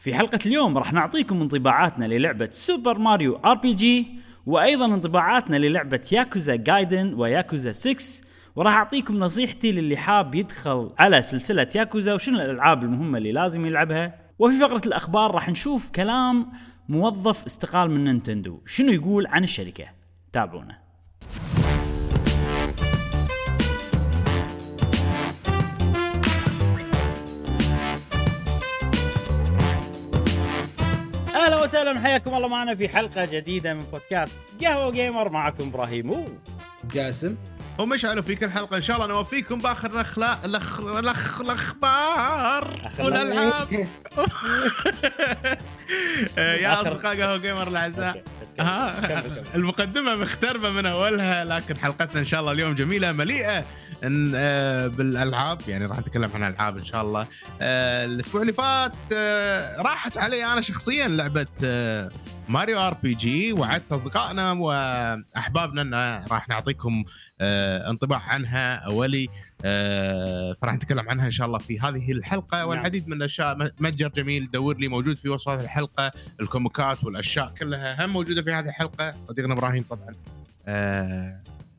في حلقة اليوم راح نعطيكم انطباعاتنا للعبة Super Mario RPG وأيضا انطباعاتنا للعبة Yakuza Gaiden و Yakuza 6 وراح أعطيكم نصيحتي للي حاب يدخل على سلسلة ياكوزا وشنو الألعاب المهمة اللي لازم يلعبها. وفي فقرة الأخبار راح نشوف كلام موظف استقال من Nintendo شنو يقول عن الشركة. تابعونا. أهلا وسهلا وحياكم الله معنا في حلقة جديدة من بودكاست قهوة جيمر معكم إبراهيم. و جاسم ومشعل في كل حلقه إن شاء الله نوفيكم بآخر الاخلاق الاخ الاخ الأخبار. والالعاب يا أصدقاء قهوة جيمر الأعزاء. آه،. المقدمة مختربة من أولها لكن حلقتنا إن شاء الله اليوم جميلة مليئة إن آه، بالألعاب يعني راح نتكلم عن ألعاب إن شاء الله. آه، الأسبوع اللي فات آه، راحت علي أنا شخصيا لعبة Mario RPG وعدت أصدقائنا وأحبابنا إن راح نعطيكم انطباع عنها أولي. فراح نتكلم عنها إن شاء الله في هذه الحلقة. نعم. والعديد من الأشياء متجر جميل دور لي موجود في وصف الحلقة. الكوميكات والأشياء كلها هم موجودة في هذه الحلقة. صديقنا إبراهيم طبعا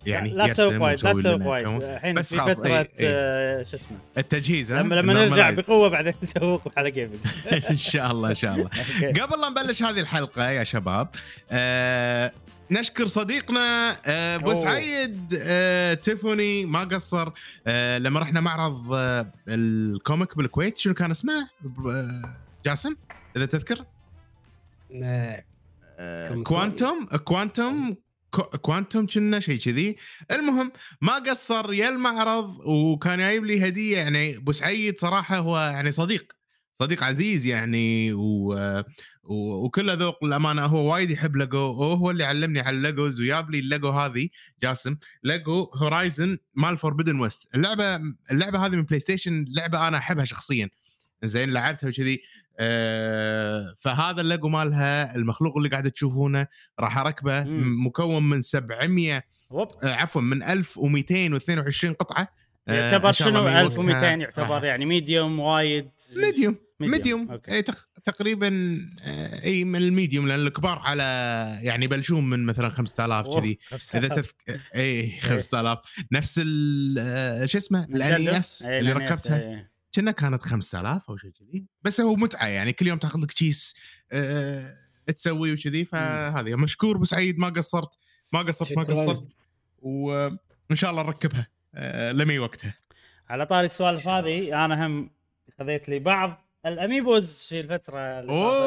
يعني لا تسوي وايد لا تسوي وايد. الحين بس في فترة أي- أي. آه، شو اسمه؟ التجهيز؟ لما لما نرجع. بقوة بعدين نسوق على جيمنج إن شاء الله إن شاء الله. قبل لا نبلش هذه الحلقة يا شباب آه نشكر صديقنا آه أبو. سعيد تيفوني ما قصر لما رحنا معرض الكوميك بالكويت شنو كان اسمه؟ جاسم إذا تذكر؟ كوانتوم كوانتوم كو- كوانتوم كنا شيء كذي. المهم ما قصر يا المعرض وكان جايب لي هدية يعني أبو سعيد صراحة هو يعني صديق صديق عزيز يعني و... و... وكله ذوق الأمانة هو وايد يحب ليجو وهو اللي علمني على ال LEGOs وياب لي الليجو هذه جاسم. LEGO Horizon مال Forbidden West اللعبة اللعبة هذه من PlayStation لعبة أنا أحبها شخصيا. زين لعبتها وكذي. فهذا الليجو مالها المخلوق اللي قاعد تشوفونه راح أركبه. مكون من 700 وب. آه عفوا من 1222 قطعة آه، يعتبر شنو من 1200 وقتها يعتبر يعني medium وايد medium. medium. اي تق- تقريبا آه، إي من ال medium لأن الكبار على يعني يبلشون من مثلا 5000 أوه، كذي إذا. تذك... اي 5000 نفس ال آه، شو اسمه Nintendo؟ ال NES، اللي ركبتها إيه. كنا كانت 5000 أو شيء كذي. بس هو متعة يعني كل يوم تاخذ لك كيس آه، تسوي وكذي فهذه. مشكور أبو سعيد ما قصرت ما قصرت ما. قصرت. وإن شاء الله نركبها آه، لمي وقتها. على طاري السوالف هذه أنا هم خذيت لي بعض الأميبوز في الفترة اللي فاتت.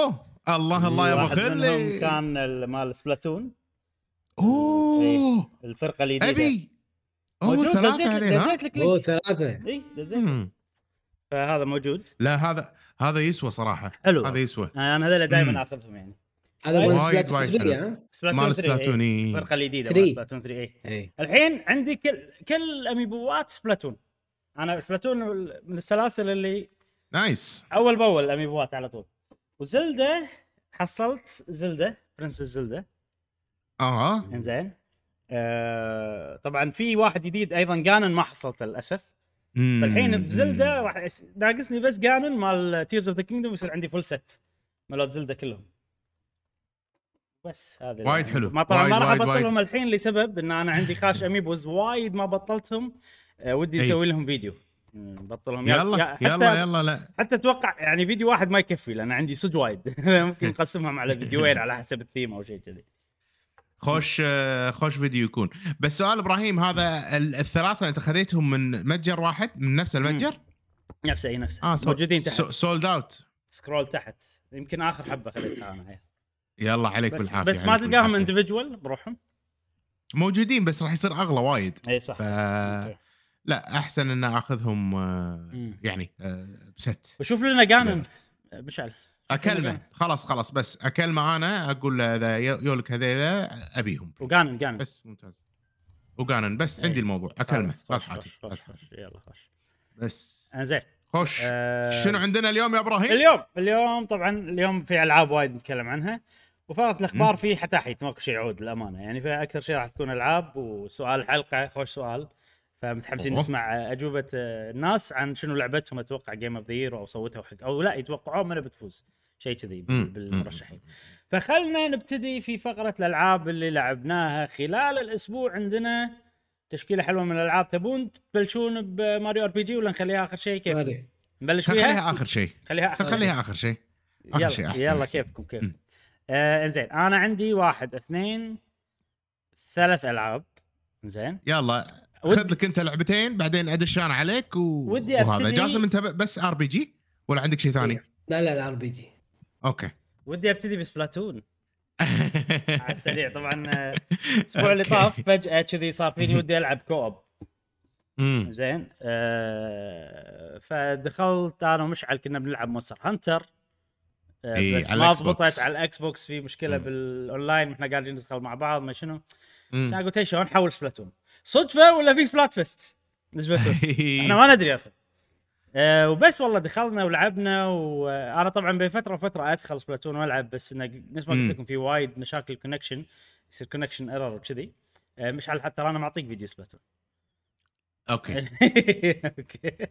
أوه الله الله يا أبو خلي. كان ال- مال سبلاتون. أوه. الفرقة الجديده أبي. أوه ثلاثة دزيت لك أوه ثلاثة. اي دزيت. فهذا موجود. لا هذا هذا يسوى صراحة. حلو. هذا يسوى. أنا هذول. دائما اخذهم يعني. هذا مال وايد Splatoon وايد 3 حلو. ها؟ Splatoon مال 3. Splatoon الفرقه الجديده 3. مال Splatoon 3 اي اي الحين عندي كل كل amiibo ات Splatoon. أنا Splatoon من السلاسل اللي nice. أول بأول amiibo ات على طول. و Zelda حصلت Zelda Princess Zelda. آه إنزين. آه طبعا في واحد جديد أيضا Ganon ما حصلته للأسف. فالحين ب Zelda مم. راح ناقصني بس Ganon مال Tears of the Kingdom يصير عندي full set مالوت Zelda كلهم. بس هذا وايد حلو. ما طبعا ما راح أبطلهم الحين لسبب إن أنا عندي خاش amiibos وايد ما بطلتهم. آه ودي أي. أسوي لهم فيديو. بطلهم. يا- يلا حتى يلا يلا لا. حتى أتوقع يعني فيديو واحد ما يكفي لأن عندي صدق وايد. ممكن نقسمهم على فيديوين على حسب الثيم أو شيء كذي. خوش آه، خوش فيديو يكون. بس سؤال إبراهيم هذا ال- الثلاثة انت خذيتهم من متجر واحد من نفس المتجر؟ نفسه إي نفسه. آه موجودين تحت. sold out scroll تحت. يمكن آخر حبة خذيتها أنا. يلا عليك بس بالعافية بس ما تلقاهم. individual بروحهم؟ موجودين بس راح يصير أغلى وايد. إي صح. ف okay. لا أحسن إن أخذهم آه،. يعني آه، ب set. وشوف لنا Ganon مشعل. أكلمه. خلاص خلاص بس أكلمه أنا أقول له اذا يولك هذيلا أبيهم. و Ganon Ganon بس ممتاز. و Ganon بس إيه. عندي الموضوع. أكلمه. لا تحاتي خوش تحاتي. خوش يلا خوش بس. إنزين. خوش. آه، شنو عندنا اليوم يا إبراهيم؟ اليوم اليوم طبعا اليوم في ألعاب وايد نتكلم عنها. وفرط الأخبار في حتاحيت ماكو شيء يعود للأمانة. يعني في أكثر شيء راح تكون ألعاب وسؤال الحلقة خوش سؤال. فمتحمسين. نسمع أجوبة الناس عن شنو لعبتهم أتوقع Game of the Year أو صوتوا حق أو لا يتوقعون من بتفوز. شيء كذي. بالمرشحين. فخلنا نبتدي في فقرة الألعاب اللي لعبناها خلال الأسبوع عندنا. تشكيلة حلوة من الألعاب. تبون تبلشون بماريو أر بي جي ولا نخليها آخر شيء؟ كيف؟ ماري. نبلش فيها؟ خليها آخر شيء. خليها آخر خليها آخر شيء. آخر يلا شيء أحسن يلا. كيفكم كيف آه إنزين أنا عندي واحد اثنين ثلاث ألعاب. زين يلا. خذ لك انت لعبتين بعدين ادش أنا عليك و... ودي وهذا. جاسم انت بس RPG ولا عندك شيء ثاني؟ لا لا ال RPG okay. ودي أبتدي ب Splatoon. على السريع. طبعا آه، الأسبوع اللي طاف فجأة كذي صار فيني ودي ألعب co-op. زين. آه فدخلت أنا ومشعل كنا بنلعب Monster Hunter. آه إي، بس على ما. ضبطت على ال Xbox في مشكلة مم. بالأونلاين إحنا قاعدين ندخل مع بعض ما شنو. قلت "هي شلون؟ نحول Splatoon. صدفة ولا في Splatfest Splatoon إحنا ما ندري أصلا أه وبس والله دخلنا ولعبنا وأنا طبعا بين فترة وفترة أدخل Splatoon وألعب بس انه نفس ما قلت. لكم في وايد مشاكل connection يصير connection error وكذي أه مشعل حتى أنا معطيك فيديو Splatoon okay okay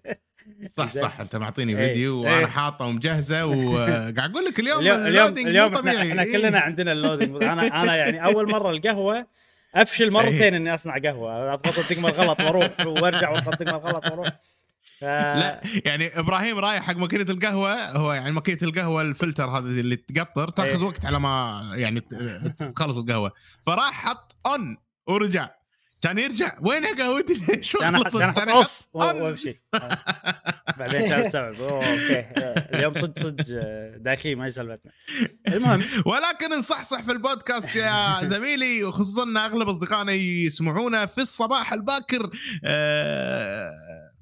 صح. صح أنت معطيني إيه، فيديو إيه. وأنا حاطه ومجهزة وقاعد أقول لك اليوم اليوم اليوم إحنا, طبيعي إحنا إيه. كلنا عندنا ال loading أنا أنا يعني أول مرة القهوة أفشل مرتين إني أصنع قهوة. أضغط الدقمه الغلط وأروح وأرجع وأضغط الدقمه الغلط وأروح. ف... لا يعني إبراهيم رايح حق ماكينة القهوة هو يعني ماكينة القهوة الفلتر هذا اللي تقطر تأخذ إيه. وقت على ما يعني تخلص القهوة. فراح حط on ورجع. كان يرجع. وين قهوتي؟ ليش كان off. وامشي بعدين كان استوعب okay. آه، اليوم صدق صدق آه، داخلي ما هي سالفتنا المهم. ولكن نصحصح في البودكاست يا زميلي وخصوصا ان أغلب أصدقائنا يسمعونا في الصباح الباكر. آه،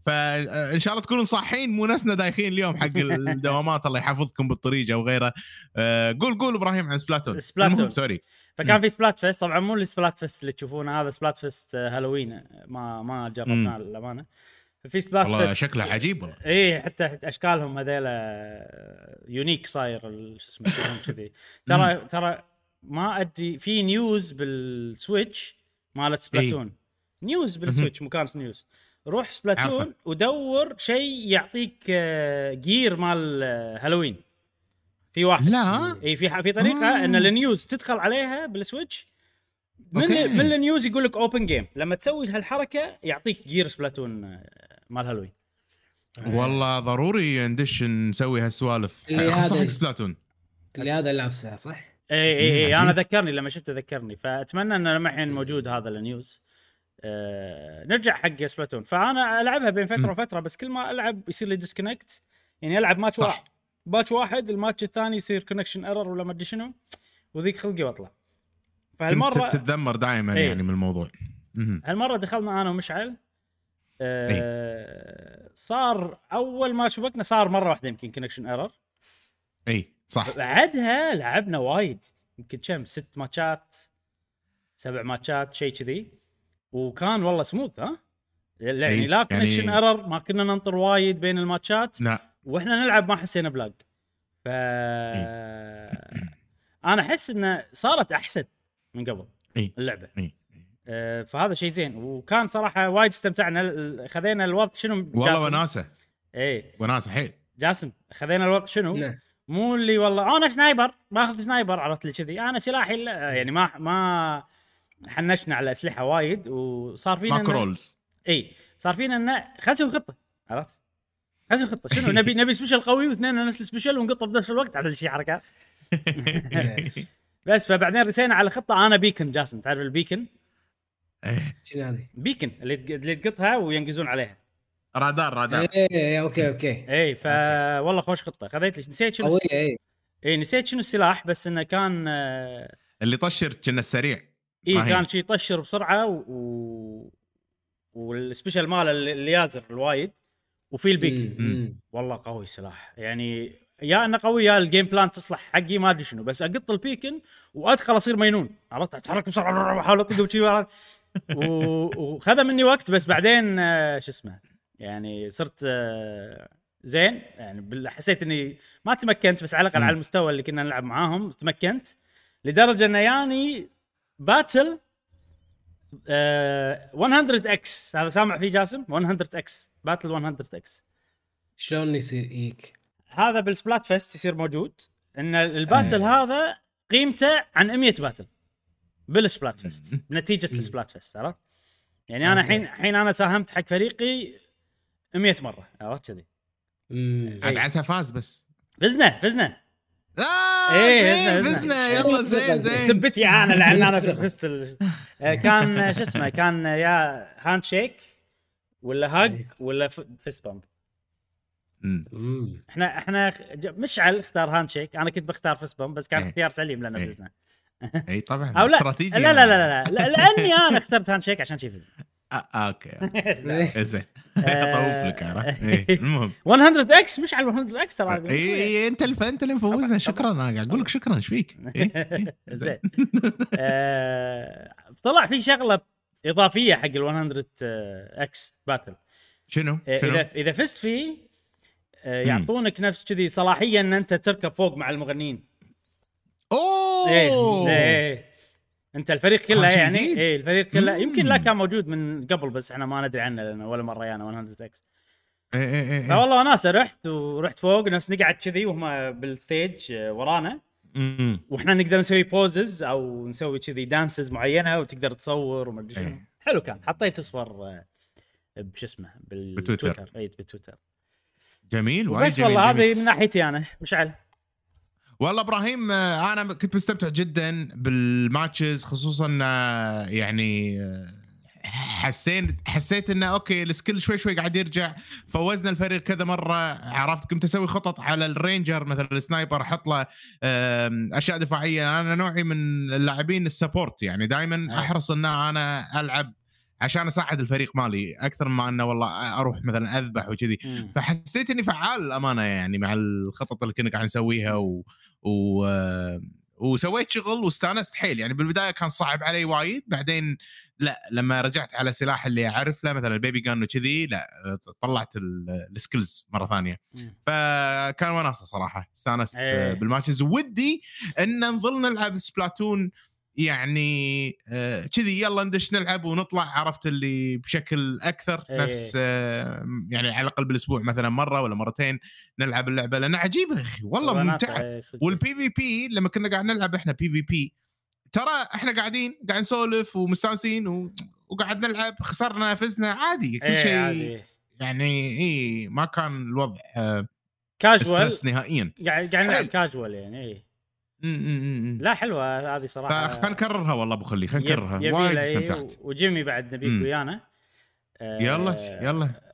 فإن شاء الله تكونوا صاحيين مو ناسنا دايخين اليوم حق الدوامات الله يحفظكم بالطريق أو غيره آه، قول قول إبراهيم عن Splatoon Splatoon. sorry. فكان في سبلات فيست طبعا مو ال Splatfest اللي تشوفونه هذا Splatfest آه، هالوين آه، ما ما جربناه للامانه ففي Splat والله fest شكله عجيب والله. اي حتى أشكالهم هذيلا unique صاير شو اسمه كذي. ترى ترى ما أدري في news بال Switch مالت Splatoon news بال Switch مكان news روح Splatoon عارفه. ودور شيء يعطيك آه، gear مال آه، هالوين. في واحد. لا. إي في ح- في طريقة آه. إن ال news تدخل عليها بال Switch. من okay. من ال news يقول لك open game لما تسوي هالحركة يعطيك gear Splatoon آه، مال هالوين. والله ضروري ندش نسوي هالسوالف. اللي خصوصا هذا- حق Splatoon. اللي هذا لابسه صح؟ إي إي إي أنا. ذكرني لما شفته ذكرني. فأتمنى انه لما الحين موجود هذا ال news. آه نرجع حق Splatoon. فأنا ألعبها بين فترة. وفترة بس كل ما ألعب يصير لي disconnect يعني ألعب ماتش صح. واحد. ماتش واحد الماتش الثاني يصير connection error ولا ما أدري شنو. وذيك خلقي وأطلع. فهالمرة كنت تتذمر دائما إيه. يعني من الموضوع. هالمرة دخلنا أنا ومشعل. آه صار أول ما شبكنا صار مرة واحدة يمكن connection error اي صح. بعدها لعبنا وايد. يمكن كم؟ ست ماتشات سبع ماتشات شيء كذي. وكان والله سموث ها؟ يعني إي، لا يعني- connection error ما كنا ننطر وايد بين الماتشات. لا. وإحنا نلعب ما حسينا ب lag ف أنا أحس إنه صارت أحسن من قبل إي. اللعبة. إي. آه، فهذا شيء زين. وكان صراحة وايد استمتعنا. ال- خذينا الوضع شنو؟ والله جاسم؟ وناسة. إي. وناسة حيل. جاسم خذينا الوضع شنو؟ نعم. مو اللي والله أنا sniper باخذ sniper عرفت لي كذي. أنا سلاحي لا- يعني ما ما حنشنا على أسلحة وايد وصار فينا ماكو roles إي صار فينا انه خلينا نسوي خطة عرفت؟ خلينا نسوي خطة. شنو؟ نبي نبي special قوي واثنين نفس ال special ونقطة بنفس الوقت على شيء حركات بس فبعدين رسينا على خطة أنا beacon جاسم تعرف ال beacon إيه. شنو هذه؟ بيكن اللي تق- اللي تقطها وينقزون عليها. رادار رادار. إيه إيه، أوكي أوكي. إي ف والله خوش خطة. خذيت لي نسيت شنو قوية إيه. إي نسيت شنو السلاح بس إنه كان آه، اللي طشر كنا السريع. اي. كان شي يطشر بسرعة و, و... وال special ماله اللي يازر الوايد وفي ال beacon مم. والله قوي سلاح يعني يا إنه قوي يا ال game plan تصلح حقي ما أدري شنو بس أقط ال beacon وأدخل أصير مينون عرفت؟ أتحرك بسرعة واحاول اطقه وشي وخذ مني وقت بس بعدين آه، شو اسمه يعني صرت آه، زين. يعني حسيت إني ما تمكنت بس على الأقل. على المستوى اللي كنا نلعب معاهم تمكنت. لدرجة إنه ياني battle آه 100 x هذا سامع فيه جاسم؟ 100 x battle 100 x شلون يصير يجيك؟ هذا بال Splatfest يصير موجود. إن ال battle إيه. هذا قيمته عن 100 battle. بال Splatfest نتيجة مم. ال Splatfest عرفت؟ يعني أنا. الحين الحين أنا ساهمت حق فريقي 100 مرة عرفت كذي؟ امم عاد عسى فاز بس. فزنا فزنا. آه إيه، زين فزنا. فزنا يلا زين زين سبتي أنا لأن أنا فزت ال- آه، كان شو اسمه كان يا handshake ولا هاج إيه. ولا ف- fist bump. امم إحنا إحنا مشعل اختار handshake أنا كنت بختار fist bump بس كان إيه. اختيار سليم لأن إيه. فزنا اي طبعا استراتيجي لا لا لا, لا, لا لأني أنا اخترت handshake عشان شي فزنا آه، أوكي إيه. زين آه. اطوف لك عرفت إيه، المهم 100 إكس مش على 100 إكس ترى اي اي أنت اللي أنت اللي مفوزنا شكرا أنا قاعد أقول لك شكرا إيش فيك؟ إيه، إيه. زين آه، طلع في شغلة إضافية حق ال 100 x battle شنو؟ آه،؟ إذا إذا فزت فيه آه،. يعطونك نفس كذي صلاحية إن أنت تركب فوق مع المغنيين أوه إيه انت الفريق كله آه، يعني جديد. إيه الفريق كله مم. يمكن لا كان موجود من قبل بس إحنا ما ندري عنه لأن ولا مرة يانا 100 إكس إيه، إيه، إيه، إيه. فوالله وناسه رحت ورحت فوق نفس نقعد كذي وهم بال stage ورانا أمم. وإحنا نقدر نسوي poses أو نسوي كذي dances معينة وتقدر تصور وما أدري شنو إيه. حلو كان حطيت صور آه، بشو اسمه بالتويتر بتويتر. اي بالتويتر جميل وايد بس جميل والله. هذه من ناحيتي أنا مشعل والله إبراهيم آه، أنا كنت مستمتع جدا بال matches خصوصا آه، يعني آه، حسين حسيت إنه أوكي ال skill شوي شوي قاعد يرجع فوزنا الفريق كذا مرة عرفت كنت أسوي خطط على ال ranger مثلا ال sniper أحط له أشياء دفاعية أنا نوعي من اللاعبين ال support يعني دائما. أحرص إن أنا ألعب عشان أساعد الفريق مالي أكثر ما إنه والله أروح مثلا أذبح وكذي. فحسيت إني فعال الامانه يعني مع الخطط اللي كنا قاعد نسويها و... و... وسويت شغل واستانست حيل. يعني بالبداية كان صعب علي وايد. بعدين لا لما رجعت على سلاح اللي أعرف له مثلا ال baby gun وكذي لا طلعت ال- skills مرة ثانية. فكان وناسة صراحة. استانست إيه. بال matches. ودي إن نظل نلعب سبلاتون يعني آه، كذي يلا ندش نلعب ونطلع عرفت اللي بشكل أكثر إيه. نفس آه، يعني على الأقل بالأسبوع مثلا مرة ولا مرتين نلعب اللعبة لانها عجيبه يا أخي والله ممتعة صدق. وال PvP لما كنا قاعد نلعب إحنا PvP ترى إحنا قاعدين قاعد نسولف ومستانسين و... وقاعد نلعب خسرنا فزنا عادي كل إيه، شيء عادي. يعني اي ما كان الوضع آه، casual stress نهائيا قاعد قاعد نلعب. كاجوال يعني اي. لا حلوة هذه صراحة فخلينا نكررها والله أبو خلي خلينا نكررها وايد إيه، استمتعت وجيمي بعد نبيك مم. ويانا آه، يلا يلا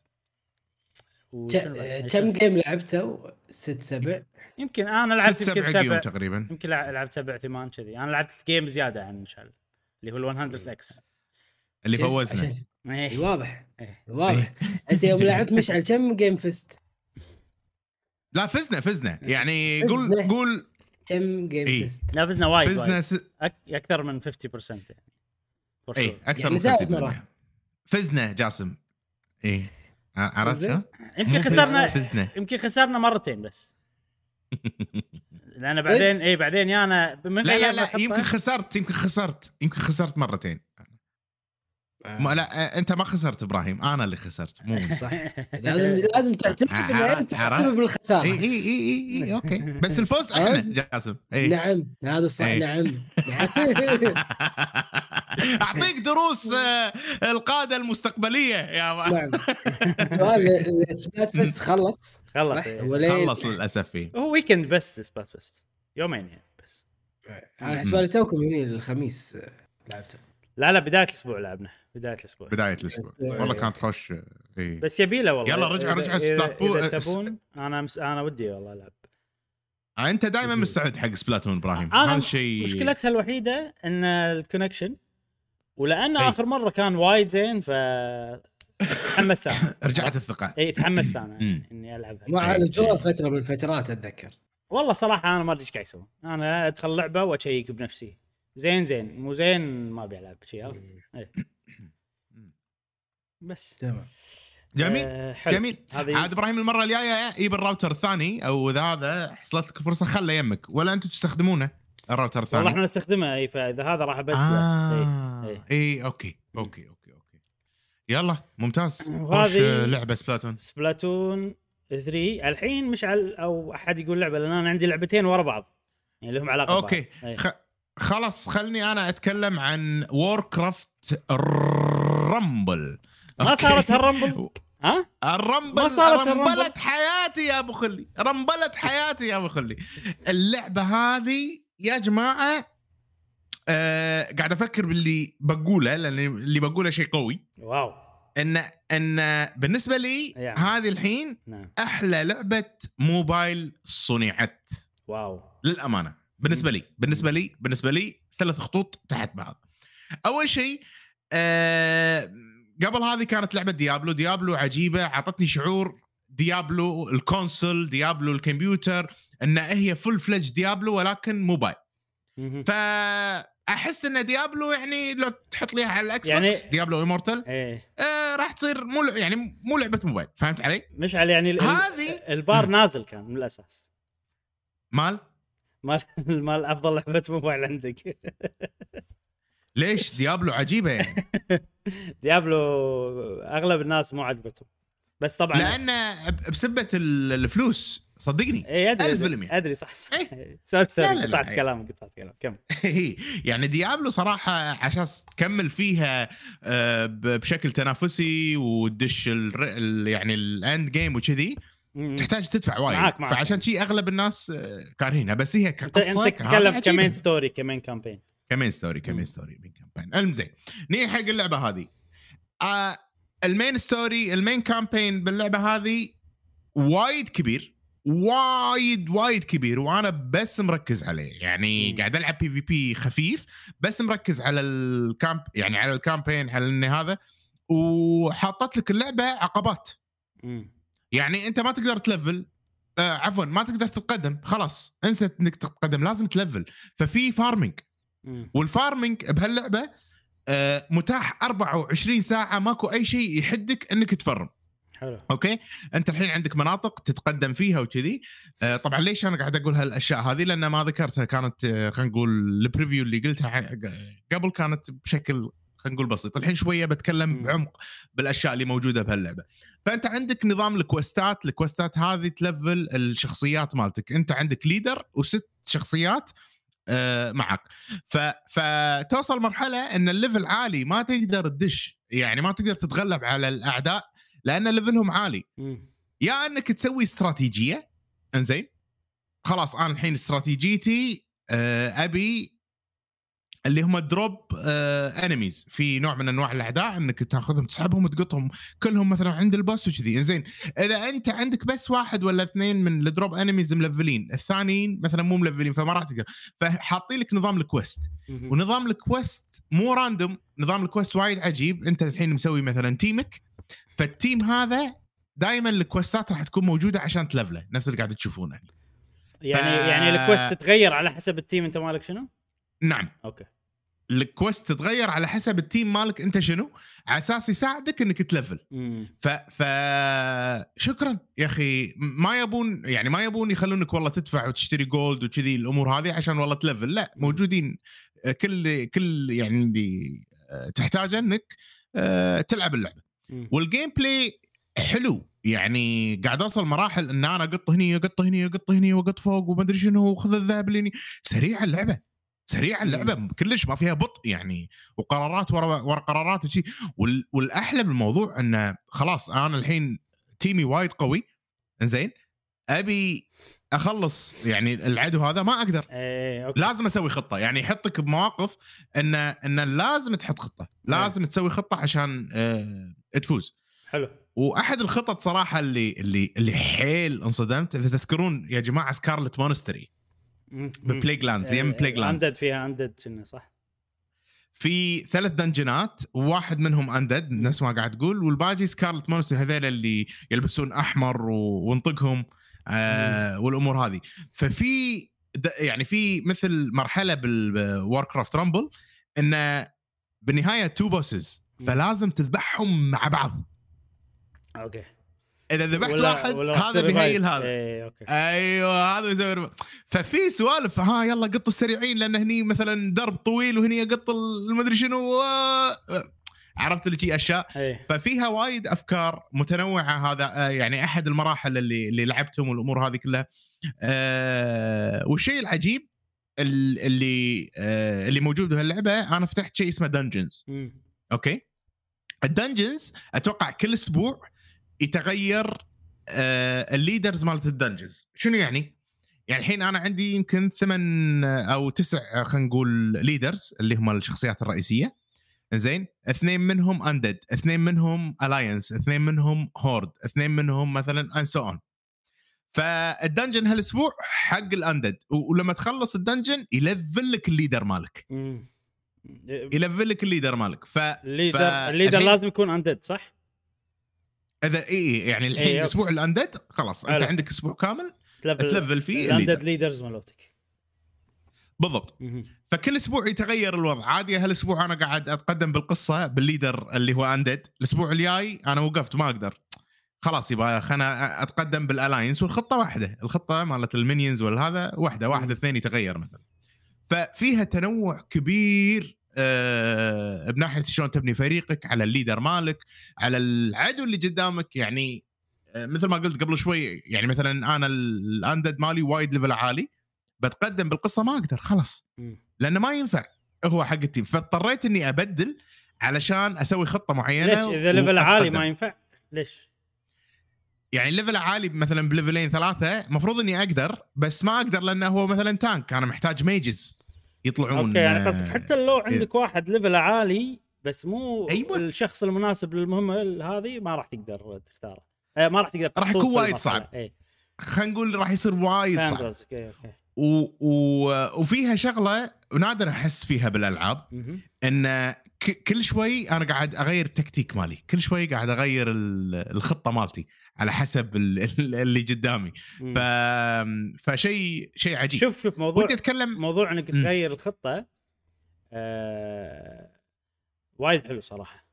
وشنو بعد؟ كم game لعبته؟ ست سبع يمكن أنا لعبت ست يمكن سبع تقريبا يمكن لع- لعبت سبع ثمان كذي أنا لعبت game زيادة عن مشعل اللي هو ال 100 x اللي؟ فوزنا عشان- إي إيه. واضح إيه. واضح أنت يوم لعبت مشعل كم game فزت؟ لا فزنا فزنا يعني قول. قول كم game إي. فزت؟ لا فزنا وايد فزنا. س... أك- أكثر من 50% يعني اي. أكثر يعني من ثلاث 50% مرات. فزنا جاسم اي عرفت. شلون؟ يمكن خسرنا فزنا يمكن خسرنا مرتين بس لأن بعدين اي بعدين يانا من لا لا لا. يمكن خسرت يمكن خسرت يمكن خسرت مرتين ما لا انت ما خسرت إبراهيم أنا اللي خسرت مو انت. صح لازم لازم تعترف. تسبب بالخسارة إي إي إي إي okay بس الفوز إحنا؟ جاسم إي نعم هذا الصح إي. نعم نعم. أعطيك دروس آه، القادة المستقبلية يا نعم سؤال ال Splatfest خلص خلص؟ إيه. هو ليه- خلص للأسف فيه هو weekend بس Splatfest يومين يعني بس أنا حسب لي توكم هني الخميس آه، لعبته لا لا بداية الأسبوع لعبنا بداية الأسبوع. بداية الأسبوع. الأسبوع. والله إيه. كانت خوش اي بس يبي له والله. يلا رجع- رجع إذا- سبلات بو- إذا اس- تبون أنا مس... أنا ودي والله ألعب. أنت دائما مستعد حق Splatoon إبراهيم. هذا الشيء مشكلتها الوحيدة إن ال connection ولأن إي. آخر مرة كان وايد زين ف تحمست أنا. رجعت الثقة. اي تحمست أنا. إني العبها ما إي. عالجوها فترة من الفترات أتذكر. والله صراحة أنا ما أدري إيش قاعد يسوون. أنا أدخل لعبه وأشيك بنفسي. زين زين. مو زين ما أبي ألعب شيء عرفت؟ إيه. بس. تمام. جميل. آه. جميل. هذه عاد إبراهيم المرة الجاية يجيب الراوتر الثاني أو اذا هذا حصلت لك فرصة خله يمك. ولا أنتم تستخدمونه؟ الراوتر الثاني. والله إحنا نستخدمه إي فإذا هذا راح ابدله إي. إي. okay. Okay okay okay. يلا ممتاز. وهذه- خش آه، لعبة Splatoon. Splatoon 3 الحين مشعل أو أحد يقول لعبة لأن أنا عندي لعبتين ورا بعض. يعني لهم علاقة okay. ببعض. إيه. خ... خلاص خلني أنا أتكلم عن Warcraft Rumble ما صارت هال Rumble؟ ها؟ ال Rumble ما صارت ال Rumble. رمبلت حياتي يا أبو خلي. رمبلت حياتي يا أبو خلي. اللعبة هذه يا جماعة آه قاعد أفكر باللي بقوله لأن اللي بقوله شيء قوي. wow. ان إن بالنسبة لي يعني. هذه الحين نعم. أحلى لعبة موبايل صنعت. wow. للأمانة. بالنسبة لي بالنسبة لي بالنسبة لي ثلاث خطوط تحت بعض. أول شيء آه قبل هذه كانت لعبة Diablo. Diablo عجيبة اعطتني شعور Diablo ال console Diablo الكمبيوتر إن هي full-fledged Diablo ولكن موبايل. فأحس إن Diablo يعني لو تحط لي على ال X يعني- box Diablo Immortal إيه. آه راح تصير مو يعني مو لعبة موبايل. فهمت علي؟ مشعل يعني ال- هذه البار. نازل كان من الأساس. مال؟ مال مال أفضل لعبة موبايل عندك. ليش؟ Diablo عجيبة يعني. Diablo أغلب الناس مو عجبتهم بس طبعا لأن بسبة ال- الفلوس. صدقني. إي ادري ألف بالمية. أدري صح صح. sorry sorry قطعت. كلام قطعت كلام كم يعني Diablo صراحة عشان تكمل فيها آه، بشكل تنافسي وتدش يعني ال end game وكذي تحتاج تدفع وايد. معاك- معاك. فعشان شي أغلب الناس آه، كارهينها. بس هي كقصه أنت تتكلم. ك main story ك main campaign ك main story مم. ك main story main campaign المهم زين نيجي حق اللعبة هذه. آه ال main story ال main campaign باللعبة هذه وايد كبير وايد وايد كبير وأنا بس مركز عليه. يعني مم. قاعد ألعب PvP خفيف بس مركز على ال camp يعني على ال campaign على ان هذا وحاطت لك اللعبة عقبات. يعني انت ما تقدر تلفل آه عفوا ما تقدر تتقدم خلاص انسى انك تتقدم لازم تلفل. ففي farming وال farming بهاللعبة آه، متاح 24 ساعة ماكو أي شيء يحدك إنك تفرم. حلو. okay؟ أنت الحين عندك مناطق تتقدم فيها وكذي. آه، طبعا ليش أنا قاعد أقول هالأشياء هذه؟ لأن ما ذكرتها كانت آه، خلينا نقول ال preview اللي قلتها قبل كانت بشكل خلينا نقول بسيط. الحين شوية بتكلم. بعمق بالأشياء اللي موجودة بهاللعبة. فأنت عندك نظام الكوستات الكوستات هذه تلفل الشخصيات مالتك. أنت عندك leader وست شخصيات آه، معك. ف... فتوصل مرحلة إن ال level عالي ما تقدر تدش يعني ما تقدر تتغلب على الأعداء لأن level هم عالي. يا إنك تسوي استراتيجية إنزين. خلاص أنا الحين استراتيجيتي آه، أبي اللي هم drop enemies في نوع من أنواع الأعداء إنك تأخذهم تسحبهم وتقطهم. كلهم مثلا عند ال boss وكذي. إنزين إذا أنت عندك بس واحد ولا اثنين من ال drop enemies ملفلين الثانيين مثلا مو ملفلين فما راح تقدر. فحاطين لك نظام ال quest ونظام ال quest مو random نظام ال quest وايد عجيب. أنت الحين مسوي مثلا team ك فال team هذا دائما ال quest ات راح تكون موجودة عشان تلفله. نفس اللي قاعد تشوفونه. يعني ف- يعني ال quest تتغير على حسب ال team أنت مالك شنو؟ نعم. Okay. ال quest تتغير على حسب ال team مالك انت شنو. على أساس يساعدك إنك تلفل. ف ف شكرا. يا أخي ما يبون يعني ما يبون يخلونك والله تدفع وتشتري gold وكذي الأمور هذه عشان والله تلفل. لا موجودين. كل كل يعني اللي آه، تحتاجه إنك آه، تلعب اللعبة. وال gameplay حلو. يعني قاعد أوصل مراحل إن أنا اقط هني اقط هني اقط هني واقط فوق وما أدري شنو وخذ الذهب اللي هني سريعه اللعبة. سريعه اللعبة كلش ما فيها بطء يعني وقرارات ورا ورا قرارات وشي. وال والأحلى بالموضوع انه خلاص أنا الحين team ي وايد قوي إنزين أبي أخلص يعني العدو هذا ما أقدر. إيه أوكي. لازم أسوي خطة. يعني يحطك بمواقف إن إن لازم تحط خطة. لازم تسوي خطة عشان آه تفوز. حلو. وأحد الخطط صراحة اللي اللي اللي حيل انصدمت إذا تذكرون يا جماعة Scarlet Monastery. ب Plaguelands يم Plaguelands undead فيها undead شنو صح؟ في ثلاث dungeon ات واحد منهم undead نفس ما قاعد تقول والباقي Scarlet Monastery هذول اللي يلبسون أحمر و- ونطقهم آه والأمور هذه ففي يعني في مثل مرحلة بال Warcraft Rumble انه بالنهايه two bosses فلازم تذبحهم مع بعض. أوكي. إذا ذبحت واحد هذا بي heal. هذا. إيه أوكي. أيوه هذا يسوي revive. ففي سوالف ها يلا قط السريعين لأن هني مثلا درب طويل وهني قط المدري شنو و- عرفت اللي شي أشياء. إيه. ففيها وايد أفكار متنوعة هذا آه، يعني أحد المراحل اللي اللي لعبتهم والأمور هذه كلها. أه والشيء العجيب ال- اللي أه اللي موجود بهاللعبة أنا فتحت شيء اسمه dungeons. أوكي؟ ال dungeons أتوقع كل أسبوع يتغير آه ال leaders مالت ال dungeons شنو يعني؟ يعني الحين أنا عندي يمكن ثمان أو تسع خلينا نقول leaders اللي هم الشخصيات الرئيسية. زين؟ اثنين منهم undead اثنين منهم Alliance اثنين منهم Horde اثنين منهم مثلا and so on فال dungeon هالأسبوع حق ال undead ولما تخلص ال dungeon ي level لك ال leader مالك. ي level لك ال leader مالك. ف ال leader ف- ال leader الحين- لازم يكون undead صح؟ إذا إي يعني الحين إي، أوكي. الأسبوع ال undead خلاص أنت. عندك أسبوع كامل ت level ت level فيه ال undead. leaders مالوتك بالضبط. فكل أسبوع يتغير الوضع عادي هالأسبوع أنا قاعد أتقدم بالقصة بال leader اللي هو undead الأسبوع الجاي أنا وقفت ما أقدر خلاص يبقى خلنا أتقدم بال Alliance والخطة واحدة الخطة مالت ال minions والهذا واحدة واحد مم. اثنين يتغير مثلا ففيها تنوع كبير آه بناحية شلون تبني فريقك على ال leader مالك على العدو اللي قدامك يعني آه مثل ما قلت قبل شوي يعني مثلا أنا ال undead مالي وايد level عالي بتقدم بالقصة ما أقدر خلاص. لأنه ما ينفع هو حق ال team فاضطريت إني أبدل علشان أسوي خطة معينة ليش إذا level عالي. ما ينفع؟ ليش؟ يعني ال level عالي مثلا ب level ين ثلاثة المفروض إني أقدر بس ما أقدر لأنه هو مثلا tank أنا محتاج mages يطلعون أوكي يعني آه، قصدك حتى لو عندك واحد level عالي بس مو أيوة. الشخص المناسب للمهمة هذه ما راح تقدر تختاره آه ما راح تقدر راح يكون وايد. صعب. إيه خلينا نقول راح يصير وايد صعب أوكي و... و... وفيها شغلة ونادر أحس فيها بالألعاب. إن ك... كل شوي أنا قاعد أغير التكتيك مالي كل شوي قاعد أغير ال- الخطة مالتي على حسب ال- اللي قدامي مم. ف... فشيء شيء عجيب شوف شوف موضوع ودي أتكلم موضوع إنك مم. تغير الخطة آه وايد حلو صراحة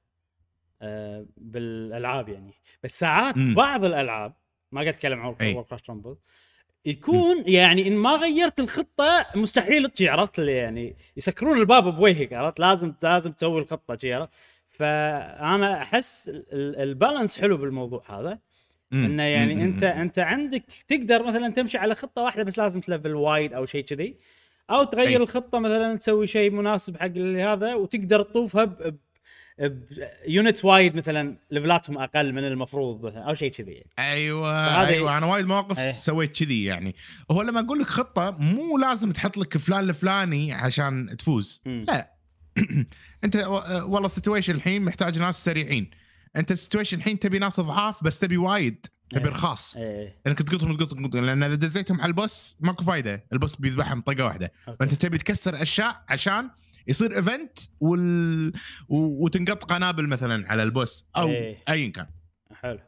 آه بالألعاب يعني بس ساعات مم. بعض الألعاب ما قاعد أتكلم عن. Warcraft Rumble يكون يعني إن ما غيرت الخطة مستحيل تجي عرفت اللي يعني يسكرون الباب بوجهك عرفت لازم لازم تسوي الخطة شي عرفت فأنا أحس ال- ال- ال balance حلو بالموضوع هذا مم. إنه يعني مم. أنت أنت عندك تقدر مثلا تمشي على خطة واحدة بس لازم ت level وايد أو شيء كذي أو تغير أي. الخطة مثلا تسوي شيء مناسب حق هذا وتقدر تطوفها ب units وايد مثلا level اتهم أقل من المفروض مثلا أو شيء كذي يعني. أيوه أيوه أنا وايد مواقف أيه. سويت كذي يعني هو لما أقول لك خطة مو لازم تحط لك فلان الفلاني عشان تفوز مم. لا أنت والله ال situation الحين محتاج ناس سريعين انت ال situation الحين تبي ناس ضعاف بس تبي وايد تبي أيه. رخاص إيه انك تقطهم تقطهم تقطهم لأن إذا دزيتهم على ال boss ماكو فايدة ال boss بيذبحهم طقه واحدة أوكي. فأنت تبي تكسر أشياء عشان يصير event وال... و... وتنقط قنابل مثلا على ال boss أو إيه. ايا كان حلو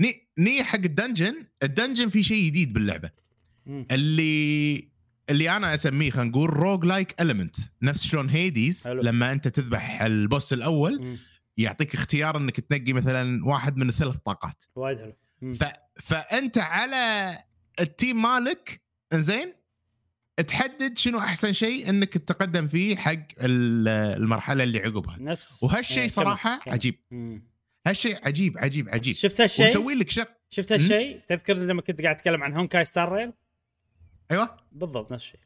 ني ني حق ال dungeon ال dungeon في شيء جديد باللعبة مم. اللي اللي أنا أسميه خلينا نقول roguelike element نفس شلون Hades حلو. لما أنت تذبح ال boss الأول مم. يعطيك اختيار انك تنقي مثلا واحد من الثلاث طاقات. وايد حلو. ف... فأنت على ال team مالك إنزين تحدد شنو أحسن شيء إنك تتقدم فيه حق ال- المرحلة اللي عقبها. نفس. وهالشيء إيه، صراحة كمل، كمل. عجيب. هالشيء عجيب عجيب عجيب. شفت هالشيء؟ ومسوي لك شغ شفت هالشيء؟ تذكر لما كنت قاعد أتكلم عن هونكاي ستار ريل أيوه. بالضبط نفس الشيء.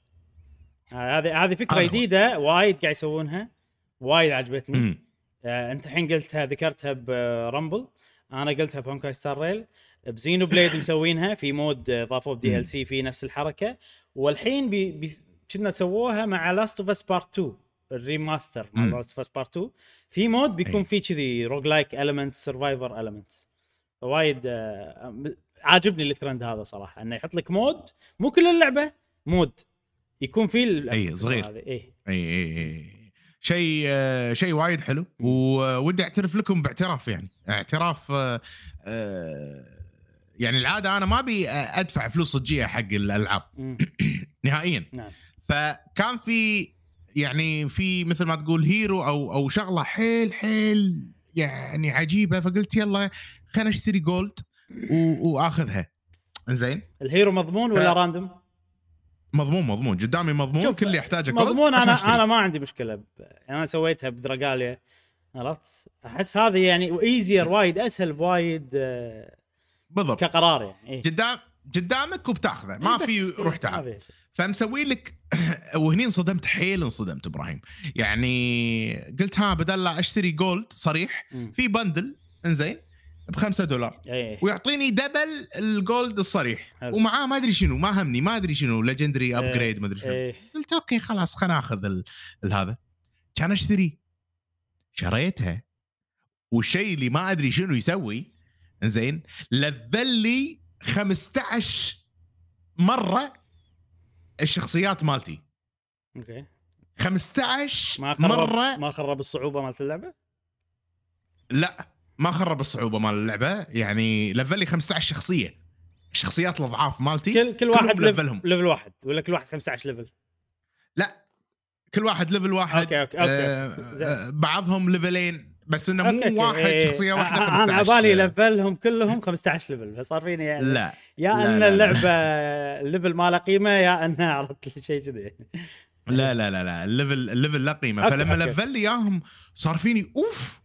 آه، هذه هذه فكرة هو. جديدة وايد قاعد يسوونها. وايد عجبتني. مم. آه، انت الحين قلتها ذكرتها برامبل أنا قلتها بهونكاي ستار ريل بزينو بليد مسوينها في مود ضافوه بدي ال سي في نفس الحركة. والحين بي بي كنا سووها مع Last of Us Part 2 ال remaster مع. Last of Us Part 2 في mode بيكون أي. فيه كذي roguelike elements survivor elements فوايد آه، عاجبني الترند هذا صراحة إنه يحط لك mode مو كل اللعبة mode. يكون فيه أي، صغير. هذه اي اي اي اي شيء آه، شيء وايد حلو. وودي اعترف لكم باعتراف يعني. اعتراف آه، آه، يعني العادة أنا ما أبي أدفع فلوس صجية حق الألعاب. نهائيا. نعم. فكان في يعني في مثل ما تقول hero أو أو شغلة حيل حيل يعني عجيبة فقلت يلا خلينا اشتري gold وآخذها. زين ال hero مضمون ولا ف- random؟ مضمون مضمون قدامي مضمون كل اللي يحتاجه مضمون أنا أشتري. أنا ما عندي مشكلة ب... أنا سويتها ب Dragalia عرفت أحس هذه يعني easier وايد أسهل بوايد آه، بالضبط كقرار يعني إيه. قدام قدامك وبتاخذه ما بس- في إيه، روح تعال. فمسوي لك وهني انصدمت حيل انصدمت إبراهيم يعني قلت ها بدل لا أشتري gold صريح. في bundle إنزين ب 5 دولار. إيه. ويعطيني double ال gold الصريح. حلو. ومعاه ما أدري شنو ما همني ما أدري شنو legendary upgrade ما أدري شنو. إيه. قلت okay خلاص خلنا ناخذ هذا. كان أشتري. شريتها. والشيء اللي ما أدري شنو يسوي زين level لي 15 مرة الشخصيات مالتي. okay. 15 ما خرب مرة ما خرب الصعوبة مالت اللعبة؟ لا. ما خرب الصعوبة مال اللعبة يعني level لي 15 شخصية الشخصيات الأضعاف مالتي كل كل واحد level هم. level واحد ولا كل واحد 15 level لا كل واحد level واحد okay، okay، okay. آه زين. آه بعضهم level ين بس إنه مو okay. واحد إيه. شخصية واحدة أنا- 15 أنا عبالي level هم كلهم 15 level فصار فيني يعني لا يا لا، أن لا،. اللعبة ال level ما له قيمة يا انها عرفت شيء كذي لا لا لا لا ال level ال level لا قيمة okay، فلما. level لي إياهم صار فيني oof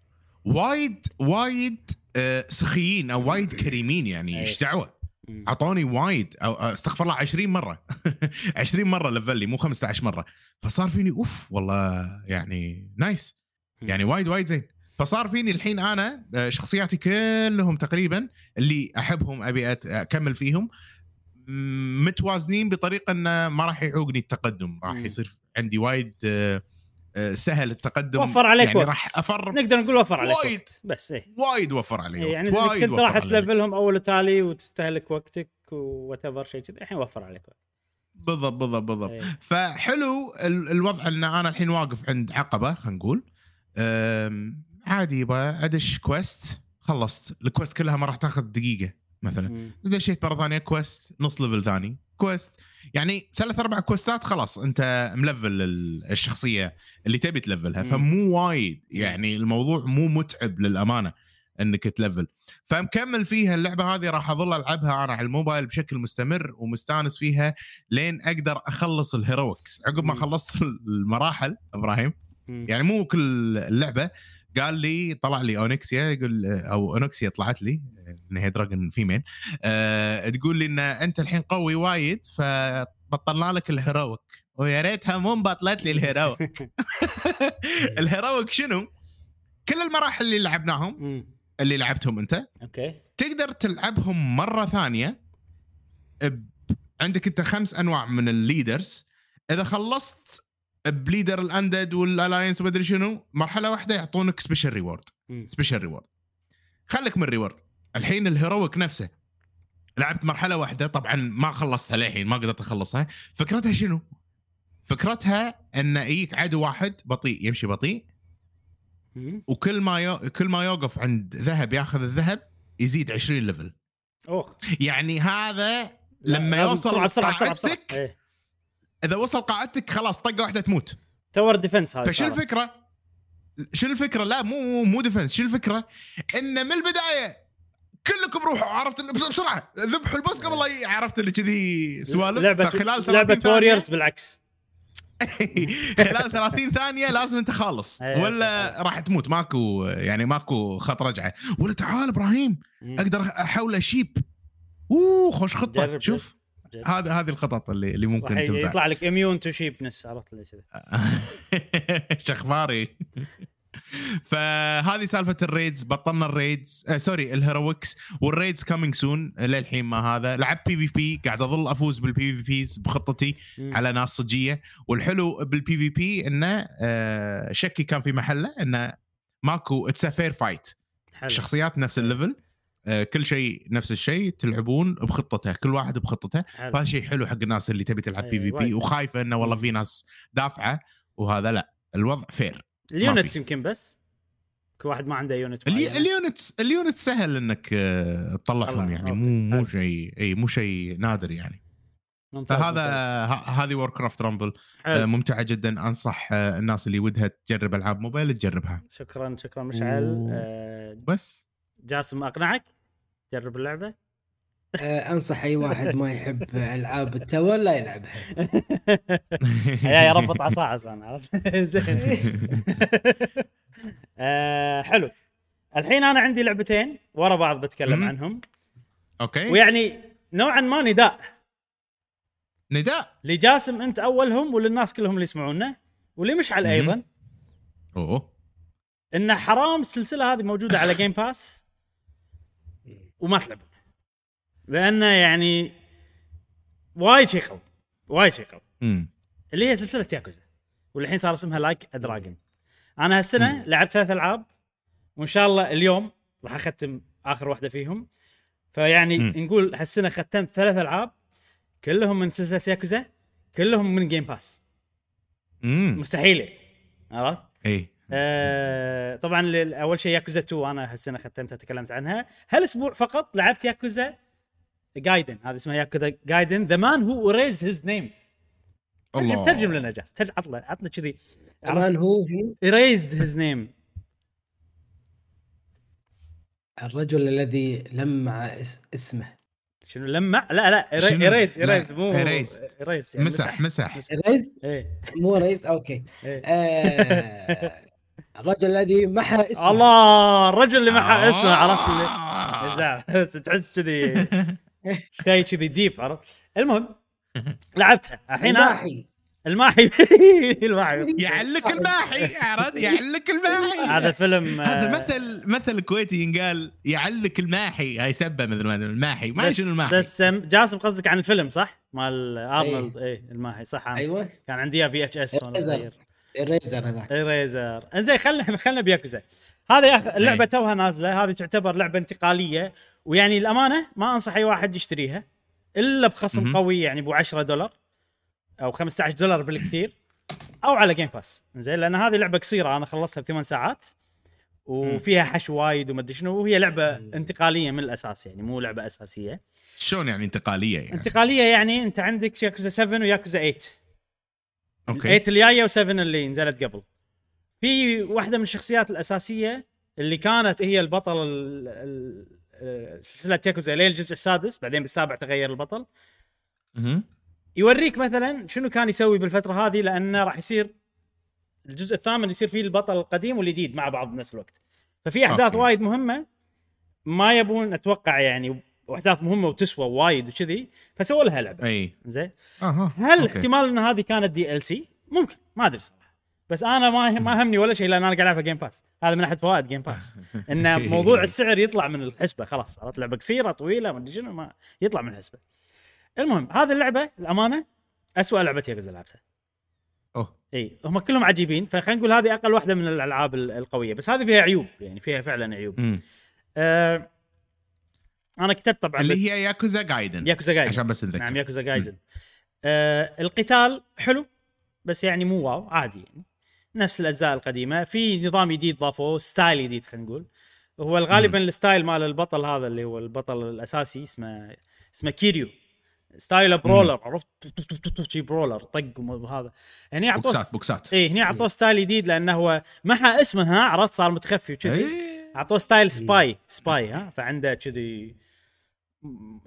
وايد وايد آه، سخيين أو وايد كريمين يعني أي. إيش دعوة. أعطوني وايد أو استغفر الله 20 مرة. 20 مرة level لي مو 15 مرة. فصار فيني oof والله يعني nice يعني وايد وايد زين. فصار فيني الحين أنا آه، شخصياتي كلهم تقريبا اللي أحبهم أبي أكمل فيهم متوازنين بطريقة إنه ما راح يعوقني التقدم. راح. يصير عندي وايد آه، آه، سهل التقدم. وفر عليك يعني وقت. راح أفر. نقدر نقول وفر عليك وايد. وقت بس إيه. وايد وفر علي وقت. يعني وايد كنت راح. ت level هم أول وتالي وتستهلك وقتك whatever شيء كذي. الحين وفر عليك وقت. بالضبط بالضبط بالضبط. إيه. فحلو ال- الوضع ان أنا الحين واقف عند عقبة خلينا نقول. عادي يبا أدش quest خلصت. ال quest كلها ما راح تاخذ دقيقة مثلا. دشيت مرة ثانية quest نص level ثاني. quest يعني ثلاث أربع quest ات خلاص أنت م level ال- الشخصية اللي تبي ت level ها. فمو وايد يعني الموضوع مو متعب للأمانة إنك ت level فمكمل فيها اللعبة هذه راح أظل ألعبها أنا على الموبايل بشكل مستمر ومستأنس فيها لين أقدر أخلص ال heroics عقب ما. خلصت المراحل إبراهيم. يعني مو كل اللعبة قال لي طلع لي Onyxia يقول أو Onyxia طلعت لي ان هي dragon female أه تقول لي إن أنت الحين قوي وايد فبطلنا لك ال heroic ويا ريتها مو بطلت لي ال heroic ال heroic شنو؟ كل المراحل اللي لعبناهم. اللي لعبتهم أنت okay تقدر تلعبهم مرة ثانية. عندك أنت خمس أنواع من ال leaders إذا خلصت ب leader ال undead وال Alliance ومدري شنو. مرحلة واحدة يعطونك special reward. special reward خليك من ال reward الحين ال heroic نفسه. لعبت مرحلة واحدة طبعا ما خلصتها للحين ما قدرت أخلصها. فكرتها شنو؟ فكرتها إن يجيك عدو واحد بطيء يمشي بطيء. وكل ما يو... كل ما يوقف عند ذهب ياخذ الذهب يزيد 20 ليفل اوه يعني هذا لما يوصل بسرعة بسرعة. بسرعة إيه. إذا وصل قاعدتك خلاص طقة واحدة تموت. تور ديفنس هذا فشو. الفكرة؟ شو الفكرة؟ لا مو مو ديفنس شو الفكرة؟ إن من البداية كلكم روحوا عرفت بسرعة. ذبحوا البوس قبل لا عرفت اللي كذي سوالف؟ لعبه فخلال 30 لعبه ووريرز بالعكس. خلال 30 ثانية لازم أنت خالص. أيوة. ولا راح تموت. ماكو يعني ماكو خط رجعة. ولا تعال إبراهيم. أقدر احوله شيب أوه خوش خطة. شوف. جرب. هذه الخطط اللي اللي ممكن تنفع. يطلع لك اميون تو شيبنس عرفت اللي كذا شخباري. فهذه سالفة الريدز بطلنا الريدز. آه سوري الهيرويكس. والريدز كامينج سون للحين ما هذا. لعبت بي في بي قاعد أظل أفوز بالبي في بيز بخطتي مم. على ناس صجية. والحلو بال PvP إنه آه شكي كان في محله إنه ماكو it's fair fight. الشخصيات نفس ال level كل شيء نفس الشيء تلعبون بخطته كل واحد بخطته. فهذا شيء حلو حق الناس اللي تبي تلعب PvP وخايفة إنه والله. في ناس دافعة وهذا لا الوضع fair ال units. يمكن بس كل واحد ما عنده unit. ال units ال units سهل إنك آه، تطلعهم طلع، يعني مو مو. شيء إي مو شيء نادر يعني ممتاز فهذا هذه Warcraft Rumble. ممتعة جدا أنصح آه، الناس اللي ودها تجرب ألعاب موبايل تجربها شكرا شكرا مشعل و- آه، بس جاسم أقنعك جرب اللعبة؟ آه، أنصح أي واحد ما يحب ألعاب ال tower لا يلعبها. يا يربط عصا عصا عرفت؟ زين. آه حلو. الحين أنا عندي لعبتين ورا بعض بتكلم. عنهم. okay. ويعني نوعا ما نداء. نداء؟ لجاسم أنت أولهم وللناس كلهم اللي يسمعونا ولمشعل. أيضا. أوه. إن حرام السلسلة هذه موجودة على Game Pass وما تلعبونها لأنه يعني وايد شيء قوي وايد شيء قوي اللي هي سلسلة ياكوزا والحين صار اسمها Like a Dragon أنا هالسنة لعبت ثلاث ألعاب وإن شاء الله اليوم راح أختم آخر واحدة فيهم. فيعني مم. نقول هالسنة ختمت ثلاث ألعاب كلهم من سلسلة ياكوزا كلهم من Game Pass امم مستحيل عرفت؟ اي آه طبعا أول شيء ياكوزا 2 أنا هالسنة ختمتها تكلمت عنها. هالأسبوع فقط لعبت ياكوزا جايدن هذا اسمها ياكوزا جايدن The Man Who Erased His Name ترجم الله. ترجم لنا جاسم ترجم عطنا عطنا كذي. The Man Who Who erased his name. الرجل الذي لمع اس- اسمه. شنو لمع؟ لا لا لا، erase مو erased. erase يعني مسح مسح. erase إيه. مو erase أوكي. إيه. آه الرجل الذي محى اسمه. الله الرجل اللي محى آه. اسمه عرفت اللي؟ تحس كذي. شيء كذي deep عرفت؟ المهم لعبتها. الحين الماحي. الماحي. الماحي. يعلق الماحي عرفت؟ يعلق الماحي. هذا فيلم هذا آه، مثل مثل كويتي ينقال يعلق الماحي. هاي سبة مثل ما الماحي. ما شنو الماحي؟ بس جاسم قصدك عن الفيلم صح؟ مال أرنولد إيه الماحي صح. أيوه. كان عندي إياه في VHS وأنا Eraser. صغير. ال Eraser هذاك. Eraser انزين خلنا خلنا بياكوزا هذه يا أخي اللعبه توها نازلة. هذه تعتبر لعبة انتقالية. ويعني الأمانة ما أنصح أي واحد يشتريها إلا بخصم. قوي يعني ابو 10 دولار أو 15 دولار بالكثير أو على Game Pass زين لأن هذه لعبة قصيرة أنا خلصتها بثمان ساعات وفيها حشو وايد ومدري شنو وهي لعبة انتقالية من الأساس يعني مو لعبة أساسية. شلون يعني انتقالية يعني؟ انتقالية يعني أنت عندك ياكوزا 7 وياكوزا 8 أوكي. 8 الجاية و7 اللي نزلت قبل. في واحدة من الشخصيات الأساسية اللي كانت هي البطل ال- ال- ال- سلسلة ياكوزا لين الجزء السادس بعدين بالسابع تغير البطل. مهم. يوريك مثلا شنو كان يسوي بالفترة هذه لأنه راح يصير الجزء الثامن يصير فيه البطل القديم والجديد مع بعض بنفس الوقت. ففي أحداث أوكي. وايد مهمة ما يبون أتوقع يعني واحداث مهمة وتسوى وايد وكذي فسووا لها لعبة. أي. زين؟ أها هل أوكي. احتمال إن هذه كانت DLC؟ ممكن. ما أدري صراحة. بس أنا ما ما همني ولا شيء لأن أنا قاعد العبها Game Pass هذا من أحد فوائد Game Pass إن موضوع السعر يطلع من الحسبة خلاص. صارت لعبة قصيرة طويلة ما أدري شنو ما يطلع من الحسبة. المهم هذه اللعبة الامانه أسوأ لعبة ياكوزا لعبتها. أوه. إي هم كلهم عجيبين فخلينا نقول هذه أقل واحدة من الألعاب ال- القوية. بس هذه فيها عيوب يعني فيها فعلا عيوب. آه أنا كتبت طبعا اللي هي ياكوزا جايدن ياكوزا جايدن عشان بس نذكر نعم ياكوزا جايدن آه القتال حلو بس يعني مو wow عادي يعني. نفس الأجزاء القديمة. في نظام جديد ضافوه style جديد خلينا نقول. هو غالبا ال style مال البطل هذا اللي هو البطل الأساسي اسمه اسمه كيريو. style ه brawler عرفت؟ شي brawler طق وهذا. هني أعطوه بوكسات بوكسات. اي هني أعطوه style جديد لأنه هو محى اسمه ها عرفت؟ صار متخفي وكذي. إيه. أعطوه style spy spy ها فعنده كذي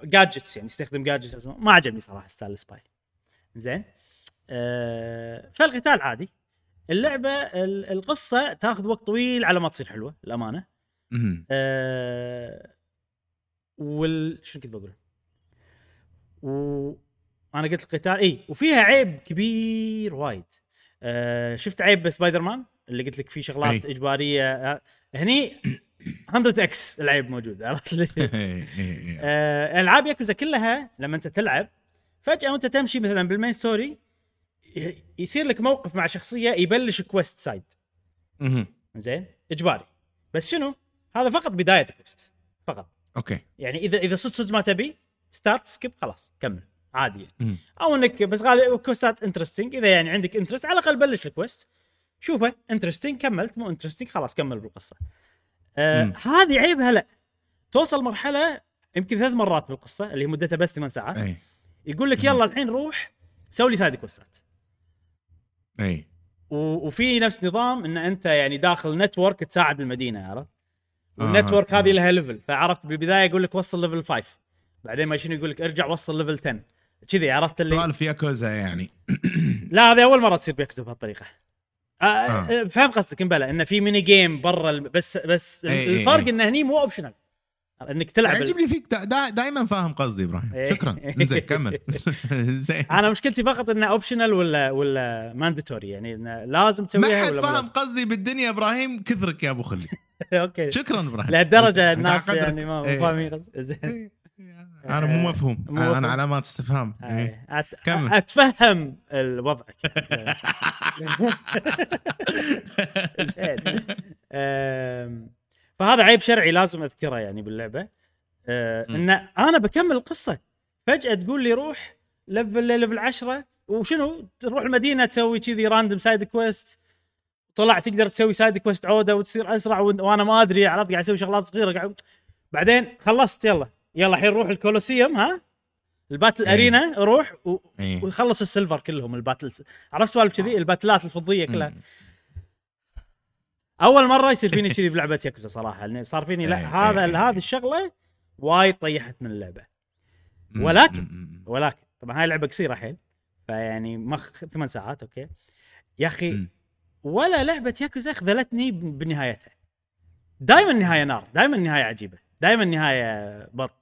gadgets يعني يستخدم gadgets ما عجبني صراحة style spy زين. آه فالقتال عادي. اللعبة ال- القصة تاخذ وقت طويل على ما تصير حلوة الامانه. آه وال شنو كنت بقول؟ وأنا قلت القتال إي وفيها عيب كبير وايد. آه شفت عيب سبايدر مان اللي قلت لك فيه شغلات أي. إجبارية. آه هني 100 X العيب موجود عرفت لي؟ إيه، إيه، إيه. آه، ألعاب ياكوزا كلها لما أنت تلعب فجأة وأنت تمشي مثلا بال main story يصير لك موقف مع شخصية يبلش quest side. زين؟ إجباري. بس شنو؟ هذا فقط بداية ال quest فقط. أوكي. يعني إذا إذا صدق صدق ما تبي start skip خلاص كمل. عادي يعني. أو إنك بس غالبا quest ات interesting إذا يعني عندك interest على الأقل بلش ال quest شوفه interesting كملت مو interesting خلاص كمل بالقصة. آه. هذه عيبها لا توصل مرحلة يمكن ثلاث مرات بالقصة اللي مدتها بس ثمان ساعات أي. يقول لك يلا الحين روح سوي لي side quest ات. أي. وفي نفس نظام إن أنت يعني داخل network تساعد المدينة عرفت؟ آه، وال network آه. هذه لها level فعرفت بالبداية يقول لك وصل level 5 بعدين ما شنو يقول لك ارجع وصل level 10 كذي عرفت اللي سؤال في ياكوزا يعني. لا هذه أول مرة تصير بيكتب بهالطريقة. آه آه. فهمت قصدك بلا انه في ميني جيم برا بس بس إي إي الفرق إي. انه هني مو اوبشنال إنك تلعب يعجبني فيك دا دا دائما فاهم قصدي إبراهيم إيه. شكرا زين كمل زين أنا مشكلتي فقط إنه اوبشنال ولا ولا مانداتوري يعني إنه لازم ما تسويها حد ولا فاهم؟ قصدي بالدنيا إبراهيم كثرك يا أبو خلي أوكي شكرا إبراهيم لهالدرجة الناس. يعني ما إيه. فاهمين قصدي. زين أنا مو مفهوم مو مفهوم. أنا علامات استفهام إيه. إيه. أت... كمل. أتفهم وضعك زين فهذا عيب شرعي لازم أذكره يعني باللعبة مم. إن أنا بكمل القصة فجأة تقول لي روح level level 10 وشنو تروح المدينة تسوي كذي random side quest طلع تقدر تسوي side quest عودة وتصير أسرع وأنا ما أدري عرفت قاعد أسوي شغلات صغيرة قاعد بعدين خلصت يلا يلا الحين روح ال colosseum ها ال battle إيه. arena روح و... إيه. ويخلص ال silver كلهم ال battle عرفت سوالف كذي ال battleات الفضية كلها مم. أول مرة يصير فيني كذي بلعبة ياكوزا صراحة صار فيني إيه، لا إيه، هذا إيه. هذه الشغلة وايد طيحت من اللعبة. ولكن-. ولكن طبعا هاي لعبة قصيرة حيل فيعني مخ ثمان ساعات أوكي يا أخي. ولا لعبة ياكوزا خذلتني بنهايتها دائما النهايه نار دائما النهايه عجيبة دائما النهايه بطل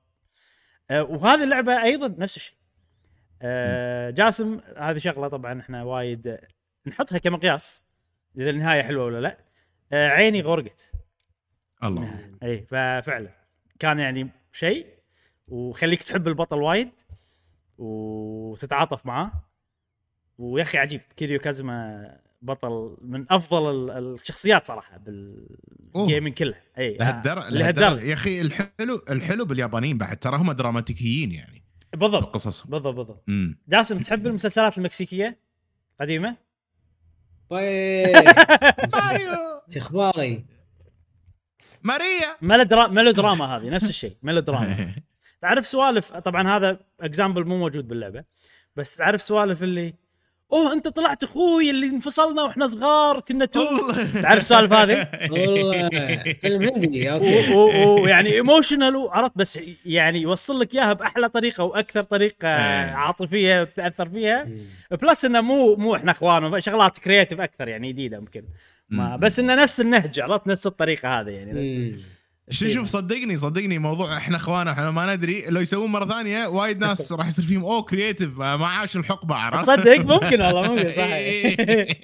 وهذه اللعبة أيضا نفس الشيء. أه جاسم هذه شغلة طبعا إحنا وايد آه، نحطها كمقياس إذا النهاية حلوة ولا لا. أه عيني غرقت. الله. اي ففعلا. كان يعني شيء وخليك تحب البطل وايد وتتعاطف معاه ويا أخي عجيب. كيريو كازما بطل من افضل ال- الشخصيات صراحة بال gaming كلها. أي لهالدرجة لهالدرجة. لهالدرجة. يا أخي الحلو الحلو باليابانيين بعد ترى هم دراماتيكيين يعني. بالضبط. قصصهم بالضبط بالضبط. جاسم تحب المسلسلات المكسيكية؟ قديمة؟ طيب. ماريو. شو أخباري؟ ماريا. ميلودرا ميلودراما هذه نفس الشيء ميلودراما تعرف سوالف طبعا هذا example مو موجود باللعبة بس تعرف سوالف اللي أوه أنت طلعت أخوي اللي انفصلنا وإحنا صغار كنا تو. تعرف السوالف هذه؟ والله. فيلم هندي أوكي. ويعني emotional عرفت بس يعني يوصل لك إياها بأحلى طريقة وأكثر طريقة إيه. عاطفية بتاثر فيها. plus إنه مو مو إحنا إخوان شغلات creative أكثر يعني جديدة يمكن ما. بس إنه نفس النهج عرفت؟ نفس الطريقة هذه يعني بس. مم. شوف صدقني صدقني موضوع إحنا اخوان إحنا ما ندري لو يسوون مرة ثانية وايد ناس راح يصير فيهم أوه creative ما عاشوا الحقبة عرفت تصدق ممكن والله ممكن صح إيه.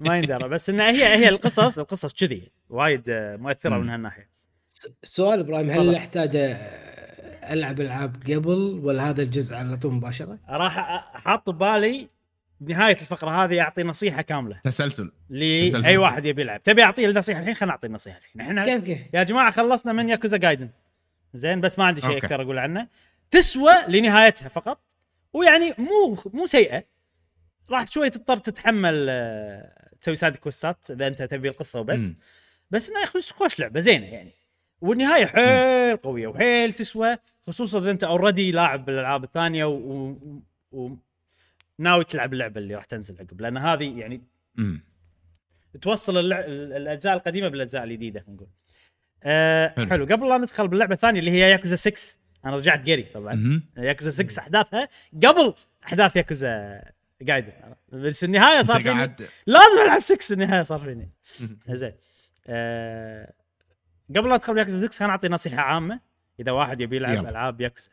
ما يندرى بس إنها هي هي القصص القصص كذي وايد مؤثرة. من هالناحية سؤال إبراهيم. هل أحتاج ألعب ألعاب قبل ولا هذا الجزء على طول مباشرة؟ راح حاط ببالي بنهايه الفقرة هذه أعطي نصيحة كاملة. تسلسل. لاي. واحد يبي يلعب. تبي أعطيه النصيحة؟ الحين خلينا نعطي النصيحة الحين. إحنا كيف كيف؟ يا جماعة خلصنا من ياكوزا جايدن زين بس ما عندي شيء. أكثر أقول عنه. تسوى لنهايتها فقط. ويعني مو مو سيئة. راح شوي تضطر تتحمل آه، تسوي side questات إذا أنت تبي القصة وبس. مم. بس إنه يا أخوي خوش لعبة زينة يعني. والنهاية حيل قوية وحيل تسوى خصوصا إذا أنت already لاعب بالألعاب الثانية و, و... ناوي تلعب اللعبة اللي راح تنزل عقب لأن هذه يعني مم. توصل اللع... الأجزاء القديمة بالأجزاء الجديدة خلينا نقول. أه حلو. قبل لا ندخل باللعبة الثانية اللي هي ياكوزا 6 أنا رجعت قري طبعا. ياكوزا 6 أحداثها قبل أحداث ياكوزا جايدن بس النهاية صار فيني قاعد لازم ألعب 6 النهاية صار فيني زين أه قبل لا أدخل بياكوزا 6 خليني أعطي نصيحة عامة إذا واحد يبي يلعب. ألعاب ياكوزا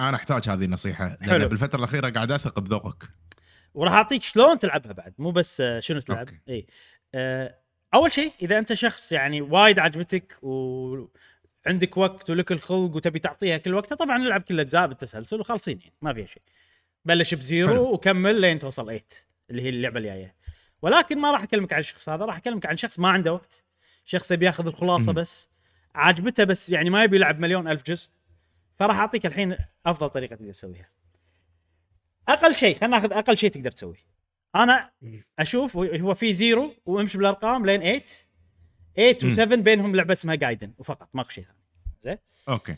أنا أحتاج هذه النصيحة لأن حلو. بالفترة الأخيرة قاعد أثق بذوقك وراح أعطيك شلون تلعبها بعد مو بس آه، شنو تلعب أوكي. اي آه، أول شيء إذا أنت شخص يعني وايد عجبتك وعندك وقت ولك الخلق وتبي تعطيها كل وقتها طبعا العب كل الاجزاء بالتسلسل وخالصين يعني ما فيها شيء بلش بزيرو حلو. وكمل لين توصل 8 اللي هي اللعبة الجاية ولكن ما راح أكلمك عن الشخص هذا راح أكلمك عن شخص ما عنده وقت شخص يبي ياخذ الخلاصة مم. بس عاجبته بس يعني ما يبي يلعب مليون ألف جزء فراح أعطيك الحين أفضل طريقة تقدر تسويها. أقل شيء خلينا ناخذ أقل شيء تقدر تسويه. أنا أشوف هو في zero وامشي بالأرقام لين 8 8 و7 بينهم لعبة اسمها جايدن وفقط ماكو شيء ثاني. زين؟ أوكي.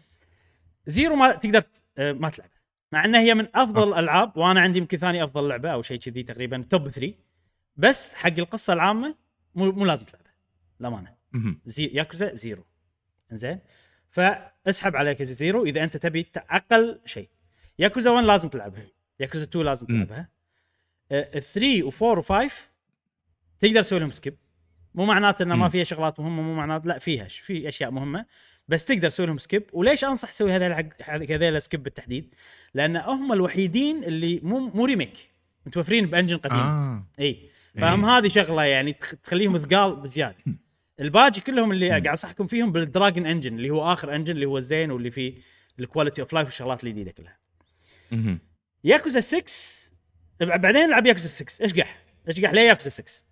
zero ما تقدر آه، ما تلعبها. مع إنها هي من أفضل الألعاب وأنا عندي يمكن ثاني أفضل لعبة أو شيء كذي تقريبا top 3 بس حق القصة العامة مو, مو لازم تلعبها. للأمانة. زي ياكوزا zero. زين فاسحب على ياكوزا zero إذا أنت تبي أقل شيء. ياكوزا 1 لازم تلعبها. ياكوزا 2 لازم. تلعبها. 3 و4 و5 تقدر تسوي لهم skip. مو معناته إنه ما. فيها شغلات مهمة مو معناته لا فيها في أشياء مهمة بس تقدر تسوي لهم skip. وليش أنصح تسوي هذول الحق- هذول skip بالتحديد؟ لأن هم الوحيدين اللي مو مو remake. متوفرين ب engine قديم آه. إي. فهم هذه شغلة يعني تخ- تخليهم ثقال بزيادة. الباقي كلهم اللي قاعد انصحكم فيهم بال dragon engine اللي هو آخر engine اللي هو الزين واللي فيه ال quality of life والشغلات الجديده كلها. ياكوزا 6 ب- بعدين العب ياكوزا 6 اشقح اشقح ليه ياكوزا 6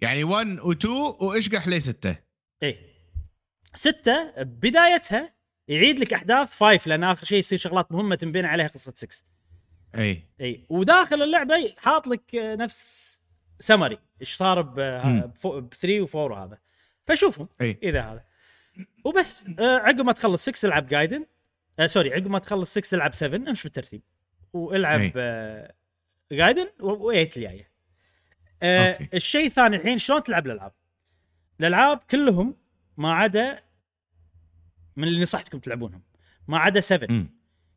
يعني 1 و2 واشقح لي 6 اي ستة؟ بدايتها يعيد لك أحداث 5 لأن آخر شيء يصير شغلات مهمة تنبني عليها قصة 6 إي. إي. وداخل اللعبة حاط لك نفس سمري إيش صار ب مم. 3 و4 وهذا. فشوفهم إي. إذا هذا. وبس. آه عقب ما تخلص 6 العب جايدن آه sorry عقب ما تخلص 6 العب 7 امشي بالترتيب. والعب أي. آه جايدن و8 الجاية. آه. الشيء الثاني الحين شلون تلعب الألعاب؟ الألعاب كلهم ما عدا من اللي نصحتكم تلعبونهم. ما عدا 7 مم.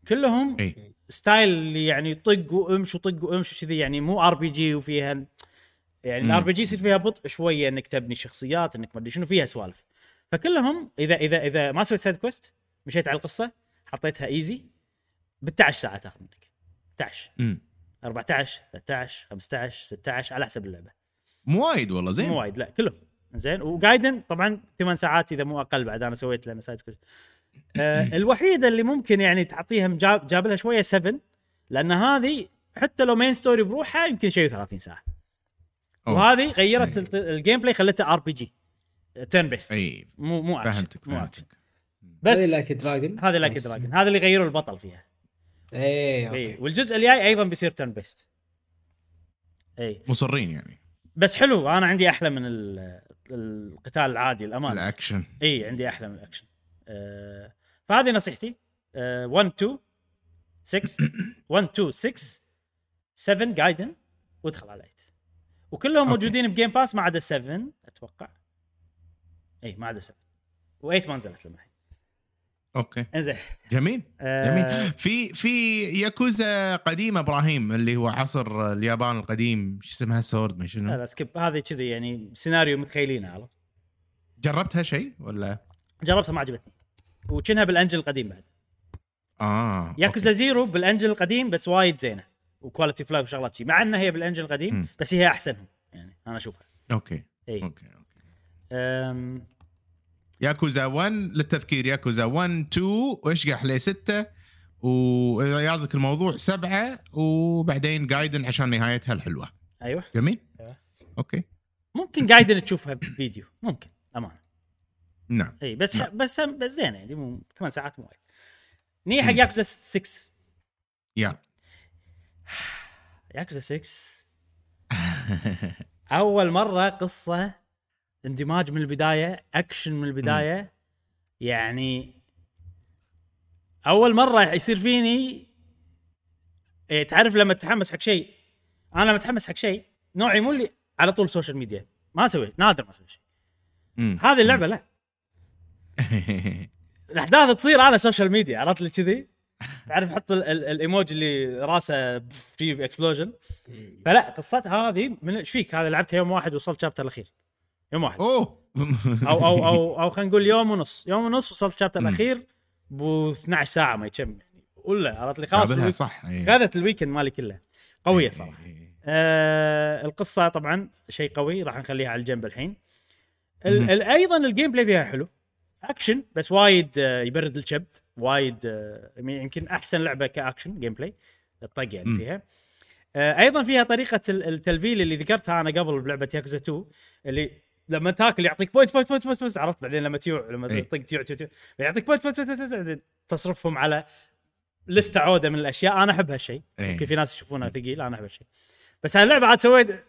كلهم إي. style اللي يعني طق وامش وطق وامش وكذي يعني مو RPG وفيها يعني. ال RPG يصير فيها بطء شوية إنك تبني شخصيات إنك ما أدري شنو فيها سوالف. فكلهم إذا إذا إذا ما سويت side quest مشيت على القصة حطيتها easy ب 11 ساعه تاخذ منك. 11 مم. 14 13 15 16 على حسب اللعبة. مو وايد والله زين. مو وايد لا كلهم. زين. وجايدن طبعا ثمان ساعات إذا مو أقل بعد أنا سويت لنا side quest آه الوحيدة اللي ممكن يعني تعطيها gap, gap لها شوية 7 لأن هذه حتى لو main story بروحها يمكن شيء 30 ساعة. وهذه غيرت أي. ال gameplay خلتها RPG turn-based أي. مو مو اكشن فهمتك مو اكشن فهمتك. بس هذه لايك دراجون هذه Like a Dragon هذا اللي غيروا البطل فيها. اي أوكي. والجزء الجاي أيضا بيصير turn-based اي مصرين يعني. بس حلو أنا عندي أحلى من ال- القتال العادي الامانه الأكشن. اي عندي أحلى من الأكشن. آه فهذه نصيحتي. آه 1 2 6 1 2 6 7 جايدن وادخل على 8 وكلهم okay. موجودين ب Game Pass ما عدا 7 أتوقع. اي ما عدا 7 و8 ما نزلت لما الحين. okay. إنزين. جميل. آه جميل. في في ياكوزا قديمه إبراهيم اللي هو عصر اليابان القديم شو اسمها؟ سورد ما لا شنو؟ لا skip. هذه كذي يعني سيناريو متخيلينه على جربتها شيء ولا؟ جربتها ما عجبتني. وكنها بالأنجل القديم بعد. آه ياكوزا زيرو بالأنجل القديم بس وايد زينة. و quality of life وشغلات شي مع إنها هي بالانجل القديم. بس هي أحسنهم يعني أنا أشوفها. okay اي okay okay. أم. ياكوزا 1 للتذكير ياكوزا 1 2 واشقح لي 6 واذا الموضوع سبعة وبعدين جايدن عشان نهايتها الحلوة. أيوه. جميل؟ أيوة. okay. ممكن جايدن تشوفها بفيديو ممكن أمانة. نعم. اي بس نعم. بس بس زينة يعني مو ثمان ساعات مو وايد. نيجي حق. ياكوزا 6 يا. ياكوزا 6 أول مرة قصة اندماج من البداية أكشن من البداية. يعني أول مرة يصير فيني إيه تعرف لما تتحمس حق شيء؟ أنا لما أتحمس حق شيء نوعي مو اللي على طول social media ما أسوي نادر ما أسوي شيء. هذه اللعبة لا. الأحداث تصير على social media عرفت لي كذي؟ تعرف حط ال- ال- الايموجي اللي راسه في explosion فلا قصتها هذه من إيش فيك؟ هذا لعبتها يوم واحد وصلت chapter الأخير. يوم واحد. أوه. أو أو أو أو خلينا نقول يوم ونص. يوم ونص وصلت chapter. الأخير ب 12 ساعة ما يتم يعني. ولا عرفت لي؟ خلاص ال week- صح. إيه. خذت ال weekend مالي كله. قوية صراحة. إيه. آه القصة طبعا شيء قوي راح نخليها على الجنب الحين. ال- أيضا ال gameplay فيها حلو. اكشن بس وايد آه، يبرد الكبد وايد آه، يمكن أحسن لعبة ك action gameplay الطق يعني. فيها. آه، أيضا فيها طريقة ال- التلفيل اللي ذكرتها أنا قبل بلعبة ياكوزا 2 اللي لما تاكل يعطيك point point point point, point عرفت؟ بعدين لما تيوع لما إي. تطق تيوع تيوع يعطيك point point point تصرفهم على لسته عودة من الأشياء. أنا أحب هالشيء. إيه. يمكن في ناس يشوفونها ثقيل أنا أحب هالشيء. بس هاللعبه عاد سويت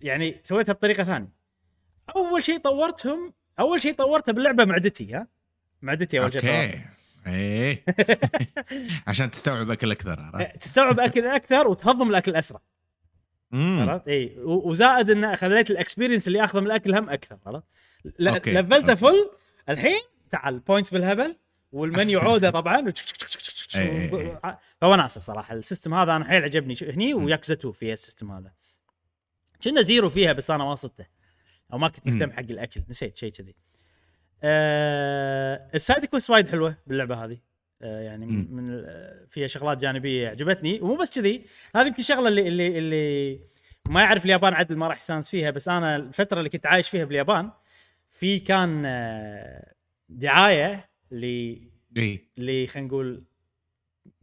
يعني سويتها بطريقة ثانية. أول شيء طورتهم أول شيء طورته باللعبة معدتي ها؟ معدتي أول شيء طورتها. إيه. عشان تستوعب أكل أكثر عرفت؟ تستوعب أكل أكثر وتهضم الأكل أسرع. عرفت؟ اي وزائد إن خليت ال experience اللي اخذه من الأكل هم أكثر عرفت؟ لفلته. فل الحين تعال points بالهبل والمنيو عودة طبعا. فوناسه صراحة. ال system هذا أنا حيل عجبني. هني وياكوزا 2 فيها ال system هذا. كنا زيرو فيها بس أنا ما صدته. أو ما كنت مهتم. حق الأكل. نسيت شيء كذي. آه ال side quest وايد حلوة باللعبة هذه. آه يعني. من فيها شغلات جانبية عجبتني. ومو بس كذي هذه يمكن الشغله اللي اللي اللي ما يعرف اليابان عدل ما راح يستانس فيها بس أنا الفترة اللي كنت عايش فيها باليابان في كان آه، دعاية ل اللي خلينا نقول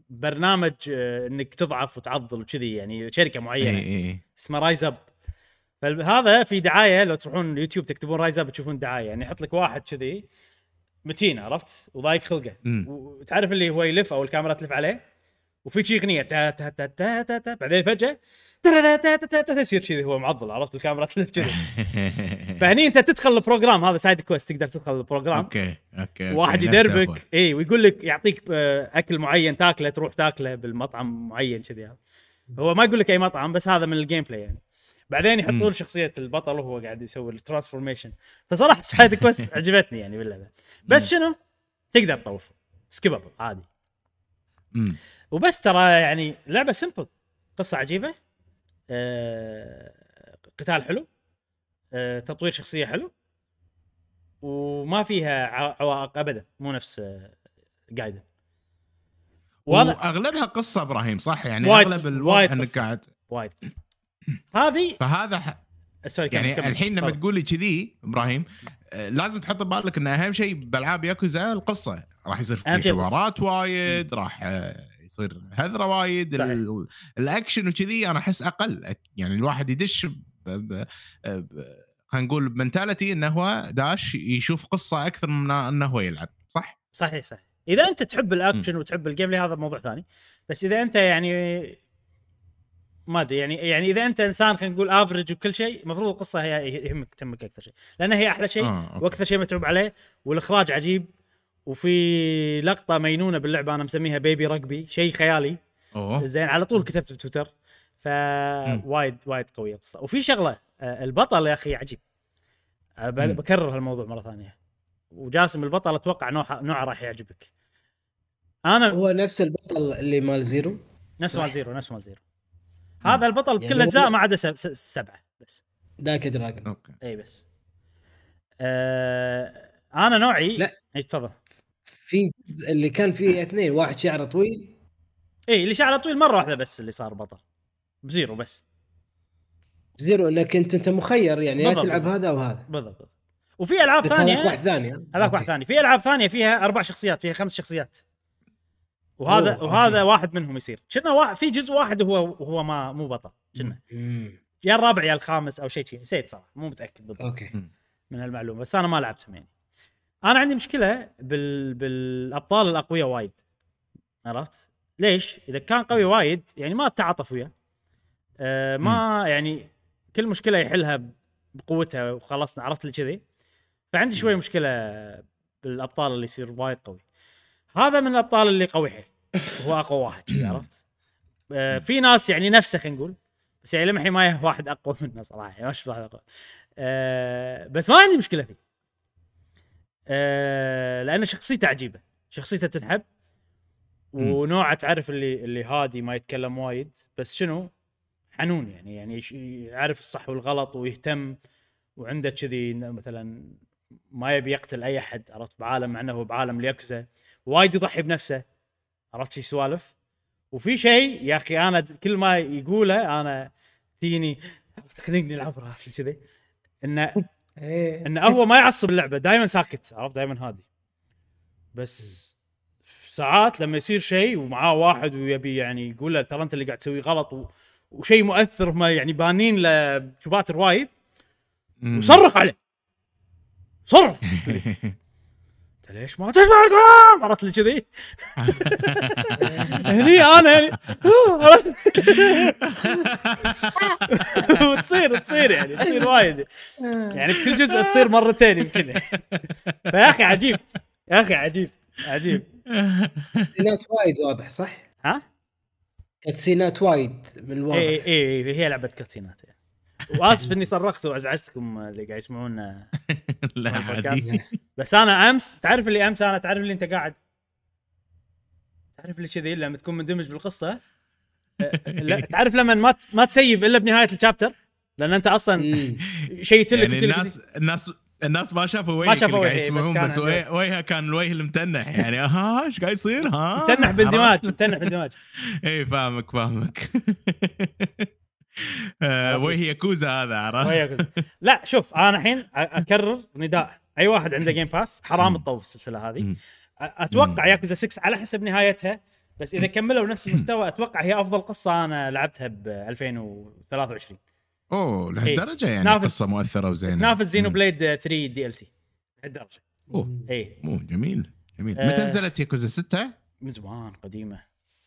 برنامج آه، إنك تضعف وتعضل وكذي يعني شركة معينة. إي اسمه رايز اب فهذا في دعاية لو تروحون اليوتيوب تكتبون رايز أب تشوفون دعاية. يعني يحط لك واحد كذي متين عرفت؟ وضايق خلقه. وتعرف اللي هو يلف أو الكاميرا تلف عليه؟ وفي شي أغنية تا تا تا تا تا تا بعدين فجأة يصير كذي هو معضل عرفت؟ الكاميرا تلف كذي. فهني أنت تدخل ال program هذا side quest تقدر تدخل ال program. okay okay واحد. يدربك. إي ويقول لك يعطيك آه، أكل معين تاكله تروح تاكله بالمطعم معين كذي. هو ما يقول لك أي مطعم بس هذا من ال gameplay يعني. بعدين يحطون. شخصية البطل وهو قاعد يسوي ال transformation فصراحة side quest عجبتني يعني باللعبة. بس شنو؟ تقدر تطوف. skippable عادي. مم. وبس ترى يعني لعبة simple قصة عجيبة. آه، قتال حلو. آه، تطوير شخصية حلو. وما فيها عوائق ابدا. مو نفس آه، جايدن وأغلبها قصة إبراهيم صح؟ يعني وايد- أغلب وايد إنك. قاعد وايد قصة. هذه فهذا ح... sorry كمل- يعني كمل. الحين لما. تقول لي كذي إبراهيم آه، لازم تحط ببالك إن أهم شيء بألعاب ياكوزا القصة راح يصير في. حوارات وايد راح آه، يصير هذرة وايد الأكشن وكذي أنا أحس أقل يعني الواحد يدش. خلينا نقول ب mentality إنه هو داش يشوف قصة أكثر من إنه هو يلعب صح؟ صحيح صحيح إذا أنت تحب الأكشن وتحب ال game هذا موضوع ثاني بس إذا أنت يعني ما أدري يعني يعني إذا أنت إنسان خلينا نقول average وكل شيء المفروض القصة هي يهمك تهمك أكثر شيء. لأن هي أحلى شيء آه، okay. وأكثر شيء متعوب عليه والإخراج عجيب وفي لقطة مينونة باللعبة أنا مسميها baby rugby شيء خيالي. أوه. زين على طول كتبت بتويتر فوايد وايد قوية القصة. وفي شغلة آه، البطل يا أخي عجيب. آه،. بكرر هالموضوع مرة ثانية. وجاسم البطل أتوقع نوعه نوعه راح يعجبك. أنا هو نفس البطل اللي مال Zero؟ نفس. مال Zero نفس مال Zero. هذا البطل بكل يعني الاجزاء ما عدا سبعة بس. Like a Dragon okay. إي بس. آه أنا نوعي لا. إي تفضل. في اللي كان فيه اثنين واحد شعره طويل. إي اللي شعره طويل مرة واحدة بس اللي صار بطل. ب Zero بس. Zero انك انت أنت مخير يعني يا. تلعب هذا أو هذا. بالضبط. بالضبط. وفي ألعاب بس هذاك ثانية واحد ثاني؟ هذاك. واحد ثاني. في ألعاب ثانية فيها أربع شخصيات فيها خمس شخصيات. وهذا أوه، وهذا. واحد منهم يصير. كنا واحد في جزء واحد هو هو ما مو بطل كنا. يا الرابع يا الخامس أو شيء شيء نسيت صراحة مو متأكد بالضبط أوكي. من هالمعلومة بس أنا ما لعبتهم يعني. أنا عندي مشكلة بال... بالأبطال الأقوياء وايد. عرفت؟ ليش؟ إذا كان قوي وايد يعني ما تتعاطف وياه. آه ما يعني كل مشكلة يحلها بقوتها وخلصنا عرفت لي كذي؟ فعندي شوي مشكلة بالأبطال اللي يصير وايد قوي. هذا من الأبطال اللي قوي حيل. هو أقوى واحد عرفت؟ آه في ناس يعني نفسه خلينا نقول بس يعني لمحي ما واحد أقوى منه صراحة يعني ما شفت واحد أقوى. آه بس ما عندي مشكلة فيه. آه لأن شخصيته عجيبه شخصيته تنحب. ونوعه تعرف اللي اللي هادي ما يتكلم وايد. بس شنو؟ حنون يعني يعني يعرف الصح والغلط ويهتم. وعنده كذي مثلا ما يبي يقتل أي أحد عرفت؟ بعالم مع إنه هو بعالم الياكوزا وايد يضحي بنفسه. عرفت شي سوالف؟ وفي شيء يا أخي أنا كل ما يقوله أنا تجيني تخنقني العبره عرفت كذي انه إيه. انه هو ما يعصب اللعبة دائما ساكت عرفت؟ دائما هادي. بس ساعات لما يصير شيء ومعاه واحد ويبي يعني يقول له ترى أنت اللي قاعد تسوي غلط و... وشيء مؤثر هم يعني بانين له شباتر وايد. وصرخ عليه. صرخ! انت ليش ما تسمع الكلام عرفت لي كذي هني أنا يعني؟ وتصير تصير يعني تصير وايد يعني بكل جزء تصير مرتين يمكن فيا أخي عجيب يا أخي عجيب عجيب cutscene ات وايد واضح صح؟ ها؟ cutscene ات وايد من الواضح اي اي اي هي لعبة cutscene ات. وآسف إني صرخت وأزعجتكم اللي قاعد يسمعونا لا. عادي. بس أنا أمس تعرف اللي أمس أنا تعرف اللي أنت قاعد؟ تعرف اللي كذي لما تكون مندمج بالقصة؟ أه، لا تعرف لما ما ما تسيب إلا بنهاية ال chapter؟ لأن أنت أصلا مم. شيت لك يعني الناس الناس الناس ما شافوا وجهك شافوا اللي قاعد وجهي، بس يسمعون كان بس عنده- وجه- وجهها كان الوجه المتنح. يعني ها إيش قاعد يصير؟ ها؟ متنح باندماج عرفت؟ متنح باندماج. اي فاهمك فاهمك. آه،. وجه ياكوزا هذا عرفت. لا شوف أنا الحين أكرر نداء أي واحد عنده Game Pass حرام. تطوف السلسلة هذه أتوقع. ياكوزا 6 على حسب نهايتها بس إذا كملوا نفس المستوى أتوقع هي أفضل قصة أنا لعبتها ب 2023 أوه. لهالدرجة يعني تنافس- قصة مؤثرة وزينة تنافس Xeno. blade 3 DLC لهالدرجة أوه إي مو جميل جميل آه. متى نزلت ياكوزا 6 من زمان قديمة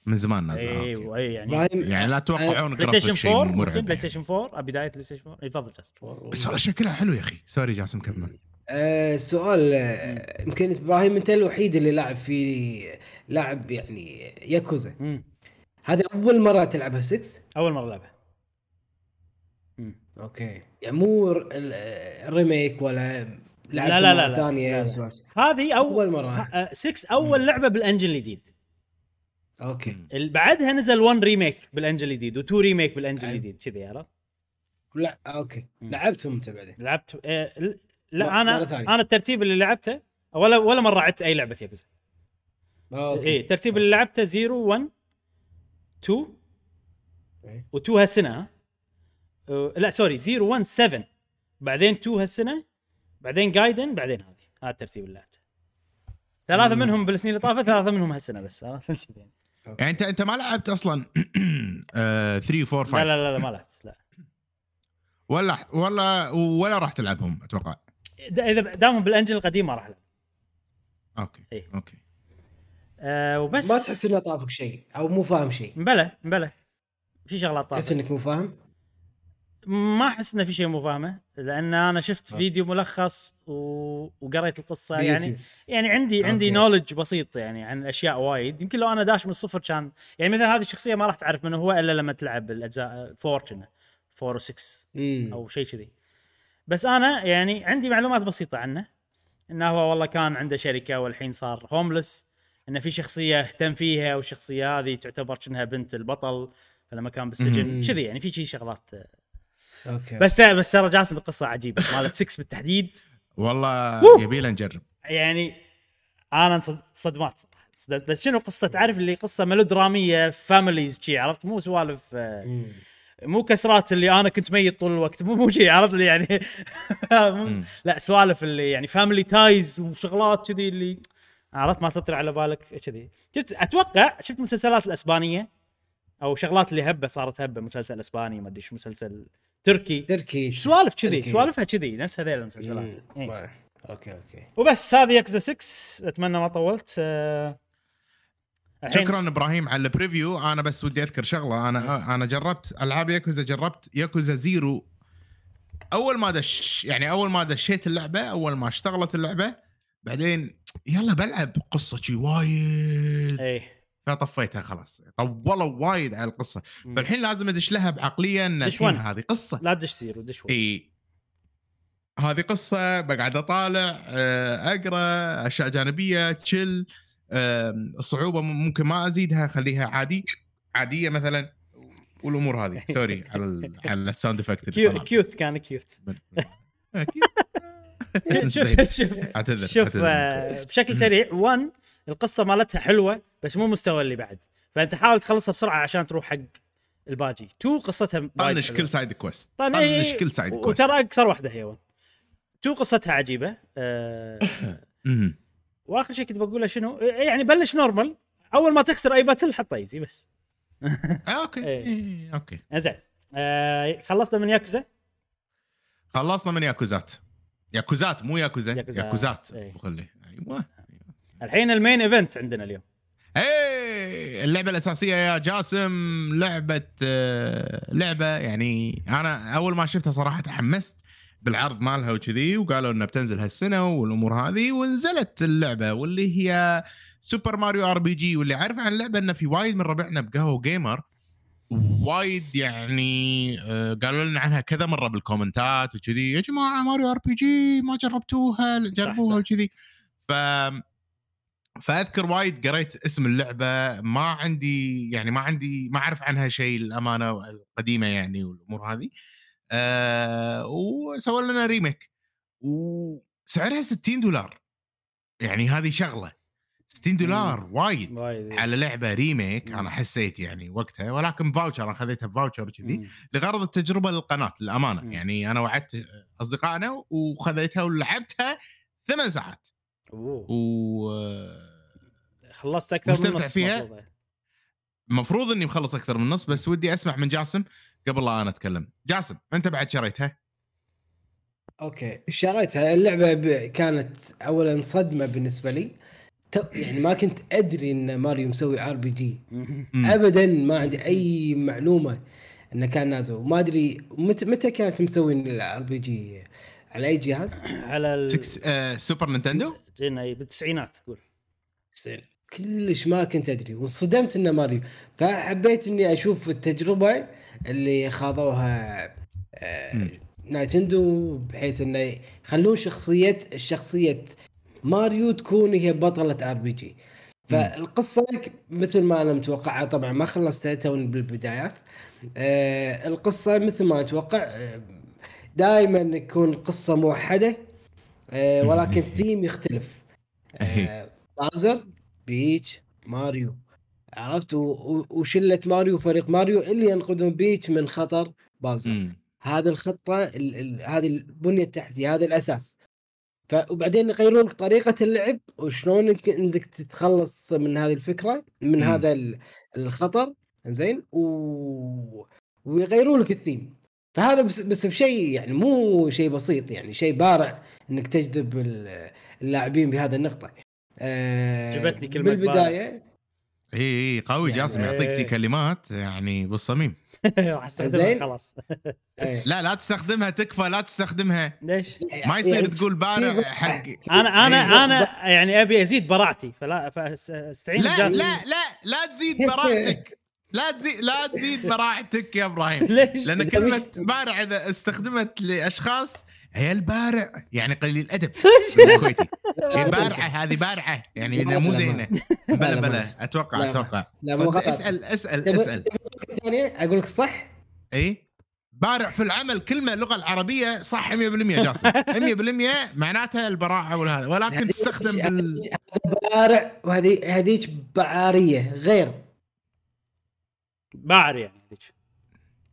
من زمان نازله اي okay. اي يعني يعني لا تتوقعون PlayStation شيء 4 ممكن مرعب بلاي. Station 4 بداية PlayStation 4 اي تفضل جاسم بس والله شكلها حلو يا أخي sorry جاسم كمل آه، سؤال آه، يمكن إبراهيم أنت الوحيد اللي لاعب في لاعب يعني ياكوزا. هذا أول مرة تلعبها 6 أول مرة ألعبها. okay يعني مو ال remake ولا لعبت لا لا لا لا. ثانية لا لا. سوالف. هذه اول أول مرة 6 أول لعبة بال engine الجديد okay بعدها نزل 1 remake بال engine الجديد و2 remake بال engine. الجديد كذي عرفت؟ لا okay. لعبتهم أنت بعدين لعبت ل- لا أنا. أنا الترتيب اللي لعبته ولا ولا مرة عدت أي لعبة Yakuza okay اي الترتيب اللي لعبته 0 1 2 إيه. و2 هالسنة ها؟ أه، لا sorry 0 1 7 بعدين 2 هالسنة بعدين Gaiden بعدين هذه هذا الترتيب اللي لعبته ثلاثة. منهم بالسنين اللي طافت ثلاثة منهم هالسنة بس عرفت كذي يعني. يعني انت أنت ما لعبت أصلا 3 4 5 لا لا لا, لا ما لعبت لا. ولا ولا ولا راح تلعبهم أتوقع. إذا دامهم بالأنجل القديم ما راح ألعب. okay إيه. okay. أه وبس. ما تحس إنه طافك شيء أو مو فاهم شيء. مبلى مبلى. في شغلات تحس طافت إنك مو فاهم؟ ما أحس إنه في شيء مو فاهمه لأن أنا شفت okay. فيديو ملخص و... وقريت القصة يعني باليوتيوب. يعني عندي عندي okay. knowledge بسيط يعني عن أشياء وايد يمكن لو أنا داش من الصفر كان يعني مثلا هذه الشخصية ما راح تعرف من هو إلا لما تلعب الأجزاء 4 كنا 4 و6 مم. أو شيء كذي بس أنا يعني عندي معلومات بسيطة عنه انه هو والله كان عنده شركة والحين صار homeless انه في شخصية اهتم فيها والشخصية هذه تعتبر كأنها بنت البطل فلما كان بالسجن. كذي يعني في شي شغلات okay. بس بس ترى جاسم القصة عجيبة. مالت 6 بالتحديد. والله. يبينا نجرب. يعني أنا صدمات صراحة صدمت. بس شنو قصة؟ تعرف اللي قصة ميلودراميه families شي عرفت؟ مو سوالف آه،. مو كسرات اللي أنا كنت ميت طول الوقت. مو مو شي عرفت؟ اللي يعني. لا سوالف اللي يعني family ties وشغلات كذي اللي عرفت؟ ما تطلع على بالك كذي. شفت؟ أتوقع شفت مسلسلات الأسبانية؟ أو شغلات اللي هبة صارت هبة مسلسل أسباني ما أدري مسلسل تركي. تركي. سوالف كذي تركي. سوالفها كذي نفس هذيل المسلسلات. إيه. okay okay. وبس هذه ياكوزا 6 أتمنى ما طولت. آه، شكرا إبراهيم على ال preview أنا بس ودي أذكر شغلة. أنا أنا جربت ألعاب ياكوزا جربت Yakuza Zero أول ما دش يعني أول ما دشيت اللعبة أول ما اشتغلت اللعبة بعدين يلا بلعب. قصة شي وايد. إيه. فطفيتها خلاص طولوا وايد على القصة مم. فالحين لازم ادش لها بعقليه ان. هذه قصة لا تدش Zero دش. إي هذه قصة بقعد أطالع آه، أقرأ أشياء جانبية تشل الصعوبه ممكن ما أزيدها اخليها عادي عادية مثلا والأمور هذه sorry على على ال sound effect. cute كان cute أكيد. شوف. شوف آه،. بشكل سريع 1 القصة مالتها حلوة بس مو مستوى اللي بعد. فأنت حاول تخلصها بسرعة عشان تروح حق الباجي. 2 قصتها طنش. كل side quest طن- طنش إيه، كل side quest وترى أقصر واحدة هي 1 2 قصتها عجيبة. مهم. وآخر شيء كنت بقوله شنو؟ يعني بلش normal أول ما تكسر أي battle حطه easy بس. آه، okay. إيه. إيه، okay. زين آه خلصنا من ياكوزا؟ خلصنا من ياكوزات. ياكوزات مو ياكوزا. ياكوزات. ياكوزات. إيه. أيوه. الحين ال main event عندنا اليوم إيه اللعبة الأساسية يا جاسم لعبة آه، لعبة يعني أنا أول ما شفتها صراحة تحمست بالعرض مالها وكذي وقالوا إنها بتنزل هالسنة والأمور هذه ونزلت اللعبة واللي هي سوبر ماريو RPG واللي عارف عن اللعبة إنه في وايد من ربعنا بقهوة جيمر وايد يعني آه، قالوا لنا عنها كذا مرة بالكومنتات وكذي يا جماعة ماريو RPG ما جربتوها جربوها. وكذي ف فأذكر وايد قريت اسم اللعبة ما عندي يعني ما عندي ما أعرف عنها شيء للأمانة القديمة يعني والأمور هذه. آه وسووا لنا remake وسعرها 60 دولار. يعني هذه شغلة. 60 دولار وايد وايد على لعبة ريميك مم. أنا حسيت يعني وقتها ولكن فاوتشر أنا خذيتها بفاوتشر كذي. لغرض التجربة للقناة للأمانة. مم. يعني أنا وعدت أصدقائنا وخذيتها ولعبتها ثمان ساعات. أوه. و خلصت أكثر من مستمتع نص فيها؟ مفروض. المفروض إني مخلص أكثر من نص بس ودي أسمع من جاسم قبل لا أنا أتكلم جاسم أنت بعد شريتها okay شريتها اللعبة ب... كانت اولا صدمة بالنسبة لي ت- يعني ما كنت أدري إن ماريو مسوي RPG. ابدا ما عندي أي معلومة انه كان نازل وما أدري متى متى كانت مسوين ال RPG على أي جهاز؟ على ال... سكس آه سوبر نينتندو جينا أي بالتسعينات تقول. كلش ما كنت أدري وانصدمت إنه ماريو فحبيت إني أشوف التجربة اللي خاضوها آه،. نينتندو بحيث إنه يخلون شخصية الشخصيه ماريو تكون هي بطلة RPG. فالقصة مثل ما أنا متوقعها طبعا ما خلصتها توني بالبدايات. آه القصة مثل ما أتوقع دائما يكون قصة موحدة. آه ولكن ثيم يختلف. آه باوزر بيتش ماريو عرفت؟ وشلة ماريو فريق ماريو اللي ينقذون بيتش من خطر باوزر. هذه الخطة ال ال هذه البنية التحتية هذا الأساس. ف وبعدين يغيرون طريقة اللعب وشلون انك تتخلص من هذه الفكرة من مم. هذا ال- الخطر. زين و... ويغيرون لك الثيم. فهذا بس بس بشيء يعني مو شيء بسيط يعني شيء بارع إنك تجذب ال- اللاعبين بهذه النقطة آه عجبتني كلمة بالبدايه إي إي قوي يعني- جاسم يعطيك لي إيه. كلمات يعني بالصميم راح أستخدمها. خلاص آه لا لا تستخدمها تكفى لا تستخدمها ليش؟ ما يصير يعني تقول بارع حق أنا أنا. أنا يعني أبي أزيد براعتي فلا فأستعين لا بجاسم. لا لا لا تزيد براعتك لا تزيد لا تزيد براعتك يا إبراهيم. ليش؟ لأن كلمة بارع إذا استخدمت لأشخاص هي البارع. يعني قليل الأدب. هي بارعة هذه بارعة. يعني مو زينة. لا، بلا لا، بلا أتوقع أتوقع. لا مو غلط اسأل اسأل تبي- اسأل. تبي ثانية. أقول لك صح؟ إي. بارع في العمل كلمة اللغة العربية صح 100% جاسم. 100% معناتها البراعة والهذا. ولكن هذيك- تستخدم بال بارع وهذه هذيك بعارية غير. باعر يعني هذيك.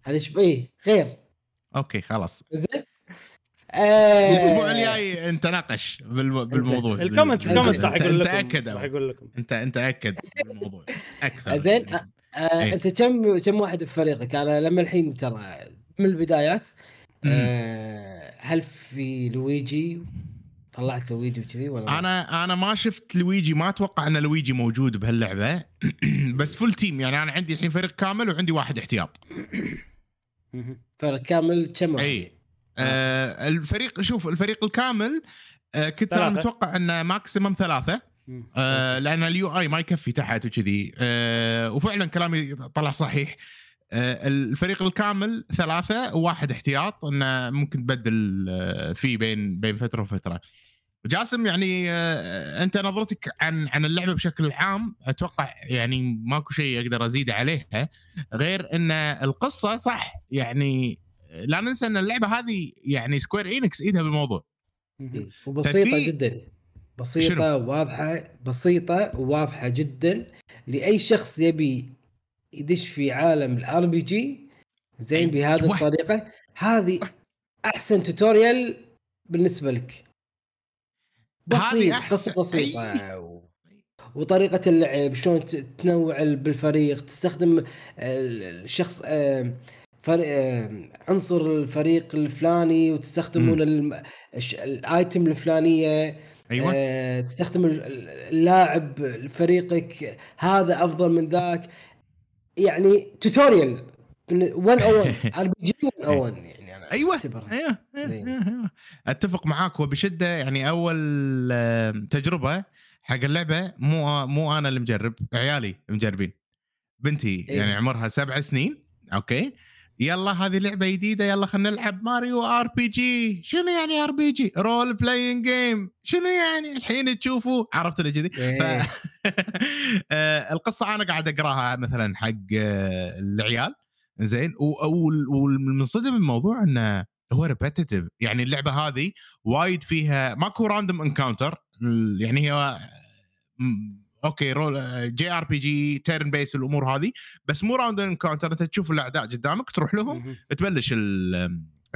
هذيك إيه غير. okay خلاص. زين. آه الأسبوع الجاي نتناقش بالم- بالموضوع. ال comment. ال comment راح إنت يقول انت لكم اكد راح. يقول لكم. انت إنت اكد بالموضوع أكثر. زين آه إيه. أنت كم كم واحد في فريقك؟ أنا لما الحين ترى من البدايات آه هل في لويجي طلعت لويجي وكذي ولا أنا أنا ما شفت لويجي ما أتوقع أن لويجي موجود بهاللعبة بس full team يعني أنا عندي الحين فريق كامل وعندي واحد احتياط. فريق كامل كم؟ إي آه الفريق شوف الفريق الكامل آه كنت أنا. متوقع انه maximum ثلاثة مم. آه لأن ال UI ما يكفي تحت وكذي آه وفعلا كلامي طلع صحيح آه الفريق الكامل ثلاثة وواحد احتياط إنه ممكن تبدل آه فيه بين بين فترة وفترة. جاسم يعني آه أنت نظرتك عن عن اللعبة بشكل عام أتوقع يعني ماكو شيء أقدر أزيد عليها غير إن القصة صح يعني لا ننسى إن اللعبة هذه يعني Square Enix إيدها بالموضوع. وبسيطه ففي- جدا. بسيطة شنو؟ وواضحة بسيطة وواضحة جدا. لأي شخص يبي يدش في عالم ال RPG زين. بهذه الطريقة. هذه أحسن توتوريال بالنسبة لك. بسيط قصة بسيطة. أي. وطريقة اللعب شلون تنوع ال- بالفريق تستخدم ال- الشخص آم، فريق آم، عنصر الفريق الفلاني الش- الآيتم الفلانية أيوه. آه، تستخدم ال- ال- اللاعب فريقك هذا أفضل من ذاك. يعني tutorial 101 RPG 101 يعني أنا أيوه. أعتبرها. أيوه. زين. أيوة، أيوة. أتفق معاك وبشدة. يعني أول تجربة حق اللعبة مو مو أنا اللي مجرب عيالي مجربين. بنتي أيوة. يعني عمرها سبع سنين. okay. يلا هذه لعبة جديدة يلا خلينا نلعب ماريو RPG. شنو يعني RPG؟ role playing game شنو يعني؟ الحين تشوفوا. عرفت اللي كذي إيه. ف... آه، القصة أنا قاعد أقراها مثلا حق آه، العيال. زين والمنصدم الموضوع إنه هو repetitive يعني اللعبة هذه وايد فيها ماكو random encounter يعني هي م- okay role JRPG turn base الأمور هذه بس مو random encounter أنت تشوف الأعداء قدامك تروح لهم. تبلش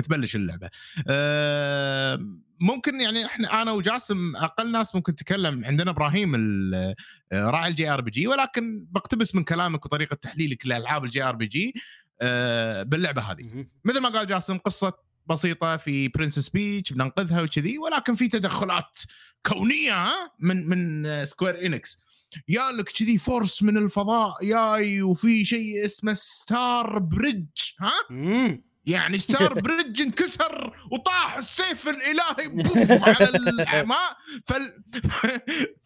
تبلش اللعبة أه، ممكن يعني إحنا أنا وجاسم أقل ناس ممكن تتكلم عندنا إبراهيم آه، راعي ال JRPG ولكن بقتبس من كلامك وطريقة تحليلك لألعاب ال JRPG أه، باللعبة هذه. مثل ما قال جاسم قصة بسيطة في Princess بيتش بننقذها وكذي ولكن في تدخلات كونية من من آه، Square Enix يا لك كذي force من الفضاء جاي وفي شيء اسمه star bridge ها مم. يعني star bridge انكسر وطاح السيف الإلهي بوف على الاعماء فال...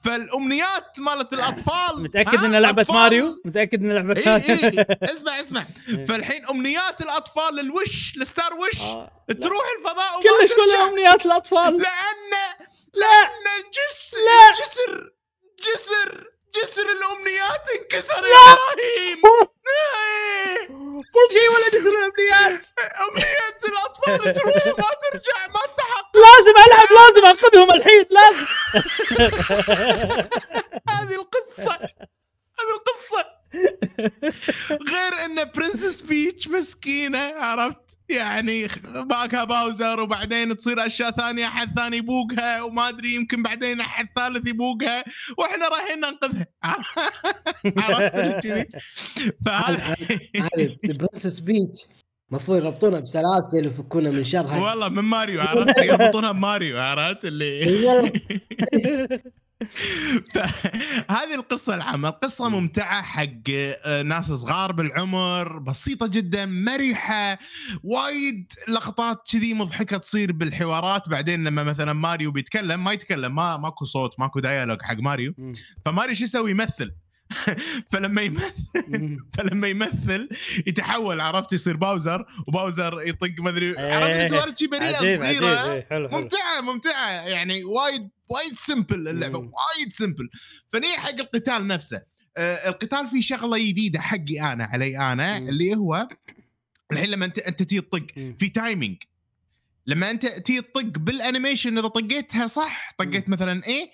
فالأمنيات مالت الأطفال متأكد ها؟ إنها لعبة أطفال- ماريو متأكد إنها لعبة إي ماريو إي اسمع اسمع فالحين أمنيات الأطفال ال wish ال star wish آه. تروح الفضاء كلش. كلها أمنيات الأطفال لأن لا لأن الجسر لا. جسر جسر جسر الأمنيات انكسر يا إبراهيم. إيه. كل شيء ولا جسر الأمنيات؟ أمنيات الأطفال تروح ما ترجع ما تحقق. لازم ألعب لازم انقذهم الحين لازم. هذه القصة هذه القصة. غير إن برنسس بيتش مسكينة عرفت؟ يعني باكها باوزر وبعدين تصير أشياء ثانية أحد ثاني يبوقها وما أدري يمكن بعدين أحد ثالث يبوقها. وإحنا رايحين ننقذها. عرفت كذي؟ فهذا هذه Princess بيتش المفروض يربطونها بسلاسل ويفكونها من شرها. والله من ماريو عرفت؟ يربطونها بماريو عرفت اللي. هذه القصة العامة. القصة ممتعة حق آه، ناس صغار بالعمر بسيطة جدا مرحة وايد لقطات كذي مضحكة تصير بالحوارات. بعدين لما مثلا ماريو بيتكلم ما يتكلم ما ماكو صوت ماكو dialogue حق ماريو. فماريو شو يسوي؟ يمثل. فلما يمثل. فلما يمثل يتحول عرفت يصير باوزر وباوزر يطق ما ادري عرفت إيه. سوالف شي صغيرة عجيب إيه، ممتعة ممتعة يعني وايد وايد simple اللعبة. وايد simple فني حق القتال نفسه آه القتال فيه شغلة جديدة حقي أنا علي أنا مم. اللي هو الحين لما انت أنت تيجي تطق. في timing لما أنت تيجي تطق بال animation إذا طقيتها صح طقيت مثلا إيه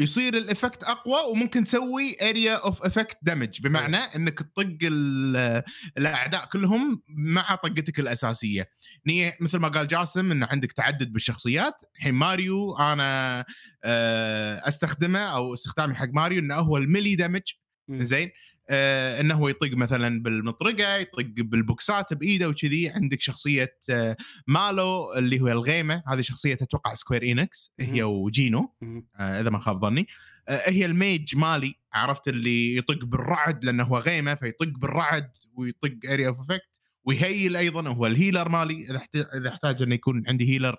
يصير ال effect أقوى وممكن تسوي area of effect damage بمعنى إنك تطق ال- الأعداء كلهم مع طقتك الأساسية. نية مثل ما قال جاسم انه عندك تعدد بالشخصيات. الحين ماريو أنا آه، أستخدمه أو استخدامي حق ماريو إنه هو ال melee damage. مم. زين؟ آه إنه هو يطق مثلا بالمطرقة يطق بالبوكسات بإيده وكذي. عندك شخصية آه مالو اللي هو الغيمة. هذه شخصية أتوقع Square Enix هي وجينو. آه إذا ما خاب ظني. آه هي ال mage مالي. عرفت؟ اللي يطق بالرعد لأنه هو غيمة فيطق بالرعد ويطق area of effect وي heal أيضا هو ال healer مالي. إذا احتاج إذا احتاج إنه يكون عندي healer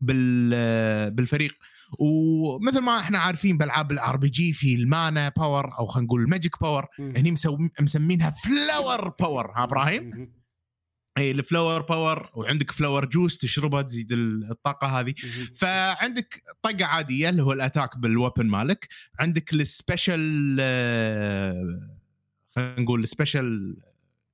بال آه، بالفريق. ومثل ما إحنا عارفين بألعاب ال RPG في ال mana power أو خلينا نقول ال magic power. هني مسمينها flower power ها إبراهيم. اي ال flower power وعندك flower juice تشربها تزيد الطاقة هذه. فعندك طقة عادية اللي هو ال attack بال weapon مالك عندك ال special آه، خلينا نقول ال special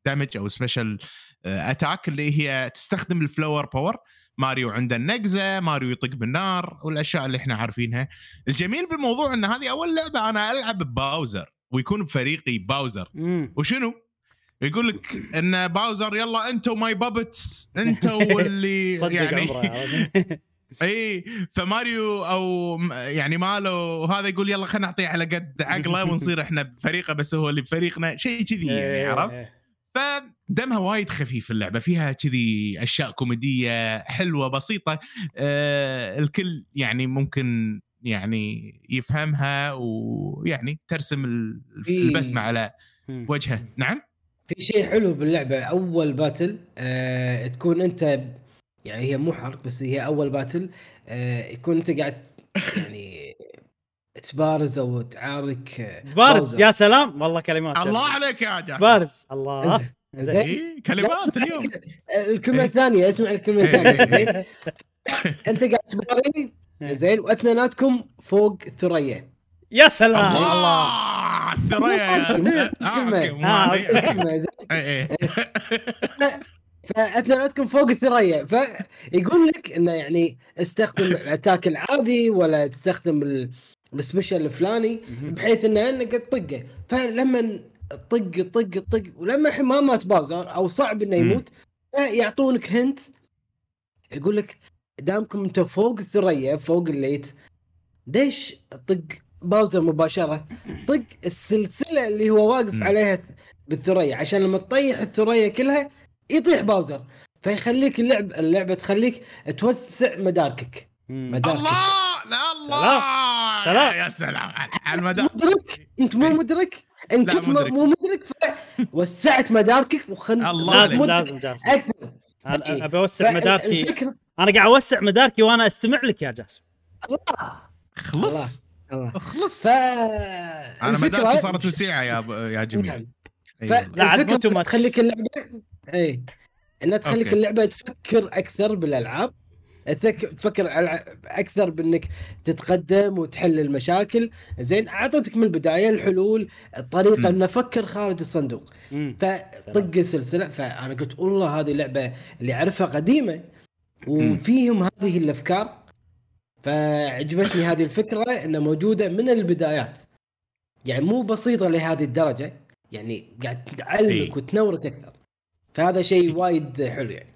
damage أو special attack اللي هي تستخدم ال flower power ماريو عنده النقزة ماريو يطق بالنار والأشياء اللي إحنا عارفينها الجميل بالموضوع إن هذه أول لعبة أنا ألعب بباوزر ويكون بفريقي باوزر. وشنو؟ يقول لك إن باوزر يلا أنتوا my puppets أنتوا اللي صدق يعني؟ إي فماريو أو يعني مالو وهذا يقول يلا خلينا نعطيه على قد عقله ونصير إحنا بفريقه بس هو اللي بفريقنا شيء كذي يعني إيه، عرفت؟ فدمها وايد خفيف اللعبة فيها كذي أشياء كوميدية حلوة بسيطة آه الكل يعني ممكن يعني يفهمها ويعني ترسم البسمة على. وجهه نعم؟ في شيء حلو باللعبة أول باتل آه تكون أنت يعني هي مو حرب بس هي أول battle آه يكون أنت قاعد يعني تبارز أو تعارك آه، بارز. يا سلام والله كلمات الله عليك يا جاسم. بارز الله. زين. إيه، كلمات اليوم. الكلمة الثانية اسمع الكلمة الثانية زين. أنت قاعد تباري زين وأثنيناتكم فوق ثريا. يا سلام. الله الثريا يا- آه، آه،. إيه، إيه. فأثنيناتكم فوق الثريا فيقول لك انه يعني استخدم ال attack العادي ولا تستخدم ال- ال special الفلاني. بحيث انه إنك تطقه. فلما طق طق طق ولما الحين ما مات باوزر أو صعب إنه. يموت فيعطونك hint يقول لك دامكم أنتم فوق الثريا فوق ال light ليش طق باوزر مباشرة طق السلسلة اللي هو واقف مم. عليها بالثريا عشان لما تطيح الثريا كلها يطيح باوزر فيخليك اللعب اللعبة تخليك توسع مداركك. مداركك الله لا الله سلام. يا سلام على المدى مدرك أنت مو مدرك انت لا، كنت. مو مدرك وسعت مداركك وخل الله خلت لازم لازم جاسم أكثر أنا إيه. أبي أوسع مداركي الفكرة أنا قاعد أوسع مداركي وأنا أستمع لك يا جاسم الله خلص الله ف أنا مداركي صارت وسيعة يا ب- يا جميل نعم. أي والله. لا، عاد مو فالفكرة. تخليك اللعبه اي إنها تخليك. اللعبة تفكر أكثر بالألعاب تفك- تفكر ألع- أكثر بأنك تتقدم وتحل المشاكل. زين اعطتك من البداية الحلول الطريقة. أن أفكر خارج الصندوق. فطق سلسله فأنا قلت والله هذه لعبة اللي أعرفها قديمة وفيهم هذه الأفكار. فعجبتني هذه الفكرة إنها موجودة من البدايات. يعني مو بسيطة لهذه الدرجة يعني قاعد تعلمك إيه. وتنورك أكثر. فهذا شيء وايد حلو يعني.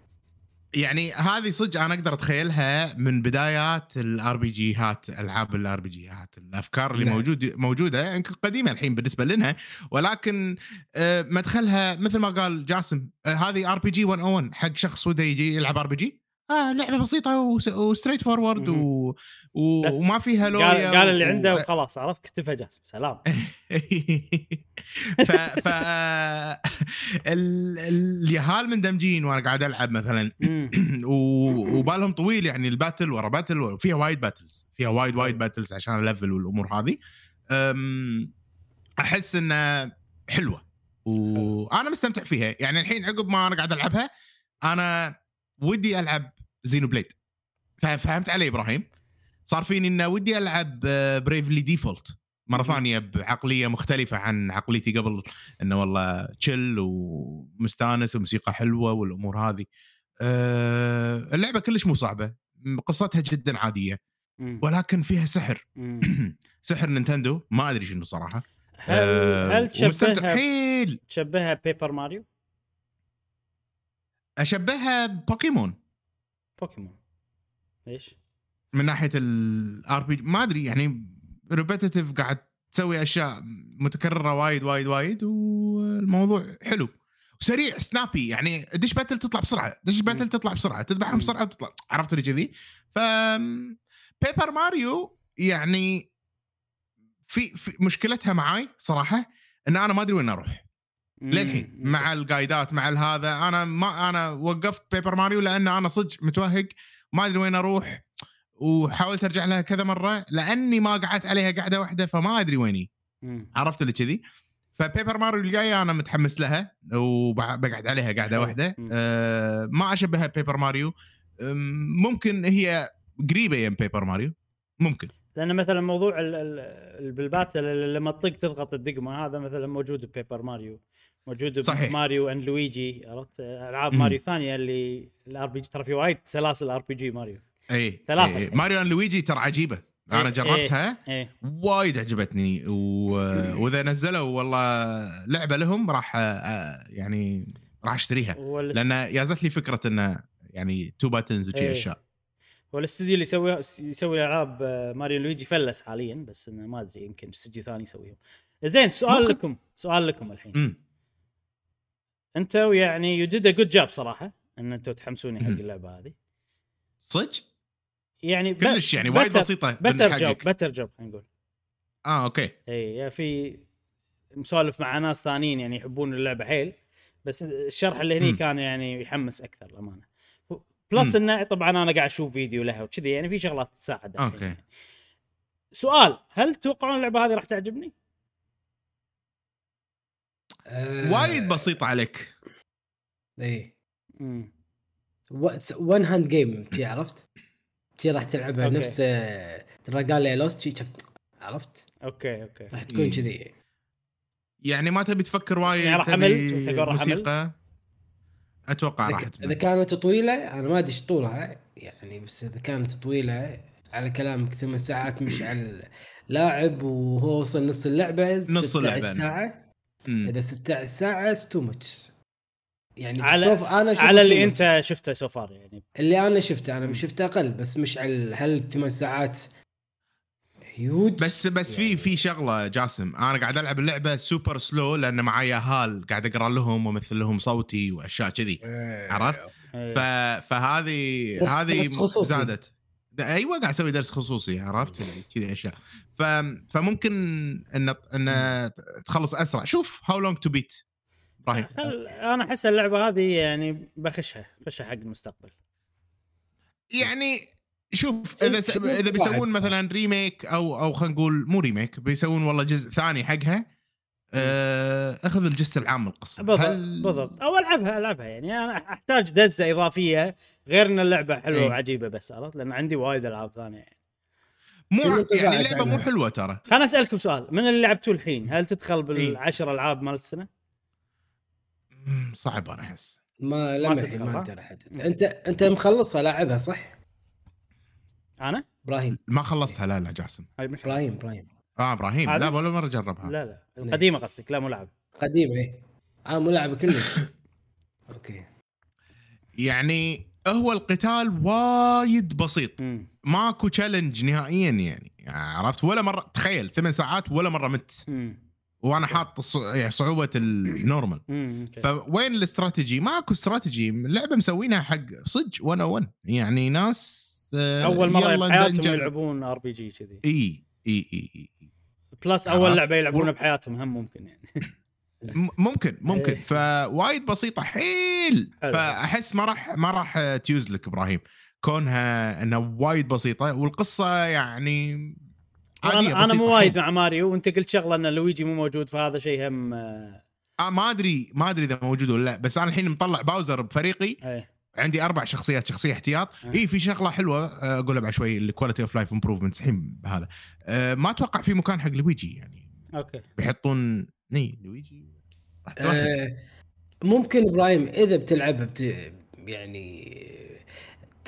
يعني هذه صدق أنا أقدر أتخيلها من بدايات ال RPG هات ألعاب ال RPG هات الأفكار اللي نعم. موجود موجودة يمكن قديمة الحين بالنسبة لنا ولكن آه، مدخلها مثل ما قال جاسم آه، هذه RPG 101 حق شخص وده يجي يلعب RPG آه لعبة بسيطة و straightforward. و... و... وما فيها قال لويا قال اللي و- عنده وخلاص عرفت؟ اكتفى جاسم سلام. ف ف ال- اليهال مندمجين وأنا قاعد ألعب مثلا. و- وبالهم طويل يعني ال battle ورا battle وفيها وايد battles فيها وايد وايد battles عشان ال level والأمور هذه. أم، أحس إنها حلوة. وأنا مستمتع فيها. يعني الحين عقب ما أنا قاعد ألعبها أنا ودي ألعب Xenoblade فهمت علي إبراهيم صار فيني إنه ودي ألعب Bravely Default مرة. ثانية بعقلية مختلفة عن عقليتي قبل إنه والله chill ومستانس وموسيقى حلوة والأمور هذه أه اللعبة كلش مو صعبة قصتها جدا عادية. ولكن فيها سحر. سحر نينتندو ما أدري شنو صراحة هل أه هل تشبهها حيل تشبهها Paper Mario؟ أشبهها بوكيمون بوكيمون. ليش؟ من ناحية ال RP ما أدري يعني repetitive قاعد تسوي أشياء متكررة وايد وايد وايد والموضوع حلو. وسريع snappy يعني دش battle تطلع بسرعة دش battle تطلع بسرعة تذبحهم. بسرعة وتطلع عرفت اللي كذي؟ ف Paper Mario يعني في, في مشكلتها معاي صراحة إن أنا ما أدري وين أروح. للحين. مع ال guide ات مع هذا. أنا ما أنا وقفت Paper Mario لأن أنا صدق متوهق ما أدري وين أروح وحاولت أرجع لها كذا مرة لأني ما قعدت عليها قعدة واحدة فما أدري ويني. مم. عرفت اللي كذي؟ ف Paper Mario الجاية أنا متحمس لها وبقعد عليها قعدة حلو. واحدة. أه ما أشبهها Paper Mario ممكن هي قريبة يم Paper Mario ممكن. لأن مثلا موضوع ال- ال- ال- بال battle اللي لما تطق تضغط الدقمة هذا مثلا موجود ب Paper Mario موجود صحيح. ب Mario and Luigi عرفت ألعاب مم. ماريو ثانية اللي ال RPG ترى في وايد سلاسل RPG ماريو إي ثلاثة إي. الحين. Mario and Luigi ترى عجيبة أنا إيه، جربتها إيه وايد عجبتني و... وإذا نزلوا والله لعبة لهم راح آه، يعني راح أشتريها والس... لأن يازت لي فكرة انه يعني two buttons وشي. أشياء والاستوديو اللي يسوي يسوي ألعاب آه، ماريو لويجي فلس حاليا بس إنه ما أدري يمكن استوديو ثاني يسويهم زين سؤال ممكن. لكم سؤال لكم الحين امم أنتوا يعني you did a good job صراحة ان أنتوا تحمسوني حق. اللعبة هذه صدق يعني كلش يعني وايد بسيطة better job. better job خلينا نقول آه أوكي إي يعني في مسولف مع ناس ثانيين يعني يحبون اللعبة حيل بس الشرح اللي هني. كان يعني يحمس أكثر الامانه plus انه طبعا أنا قاعد أشوف فيديو لها وكذي يعني في شغلات تساعد أوكي. يعني. سؤال هل تتوقعون اللعبة هذه راح تعجبني؟ آه، وايد بسيطه عليك اي امم one hand game شي عرفت؟ شي راح تلعبها أوكي. نفس ترى قال لي لوست شي عرفت؟ أوكي أوكي راح تكون إيه. كذي يعني ما تبي تفكر وايد يعني راح عملت موسيقى أتوقع راح إذا. كانت طويلة أنا ما أدري إيش طولها يعني بس إذا كانت طويلة على كلامك ثمان ساعات مش على اللاعب وهو وصل نص اللعبة نص 16 اللعبة. ساعه. إذا 16 ساعة too much يعني على- سوف أنا على اللي شفت أنت شفته so far يعني. اللي أنا شفته أنا شفت أقل بس مش على هل ثمان ساعات هيوج بس بس في يعني- في شغلة جاسم. أنا قاعد ألعب اللعبة super slow لأن مع العيال قاعد أقرأ لهم وأمثل لهم صوتي وأشياء كذي. عرفت؟ ف... فهذه هذه. زادت. أيوه قاعد أسوي درس خصوصي عرفت؟ كذي أشياء. ف... فممكن إن إن تخلص أسرع. شوف How Long to Beat إبراهيم. خل... أنا أحس اللعبة هذه يعني بخشها بخشها حق المستقبل. يعني شوف إذا س... إذا بيسوون. مثلا remake أو أو خلينا نقول مو remake بيسوون والله جزء ثاني حقها آه، أخذ الجزء العام من القصة. بالضبط هل- بالضبط. أو ألعبها ألعبها يعني. أنا أحتاج دزة إضافية غير إن اللعبة حلوة إيه. وعجيبة بس عرفت؟ لأن عندي وايد ألعاب ثانية. يعني. مو يعني اللعبة مو؟ حلوة ترى. خلنا أسألكم سؤال من اللي لعبتوه الحين؟ هل تدخل إيه. بالعشر ألعاب مال السنة؟ صعب أنا أحس. ما تدخل، ما احدد أنت أنت مخلصها لاعبها صح؟ أنا؟ إبراهيم. ما خلصتها لا لا جاسم. إبراهيم إبراهيم. آه إبراهيم؟ لا ولا مرة جربها. لا لا. القديمة قصدك لا مو لعب. قديم إيه. آه مو كلش. أوكي. يعني هو القتال وايد بسيط. ماكو challenge نهائيا يعني عرفت ولا مرة تخيل ثمان ساعات ولا مرة مت. وأنا حاط الص- يعني صعوبة ال normal. فوين الاستراتيجي؟ ماكو استراتيجي اللعبه مسوينها حق صدق 101 يعني ناس آه، أول مرة يلا بحياتهم. يلعبون RPG كذي إي إي إي إي plus؟ أول لعبة يلعبونها بحياتهم هم ممكن يعني ممكن ممكن. إيه. فوايد بسيطة. حيل. فأحس ما راح ما راح تيوز لك إبراهيم. كونها إنها وايد بسيطة والقصة يعني عادية أنا, أنا مو وايد. مع ماريو وأنت قلت شغلة إن لويجي مو موجود فهذا شيء هم آه، آه ما أدري ما أدري إذا موجود ولا لا. بس أنا الحين مطلع باوزر بفريقي. إيه. عندي أربع شخصيات شخصية احتياط. أه. اي في شغلة حلوة آه، أقولها بعد شوي ال quality of life improvements الحين بهذا. آه، ما أتوقع في مكان حق لويجي يعني. أوكي. بيحطون اي لويجي. آه ممكن إبراهيم إذا بتلعبها بت... يعني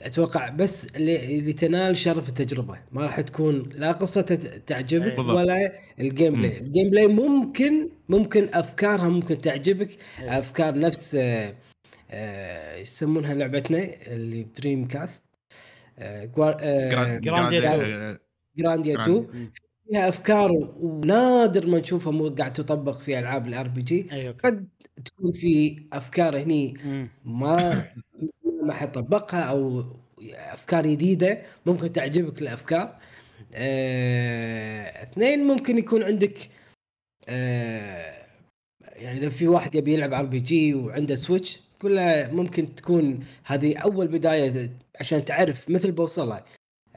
أتوقع بس اللي تنال شرف التجربة ما راح تكون لا قصة تعجبك بالضبط. ولا ال gameplay ال gameplay ممكن ممكن أفكارها ممكن تعجبك إيه. أفكار نفس آه، آه، يسمونها لعبتنا اللي ب Dreamcast آه، آه، Grand- Grandia Grand- two. آه، Grandia Grand- 2 مم. فيها أفكار ونادر ما نشوفها مو قاعد تطبق في ألعاب ال RPG قد تكون في أفكار هني. ما ما حطبقها أو أفكار جديدة ممكن تعجبك الأفكار. آه، اثنين ممكن يكون عندك آه، يعني إذا في واحد يبي يلعب RPG وعنده Switch كلها ممكن تكون هذه أول بداية عشان تعرف مثل بوصلها.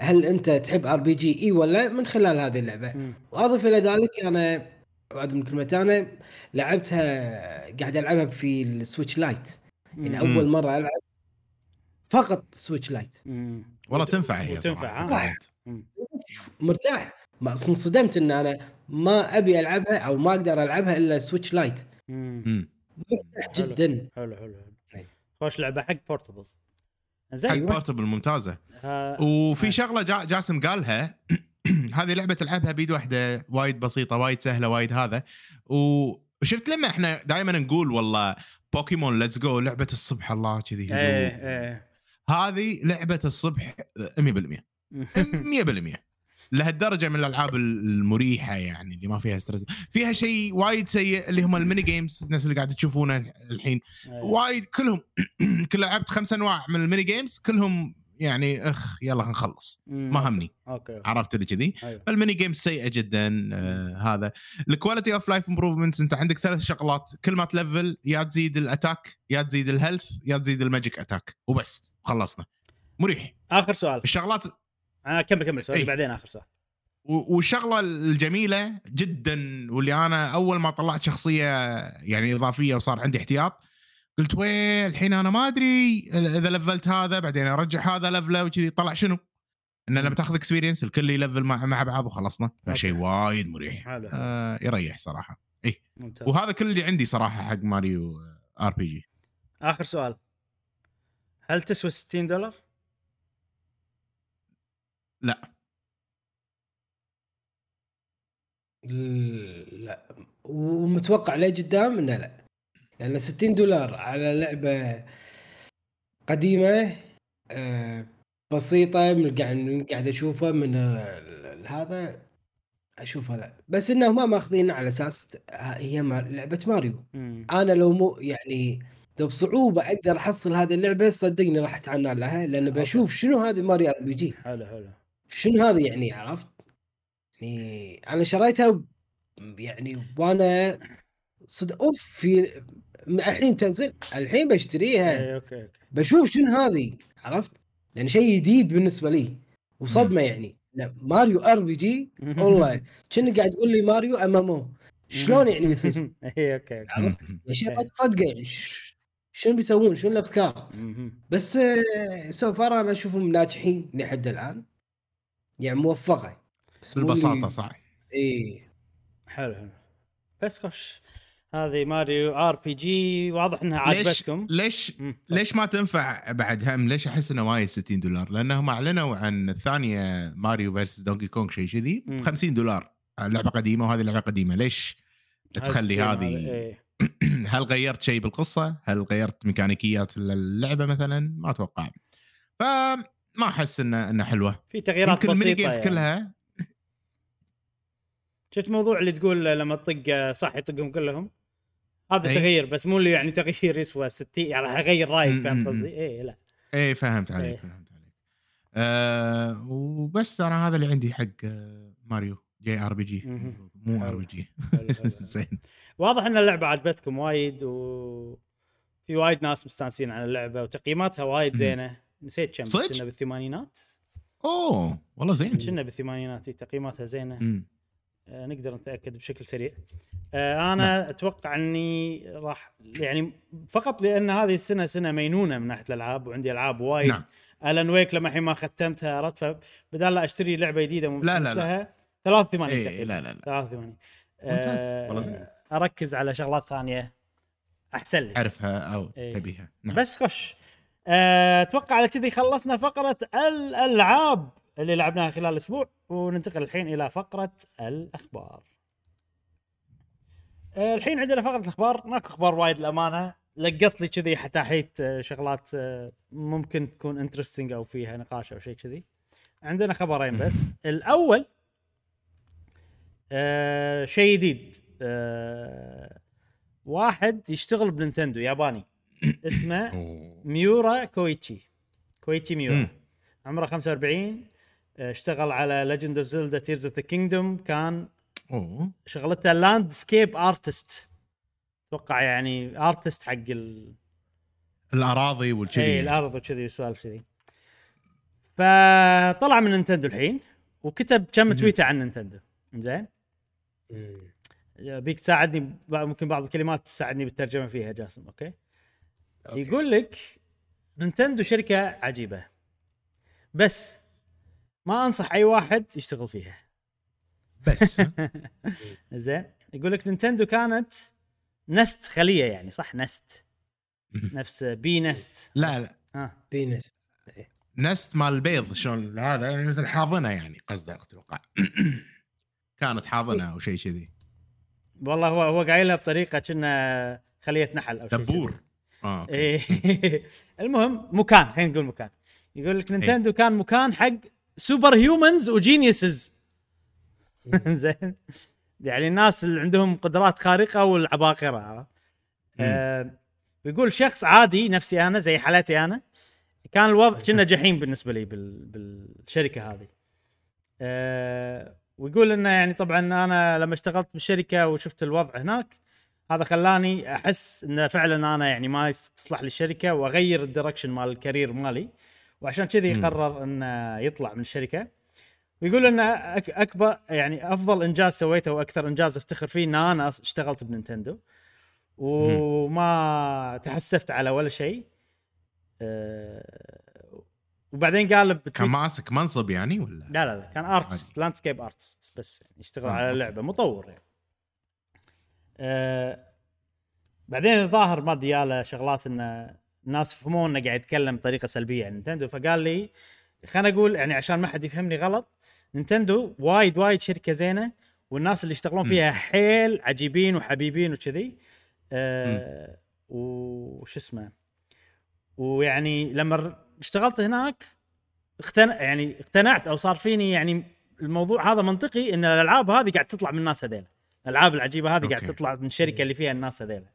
هل انت تحب RPG إي ولا من خلال هذه اللعبة مم. وأضف إلى ذلك أنا بعد من كلمة أنا لعبتها قاعد ألعبها في ال Switch Lite يعني مم. اول مرة ألعب فقط Switch Lite. والله تنفع هي صراحة. ها؟ مم. مرتاح ما انصدمت إن أنا ما أبي ألعبها أو ما أقدر ألعبها إلا Switch Lite. مرتاح حلو. جدا حلو حلو حلو أي. خوش لعبة حق portable حق زين. أيوة. portable ممتازة. ها- وفي آه. شغلة جا جاسم قالها. هذه لعبة تلعبها بيد واحدة وايد بسيطة وايد سهلة وايد هذا. وشفت لما إحنا دائما نقول والله Pokémon Let's Go لعبة الصبح الله كذي. إيه إيه. هذه لعبة الصبح 100% 100% لهالدرجة من الألعاب المريحة يعني اللي ما فيها stress فيها شيء وايد سيء اللي هم ال mini games الناس اللي قاعد تشوفونه الحين. إيه. وايد كلهم كل لعبت خمس أنواع من ال mini games كلهم يعني أخ يلا نخلص. ما همني. okay. عرفت اللي كذي؟ أيوه. فال mini games سيئة جدا آه هذا. ال quality of life improvements أنت عندك ثلاث شغلات. كل ما تلفل يا تزيد ال attack يا تزيد ال health يا تزيد ال magic attack. وبس خلصنا. مريح. آخر سؤال. الشغلات أنا كمل كمل سؤالي إيه. بعدين آخر سؤال. والشغله الجميلة جدا واللي أنا أول ما طلعت شخصية يعني إضافية وصار عندي احتياط قلت وين الحين أنا ما أدري إذا لفلت هذا بعدين أرجع هذا لفله وكذي طلع شنو؟ إن لما تاخذ experience الكل يلفل مع مع بعض وخلصنا. فشيء. وايد مريح. حلو. آه يريح صراحة. ممتاز. وهذا كل اللي عندي صراحة حق Mario RPG آخر سؤال. هل تسوى 60 دولار؟ لأ. لأ. ومتوقع ليه قدام؟ إنه لأ. لأن 60 دولار على لعبة قديمة آه، بسيطة من قاعد من قاعد اشوفها من هذا أشوفها لأ. بس إنهم ما ماخذين على أساس هي لعبة ماريو. مم. أنا لو مو يعني لو بصعوبة أقدر أحصل هذه اللعبة صدقني راح اتعنى لها لأن بشوف شنو هذه Mario RPG. حلو حلو. شنو هذا يعني عرفت؟ يعني أنا شريتها يعني وأنا صدق أوف في الحين تنزل الحين بشتريها اي okay okay بشوف شنو هذه عرفت؟ يعني شيء جديد بالنسبة لي وصدمة يعني لا Mario RPG والله كأنك قاعد تقول لي Mario MMO شلون يعني بيصير؟ اي okay okay عرفت؟ اشياء ما تصدقه يعني شنو بيسوون؟ شنو الأفكار؟ بس so far أنا أشوفهم ناجحين لحد الآن يعني موفقة. بس بالبساطة صح. إيه حلو حلو. بس خش هذه Mario RPG واضح إنها ليش عجبتكم ليش مم. ليش ما تنفع بعد هم؟ ليش أحس إنه وايد 60 دولار؟ لانهم أعلنوا عن الثانية Mario vs. Donkey Kong شيء كذي. ب 50 دولار. لعبة قديمة وهذه لعبة قديمة. ليش تخلي هذه؟ إيه. هل غيرت شيء بالقصة؟ هل غيرت ميكانيكيات اللعبه مثلا؟ ما أتوقع. فما أحس انه إنه حلوة في تغييرات يمكن الميني بسيطة games يعني. كلها شفت موضوع اللي تقول لما تطق صح يطقهم كلهم هذا أي. تغيير بس مو اللي يعني تغيير يسوى 60 يعني هغير رأيك فهمت. قصدي؟ اي لا إيه فهمت عليك إيه. فهمت عليك آه وبس ترى هذا اللي عندي حق آه، Mario JRPG. مو. RPG. زين واضح إن اللعبة عجبتكم وايد و في وايد ناس مستانسين على اللعبة وتقييماتها وايد. زينة نسيت كم صدق؟ كنا بالثمانينات. أوه والله زين. كنا بالثمانينات إي، تقييماتها زينة. مم. آه، نقدر نتأكد بشكل سريع. آه، أنا أتوقع إني راح يعني فقط لأن هذه السنة سنة مينونة من ناحية الألعاب وعندي ألعاب وايد. نعم. Alan Wake لما الحين ما ختمتها عرفت؟ فبدال لا أشتري لعبة جديدة لا، لا، لا. لها 83 إيه تقريبا. لا لا لا. 83 ممتاز، والله زين. آه، أركز على شغلات ثانية. أحسن لي. تعرفها أو إيه. تبيها. نعم. بس خش. آه، أتوقع على كذي خلصنا فقرة الألعاب اللي لعبناها خلال الأسبوع وننتقل الحين إلى فقرة الأخبار. آه، الحين عندنا فقرة الأخبار. ماكو أخبار وايد الامانه لقط لي كذي حتاحيت آه، شغلات آه، ممكن تكون interesting أو فيها نقاش أو شيء كذي. عندنا خبرين بس. الأول آه شيء جديد. آه واحد يشتغل بنينتندو ياباني. اسمه. ميورا كويتشي كويتشي ميورا. عمره 45 آه، اشتغل على Legend of Zelda Tears of the Kingdom كان شغلته landscape artist أتوقع يعني artist حق ال... الأراضي والكذي اي يعني. الأرض وكذي وسوالف كذي فطلع من نينتندو الحين وكتب كم. تويتة عن نينتندو زين. بيك تساعدني ممكن بعض الكلمات تساعدني بالترجمة فيها جاسم okay, okay. يقول لك نينتندو شركة عجيبة. بس ما أنصح أي واحد يشتغل فيها. بس؟ زين. يقول لك نينتندو كانت nest خلية يعني صح؟ nest. نفس bee nest. لا لا. ها bee nest nest. مال البيض شلون هذا يعني مثل حاضنة يعني قصده أتوقع. كانت حاضنة أو شيء كذي. والله هو هو قايلها بطريقة كنا خلية نحل أو شيء دبور. آه okay. إيه. المهم مكان خلينا نقول مكان. يقول لك نينتندو كان مكان حق super humans و geniuses زين. يعني الناس اللي عندهم قدرات خارقة والعباقرة عرفت؟ آه بيقول شخص عادي نفسي أنا زي حالتي أنا. كان الوضع كنا جحيم بالنسبة لي بال... بالشركة هذه. آه ويقول إنه يعني طبعا أنا لما اشتغلت بالشركة وشفت الوضع هناك هذا خلاني أحس انه فعلا أنا يعني ما تصلح لي الشركة وأغير ال direction مال ال career مالي. وعشان كذي. قرر إنه يطلع من الشركة. ويقول إنه أك أكبر يعني أفضل إنجاز سويته وأكثر إنجاز أفتخر فيه إن أنا اشتغلت بنينتندو. وما تحسفت على ولا شيء. أه وبعدين قال ب tweet- كان ماسك منصب يعني ولا؟ لا لا لا كان artist landscape artist بس يعني يشتغل آه، على. اللعبه مطور يعني آه بعدين الظاهر ما أدري ياله شغلات انه الناس فهموا إنه قاعد يتكلم بطريقة سلبية عن نينتندو. فقال لي خلينا أقول يعني عشان ما حد يفهمني غلط نينتندو وايد وايد شركة زينة والناس اللي يشتغلون. فيها حيل عجيبين وحبيبين وكذي. آه وش اسمه؟ ويعني لما اشتغلت هناك اقتنع يعني اقتنعت أو صار فيني يعني الموضوع هذا منطقي إن الألعاب هذه قاعد تطلع من الناس هذيلا. الألعاب العجيبة هذه قاعد. تطلع من الشركة اللي فيها الناس هذيلا.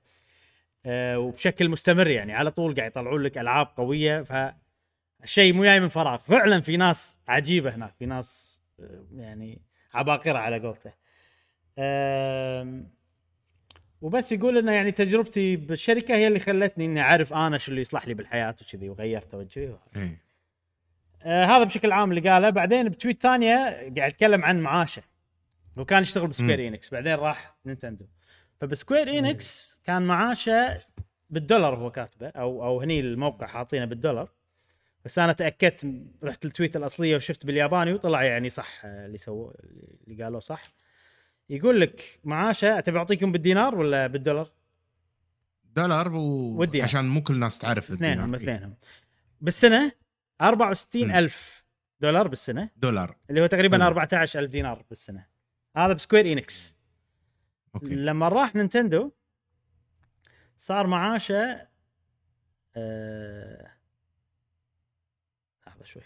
آه وبشكل مستمر يعني على طول قاعد يطلعون لك ألعاب قوية فالشيء مو جاي من فراغ. فعلا في ناس عجيبة هناك في ناس آه، يعني عباقرة على قولته. آم، وبس يقول انه يعني تجربتي بالشركة هي اللي خلتني إني أعرف أنا شو اللي يصلح لي بالحياة وكذي وغيرت توجهي اي آه هذا بشكل عام اللي قاله. بعدين ب tweet ثانية قاعد يتكلم عن معاشه. هو كان يشتغل بسكوير مم. اينكس بعدين راح نينتندو فبسكوير اينكس كان معاشه بالدولار هو كاتبه أو أو هني الموقع حاطينه بالدولار بس أنا تأكدت رحت ال tweet الأصلية وشفت بالياباني وطلع يعني صح آه، اللي سووا اللي قالوه صح يقول لك معاشه تبي أعطيكم بالدينار ولا بالدولار؟ دولار و... والدينار. عشان مو كل الناس تعرف اثنينهم الدينار. إي. اثنينهم بالسنة 64 ألف دولار بالسنة دولار اللي هو تقريبا حلو. 14000 دينار بالسنة هذا بسكوير اينكس أوكي لما راح نينتندو صار معاشه آه... لحظة شوي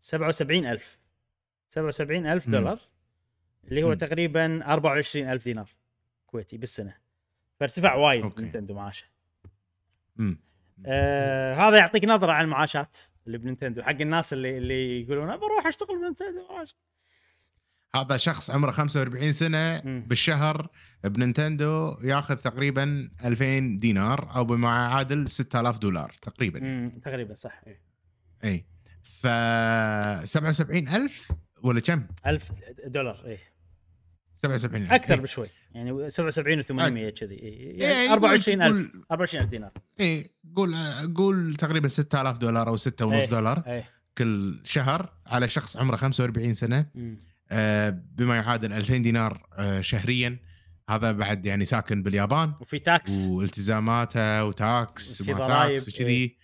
77000 77000 مم. دولار اللي هو مم. تقريبا 24000 دينار كويتي بالسنة فارتفع وايد أوكي. نينتندو معاشه امم آه هذا يعطيك نظرة عن المعاشات اللي بنينتندو حق الناس اللي اللي يقولون "أنا بروح أشتغل بنينتندو بروح أشتغل". هذا شخص عمره 45 سنة. بالشهر بنينتندو ياخذ تقريبا 2000 دينار أو بما يعادل 6000 دولار تقريبا مم، تقريبا صح إيه. اي ف 77000 ولا كم؟ 1000 دولار إيه 77000 أكثر إي. بشوي يعني 77 و800 كذي إيه. يعني يعني قول- 24000 قول- 24000 دينار اي قول قول تقريبا 6000 دولار أو 6 ونص إيه. دولار إيه كل شهر على شخص عمره 45 سنة مم. آه، بما يعادل 2000 دينار آه، شهريا. هذا بعد يعني ساكن باليابان. وفي tax والتزاماته و tax وما tax وكذي.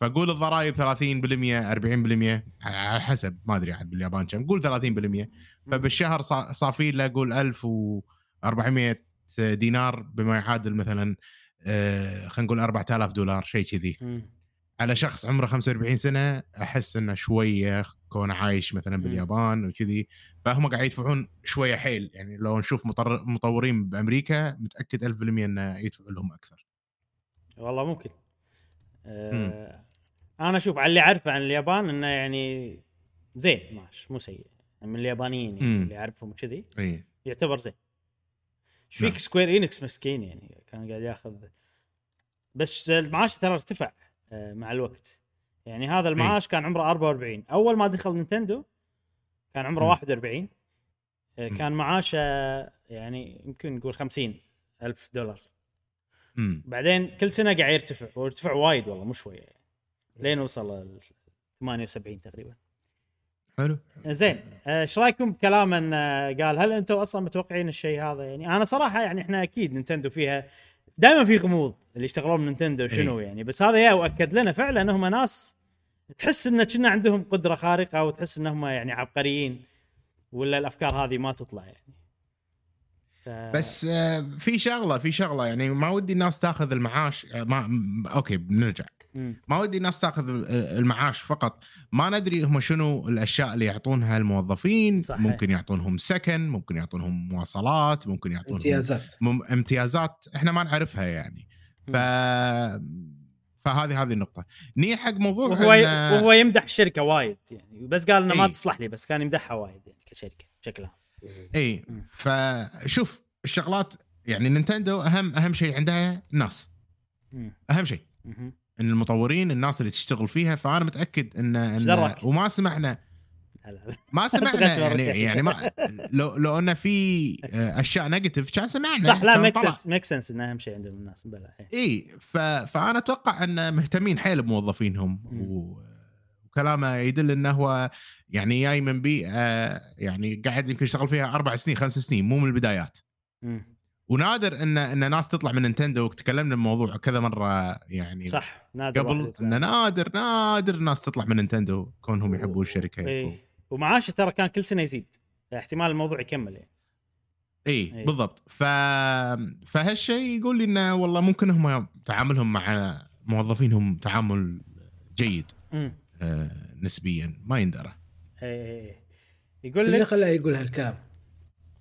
فقول الضرائب 30% 40% على حسب. ما أدري عاد باليابان كم. قول 30% فبالشهر صا- صافي له قول 1400 دينار بما يعادل مثلا آه، خلينا نقول 4000 دولار شيء كذي. على شخص عمره 45 سنة أحس إنه شوية كونه عايش مثلا. باليابان وكذي. فهم قاعد يدفعون شوية حيل. يعني لو نشوف مطورين بأمريكا متأكد 1000% إنه يدفعوا لهم أكثر. والله ممكن. آه أنا أشوف على اللي أعرفه عن اليابان إنه يعني زين ماشي مو سيء. من اليابانيين يعني مم. اللي أعرفهم كذي يعتبر زين. إيش فيك نعم. سكوير إينكس مسكين يعني كان قاعد ياخذ. بس المعاش ترى ارتفع آه، مع الوقت. يعني هذا المعاش كان عمره 44 أول ما دخل نينتندو كان عمره مم. 41 آه، مم. كان معاشه يعني يمكن نقول 50 ألف دولار. امم بعدين كل سنة قاعد يرتفع وارتفع وايد والله مو شوية يعني. لين وصل ل 78 تقريبا. حلو. زين آه، إيش رأيكم بكلام إن آه، قال هل أنتم أصلا متوقعين الشيء هذا؟ يعني أنا صراحة يعني إحنا أكيد نينتندو فيها دائما في غموض اللي يشتغلون بنينتندو شنو يعني. بس هذا يا واكد لنا فعلا انهم ناس تحس إن كنا عندهم قدرة خارقة وتحس إنهم يعني عبقريين ولا الأفكار هذه ما تطلع يعني. ف... بس آه، في شغلة في شغلة يعني ما ودي الناس تاخذ المعاش آه، ما أوكي بنرجع. ما ودي الناس تاخذ آه، المعاش فقط. ما ندري هم شنو الأشياء اللي يعطونها الموظفين صحيح. ممكن يعطونهم سكن ممكن يعطونهم مواصلات ممكن يعطونهم امتيازات. مم... امتيازات إحنا ما نعرفها يعني. ف فهذه هذه النقطة نيجي حق موضوع وهو إن- وهو يمدح الشركة وايد يعني بس قال إنه ما إي. تصلح لي بس كان يمدحها وايد يعني كشركة بشكل عام اي. فشوف الشغلات يعني نينتندو اهم أهم شيء عندها الناس. أهم شيء. إن المطورين الناس اللي تشتغل فيها فأنا متأكد ان, إن؟ وما سمعنا. ما سمعنا يعني. يعني ما لو لو انه في آه، أشياء negative كان سمعنا صح لا make. sense make sense انه أهم شيء عندهم الناس بلا إيه. إي ف... فأنا أتوقع أن مهتمين حيل بموظفينهم. و... وكلامه يدل إنه هو يعني جاي من بيئه يعني قاعد يمكن يشتغل فيها أربع سنين خمس سنين مو من البدايات مم. ونادر إن إن ناس تطلع من نينتندو وتكلمنا الموضوع كذا مرة يعني صح نادر قبل. إن نادر نادر ناس تطلع من نينتندو كونهم يحبون الشركة اي ومعاشه ترى كان كل سنه يزيد. احتمال الموضوع يكمل يعني. اي إي. بالضبط. ف فهالشيء يقول لي إنه والله ممكن هم تعاملهم مع موظفينهم تعامل جيد. آه نسبيا ما يندرى. اي يقول اللي لك خلاه يقول هالكلام.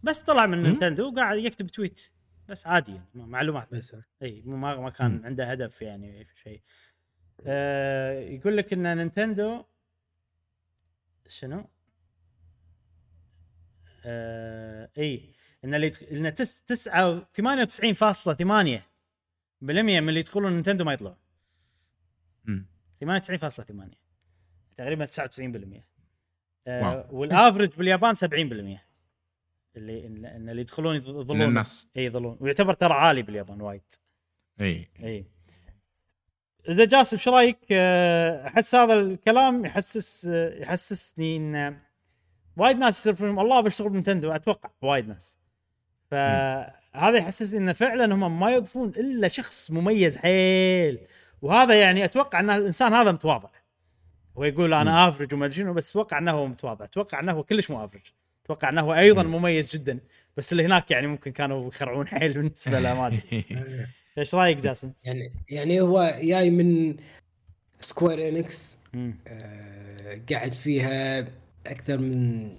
بس طلع من. نينتندو وقاعد يكتب tweet. بس عادي يعني معلومات. بس. اي ما ما كان مم. عنده هدف يعني في شيء. آه يقول لك إن نينتندو شنو؟ آه إي. إن اللي إن تس 9 98.8% بالمية من اللي يدخلون نينتندو ما يطلعون مم. 98.8 تقريبا 99% آه. وال average باليابان 70% اللي ان اللي يدخلون يظلون. الناس إي يظلون. ويعتبر ترى عالي باليابان وايد. إي. إي. إذا جاسم إيش رأيك؟ آه، أحس هذا الكلام يحسس يحسسني إن وايد ناس يصير فيهم الله بشتغل بنتندو أتوقع وايد ناس. فهذا يحسسني ان فعلا هم ما يضيفون إلا شخص مميز حيل. وهذا يعني أتوقع إن الإنسان هذا متواضع. هو يقول أنا أفرج وما أدري شنو بس أتوقع إنه هو متواضع. أتوقع إنه هو كلش مو افرج أتوقع إنه هو أيضا مم. مميز جدا. بس اللي هناك يعني ممكن كانوا يخرعون حيل بالنسبة له ما أدري. إيش رأيك جاسم؟ يعني يعني هو جاي من سكوير انكس. آه، قاعد فيها أكثر من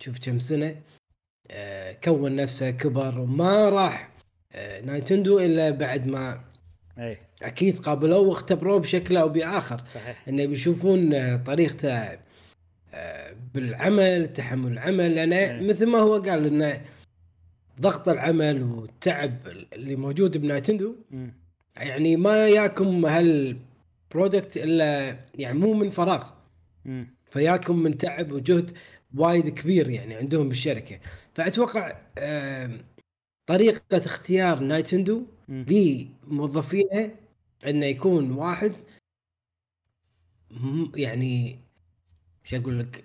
شوف كم سنة آه، كون نفسه كبر وما راح آه، نينتندو إلا بعد ما اي أكيد قابلوه واختبروه بشكل أو بآخر صحيح إنه بيشوفون آه، طريقته بالعمل تحمل العمل لأن إيه. مثل ما هو قال إنه ضغط العمل والتعب اللي موجود بنينتندو. يعني ما ياكم هال product إلا يعني مو من فراغ مم. فياكم من تعب وجهد وايد كبير يعني عندهم بالشركة. فأتوقع طريقة اختيار نينتندو مم. لموظفينها إنه يكون واحد يعني شو أقول لك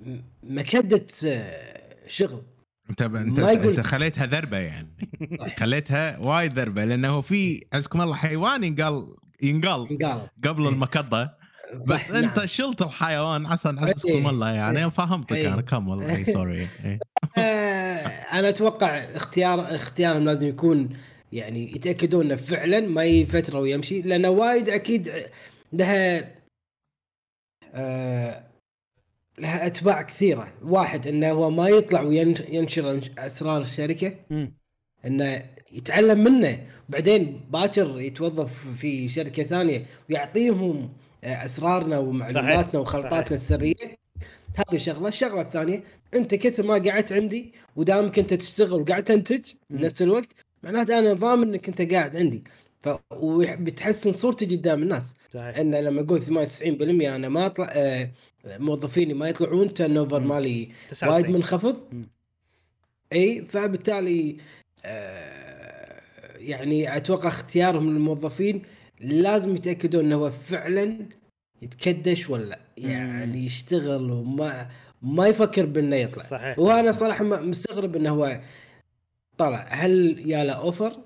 م- مكدة آه، شغل. أنت أنت أنت خليتها ذربة يعني. خليتها وايد ذربة لأنه في عزكم الله حيوان ينقال ينقال قال قبل المكضه بس انت نعم. شلت الحيوان عسى إيه. عزكم الله يعني فهمتك إيه. أنا كمل اي سوري إيه. آه، أنا أتوقع اختيار اختيارهم لازم يكون يعني يتأكدون إنه فعلا ما يجي فتره ويمشي لأنه وايد أكيد لها آه لها أتباع كثيرة واحد إنه هو ما يطلع وينشر أسرار الشركة. إنه يتعلم منه بعدين باكر يتوظف في شركة ثانية ويعطيهم أسرارنا ومعلوماتنا صحيح. وخلطاتنا صحيح. السرية هذه شغلة الشغلة الثانية أنت كثر ما قعدت عندي ودامك أنت تشتغل وقاعد تنتج. بنفس الوقت معناته أنا ضامن إنك أنت قاعد عندي ف وبتحسن صورتي قدام الناس صحيح إن لما أقول 98% أنا ما اطلع آه، موظفيني ما يطلعون turnover. مالي وايد 99 منخفض. إي فبالتالي آه، يعني أتوقع اختيارهم للموظفين لازم يتأكدون انه هو فعلا يتكدش ولا يعني يشتغل وما ما يفكر بأنه يطلع. صحيح وأنا. صراحة مستغرب إنه هو طلع. هل يا له offer؟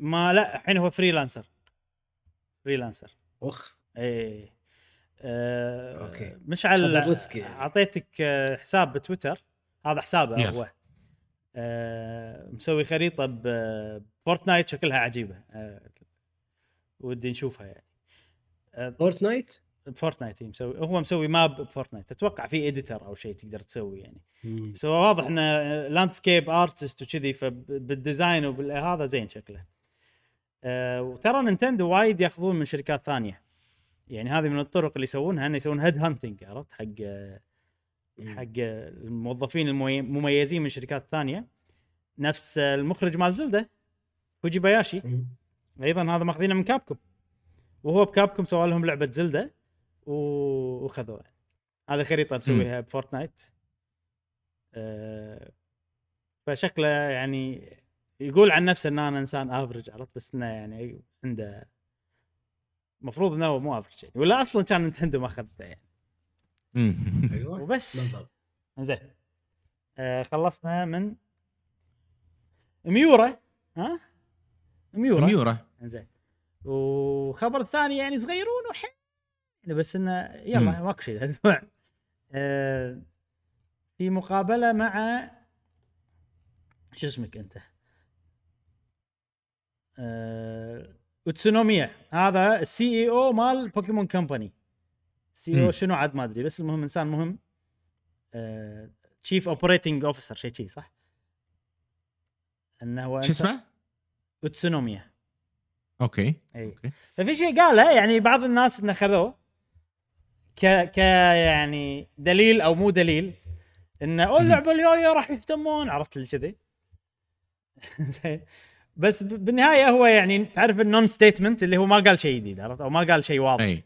ما لا الحين هو freelancer. freelancer. أخ. اي آه أوكي. مشعل يعني. أعطيتك آه، حساب بتويتر. هذا حسابه يلا. هو. آه مسوي خريطة بفورتنايت شكلها عجيبة. آه ودي نشوفها يعني. فورتنايت؟ بفورتنايت هي مسوي هو مسوي map بفورتنايت. أتوقع في editor أو شيء تقدر تسوي يعني. بس هو واضح إنه landscape artist وكذي فبال design وبالهذا زين شكله. أه وترى نينتندو وايد ياخذون من شركات ثانية. يعني هذه من الطرق اللي يسوونها إنه يسوون head hunting عرفت؟ حق حق الموظفين الممي- المميزين من شركات ثانية. نفس المخرج مال زلدة فوجي باياشي أيضا هذا ماخذينه من كابكم وهو بكابكم سوى لهم لعبة زلدة و- وخذوها. هذا خريطة مسويها بفورتنايت. أه فشكله يعني يقول عن نفسه إن أنا إنسان average عرفت بس إنه يعني عنده المفروض إنه هو مو average يعني. ولا أصلا كان نينتندو ما أخذته يعني. أيوه. وبس. بالضبط زين آه خلصنا من ميورا. ها؟ ميورا ميورا زين وخبر الثاني يعني صغيرون وحين بس انه يلا. ماكو شيء الأسبوع آه، في مقابلة مع شو اسمك أنت؟ آه، اوتسونوميا هذا ال CEO مال بوكيمون Company COO. شنو عاد ما أدري بس المهم إنسان مهم chief operating officer شيء شيء صح؟ إنه هو شو اسمه؟ اوتسونوميا أوكي إي. أوكي. ففي شيء قاله يعني بعض الناس انه خذوه ك ك يعني دليل أو مو دليل انه أو اللعبة الجاية راح يهتمون عرفت اللي كذي. زين. بس بالنهاية هو يعني تعرف ال non-statement اللي هو ما قال شيء جديد عرفت؟ أو ما قال شيء واضح. إي.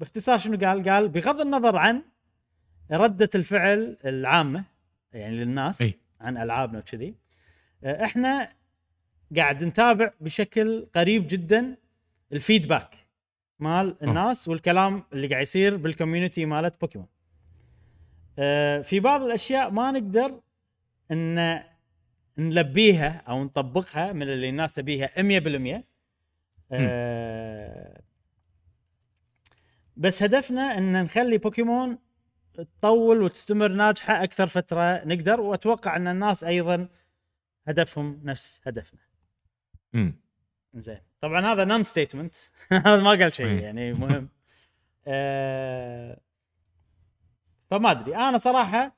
باختصار شنو قال؟ قال بغض النظر عن ردة الفعل العامة يعني للناس أي. عن ألعابنا وكذي إحنا قاعد نتابع بشكل قريب جدا ال feedback مال الناس والكلام اللي قاعد يصير بال community مالت بوكيمون. آه، في بعض الأشياء ما نقدر إن نلبيها أو نطبقها من اللي الناس تبيها 100% آه، بس هدفنا إن نخلي بوكيمون تطول وتستمر ناجحة أكثر فترة نقدر وأتوقع إن الناس أيضا هدفهم نفس هدفنا. امم زين. طبعا هذا non-statement هذا ما قال شيء أي. يعني مهم. آه فما أدري. أنا صراحة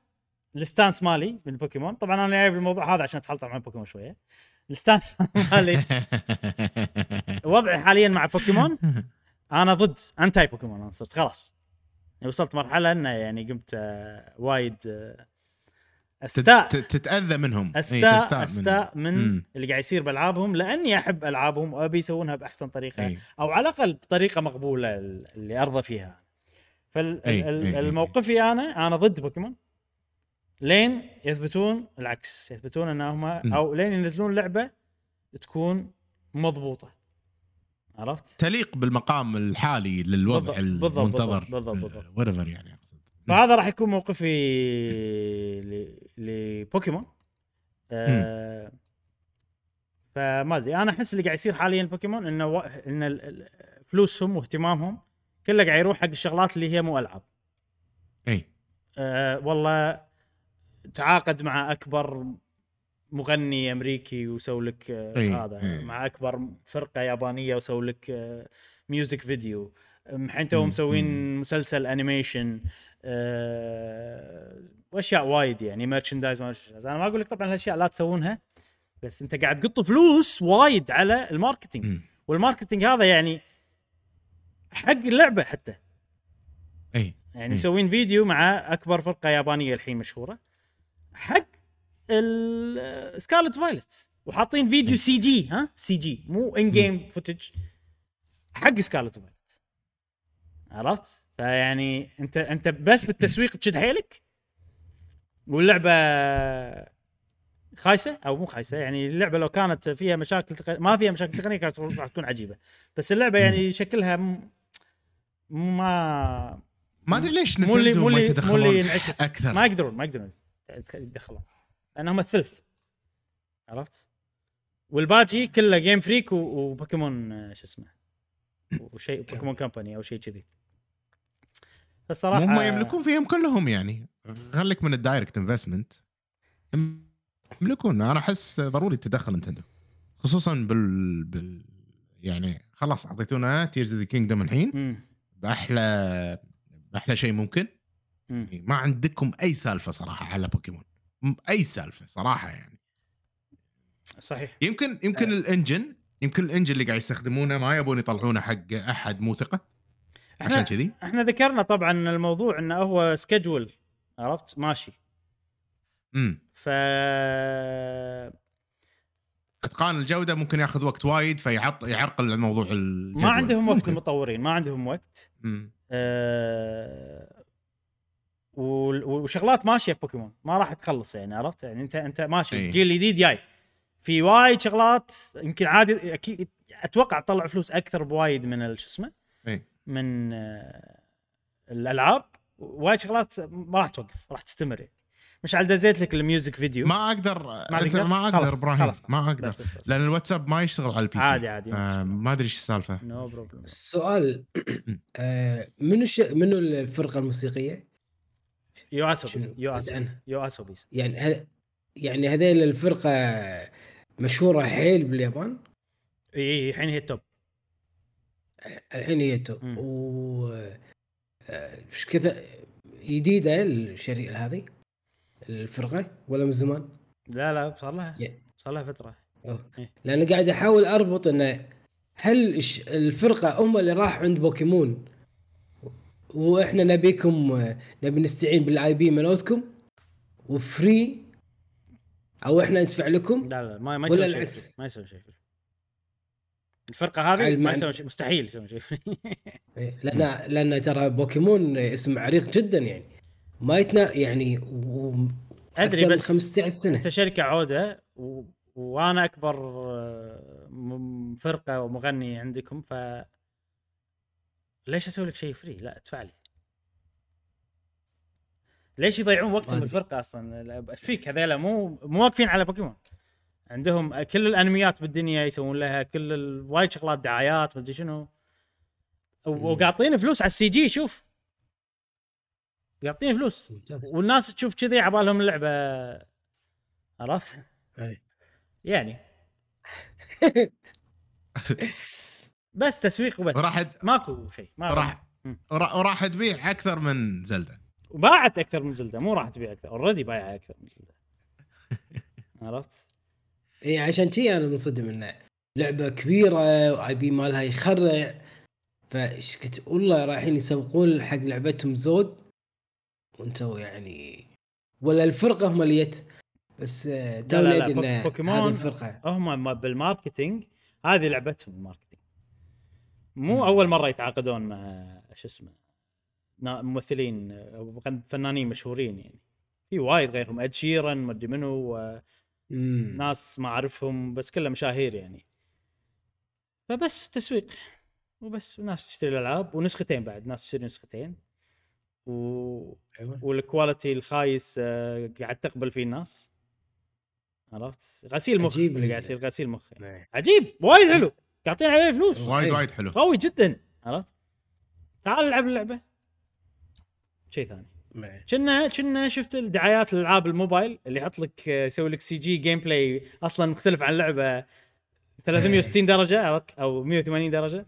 ال stance مالي من بوكيمون طبعا أنا جايب الموضوع هذا عشان أتحلطم عن بوكيمون شوية. ال stance مالي وضعي حاليا مع بوكيمون أنا ضد anti بوكيمون أنا صرت خلاص. يعني وصلت مرحلة إنه يعني قمت آه، وايد آه، استاء تت- تتأذى منهم إي، استاء تستاء أستاء من مم. اللي قاعد يصير بألعابهم لأني أحب ألعابهم وأبي يسوونها بأحسن طريقة إي. أو على الأقل بطريقة مقبولة اللي أرضى فيها أي، أي، أي، أي. فالموقفي أنا أنا ضد بوكيمون لين يثبتون العكس يثبتون انهم. أو لين ينزلون لعبة تكون مضبوطة عرفت؟ تليق بالمقام الحالي للوضع بالضبط، بالضبط، المنتظر بالضبط، بالضبط. وريفر يعني أقصد. فهذا راح يكون موقفي لبوكيمون. آه فما أدري. أنا أحس اللي قاعد يصير حاليا بوكيمون إنه و... إن فلوسهم واهتمامهم كله قاعد يروح حق الشغلات اللي هي مو ألعاب. إي. آه والله تعاقد مع أكبر مغني أمريكي وسوي لك آه هذا. مع أكبر فرقة يابانية وسوي لك آه music video الحين توهم مسوين مسلسل animation آه وأشياء وايد يعني merchandise ما أنا ما أقول لك طبعا هالأشياء لا تسوونها بس أنت قاعد تقط فلوس وايد على ال marketing. وال marketing هذا يعني حق اللعبة حتى. إي. يعني. مسوين فيديو مع أكبر فرقة يابانية الحين مشهورة حق Scarlet Violet وحاطين فيديو سي جي ها؟ سي جي مو in-game footage حق Scarlet Violet عرفت؟ فيعني انت انت بس بالتسويق تشد حيلك؟ واللعبة خايسة؟ أو مو خايسة يعني اللعبة لو كانت فيها مشاكل تق... ما فيها مشاكل تقنية كانت راح تكون عجيبة. بس اللعبة يعني شكلها م... ما ما أدري ليش Nintendo مو ما يتدخلون أكثر. ما يقدرون ما يقدرون يدخلون لأنهم الثلث. عرفت؟ والباقي كله Game Freak وبوكيمون شو اسمه وشيء Pokémon Company أو شيء كذي. فالصراحه هم يملكون فيهم كلهم يعني. خليك من ال direct investment. يملكون. أنا أحس ضروري تدخل Nintendo. خصوصا بال, بال... يعني خلاص أعطيتونا Tears the Kingdom الحين. بأحلى بأحلى شيء ممكن. مم. يعني ما عندكم أي سالفة صراحة على بوكيمون. أي سالفة صراحة يعني. صحيح. يمكن يمكن آه. ال engine يمكن ال engine اللي قاعد يستخدمونه ما يبون يطلعونه حق أحد مو ثقه عشان كذي؟ إحنا ذكرنا طبعا الموضوع إنه هو schedule عرفت؟ ماشي. امم ف إتقان الجودة ممكن ياخذ وقت وايد فيعط يعرقل الموضوع الجدول. ما عندهم وقت ممكن. المطورين ما عندهم وقت. مم. آه، وال- وشغلات ماشية بوكيمون ما راح تخلص يعني عرفت؟ يعني انت أنت ماشي. إيه. الجيل الجديد جاي. في وايد شغلات يمكن عادي أكيد أتوقع تطلع فلوس أكثر بوايد من شو اسمه؟ إيه. من آه، الألعاب وايد شغلات ما راح توقف راح تستمر يعني. مشعل دزيت لك ال music video ما أقدر ما أنت تقدر؟ ما أقدر إبراهيم. ما أقدر بس بس لأن الواتساب ما يشتغل على ال PC عادي عادي آه ما أدري إيش السالفة no problem السؤال آه منو الش... منو الفرقة الموسيقية؟ YOASOBI شنو؟ YOASOBI عنها. YOASOBI يعني ه... يعني هذيل الفرقة مشهورة حيل باليابان إي الحين هي ال top الحين هي تو مم. و آه، إيش كذا جديدة الشريحه هذه الفرقة ولا من زمان؟ لا لا صار لها. صار لها فترة. إيه. لأن قاعد أحاول أربط انه هل الفرقة هم اللي راح عند بوكيمون وإحنا نبيكم آه، نبي نستعين بالآي بي مالتكم وفري أو إحنا ندفع لكم لا لا ما ما يسوي شيء. ما يسوي شيء. الفرقة هذه ما. يسوي شيء مستحيل يسوي شيء. إيه، لأن لأن ترى بوكيمون اسم عريق جدا يعني ما يتنا يعني و... من بس 15 سنة أنت شركة عودة و... وأنا أكبر آه، فرقة ومغني عندكم ف ليش أسوي لك شيء free؟ لا ادفع لي. ليش يضيعون وقتهم. بالفرقة أصلا؟ لا، إيش فيك هذيلا مو مو واقفين على بوكيمون. عندهم كل الانميات بالدنيا يسوون لها كل ال- وايد شغلات دعايات مدري شنو. و- مم. وقاطين فلوس على ال CG شوف. قاطين فلوس والناس تشوف كذي عبالهم اللعبة عرفت؟ يعني بس تسويق وبس وراح د- ماكو شيء ما راح وراح تبيع أكثر من Zelda وباعت أكثر من Zelda مو راح تبيع أكثر already بايعه أكثر من Zelda عرفت؟ إي عشان شي أنا منصدم إنه لعبة كبيرة و IP مالها يخرع. فإيش كنت والله رايحين يسوقون حق لعبتهم زود. وانتوا يعني ولا الفرقة هم اللي جت بس آه، تو لا، لا، ندري بوك- ان بوكيمون- هذه الفرقة. هم ما بال marketing هذه لعبتهم ال marketing. مو. أول مرة يتعاقدون مع شو اسمه ممثلين أو فنانين مشهورين يعني. في وايد غيرهم. Ed Sheeran مدري منو آه، مم. ناس ما أعرفهم بس كلهم مشاهير يعني فبس تسويق وبس وناس تشتري الألعاب ونسختين بعد ناس تشتري نسختين و... أيوة. وال quality الخايس آه، قاعد تقبل فيه الناس عرفت غسيل مخ عجيب اللي ال- قاعد يصير غسيل مخ يعني. إيه. عجيب وايد حلو قاعدين عليه فلوس وايد أيوة. وايد حلو قوي جدا عرفت تعال العب اللعبة شيء ثاني إيه. كنا كنا شفت الدعايات الالعاب الموبايل اللي يحط لك آه، يسوي لك CG gameplay أصلا مختلف عن اللعبه 360 درجة عرفت؟ أو 180 درجة.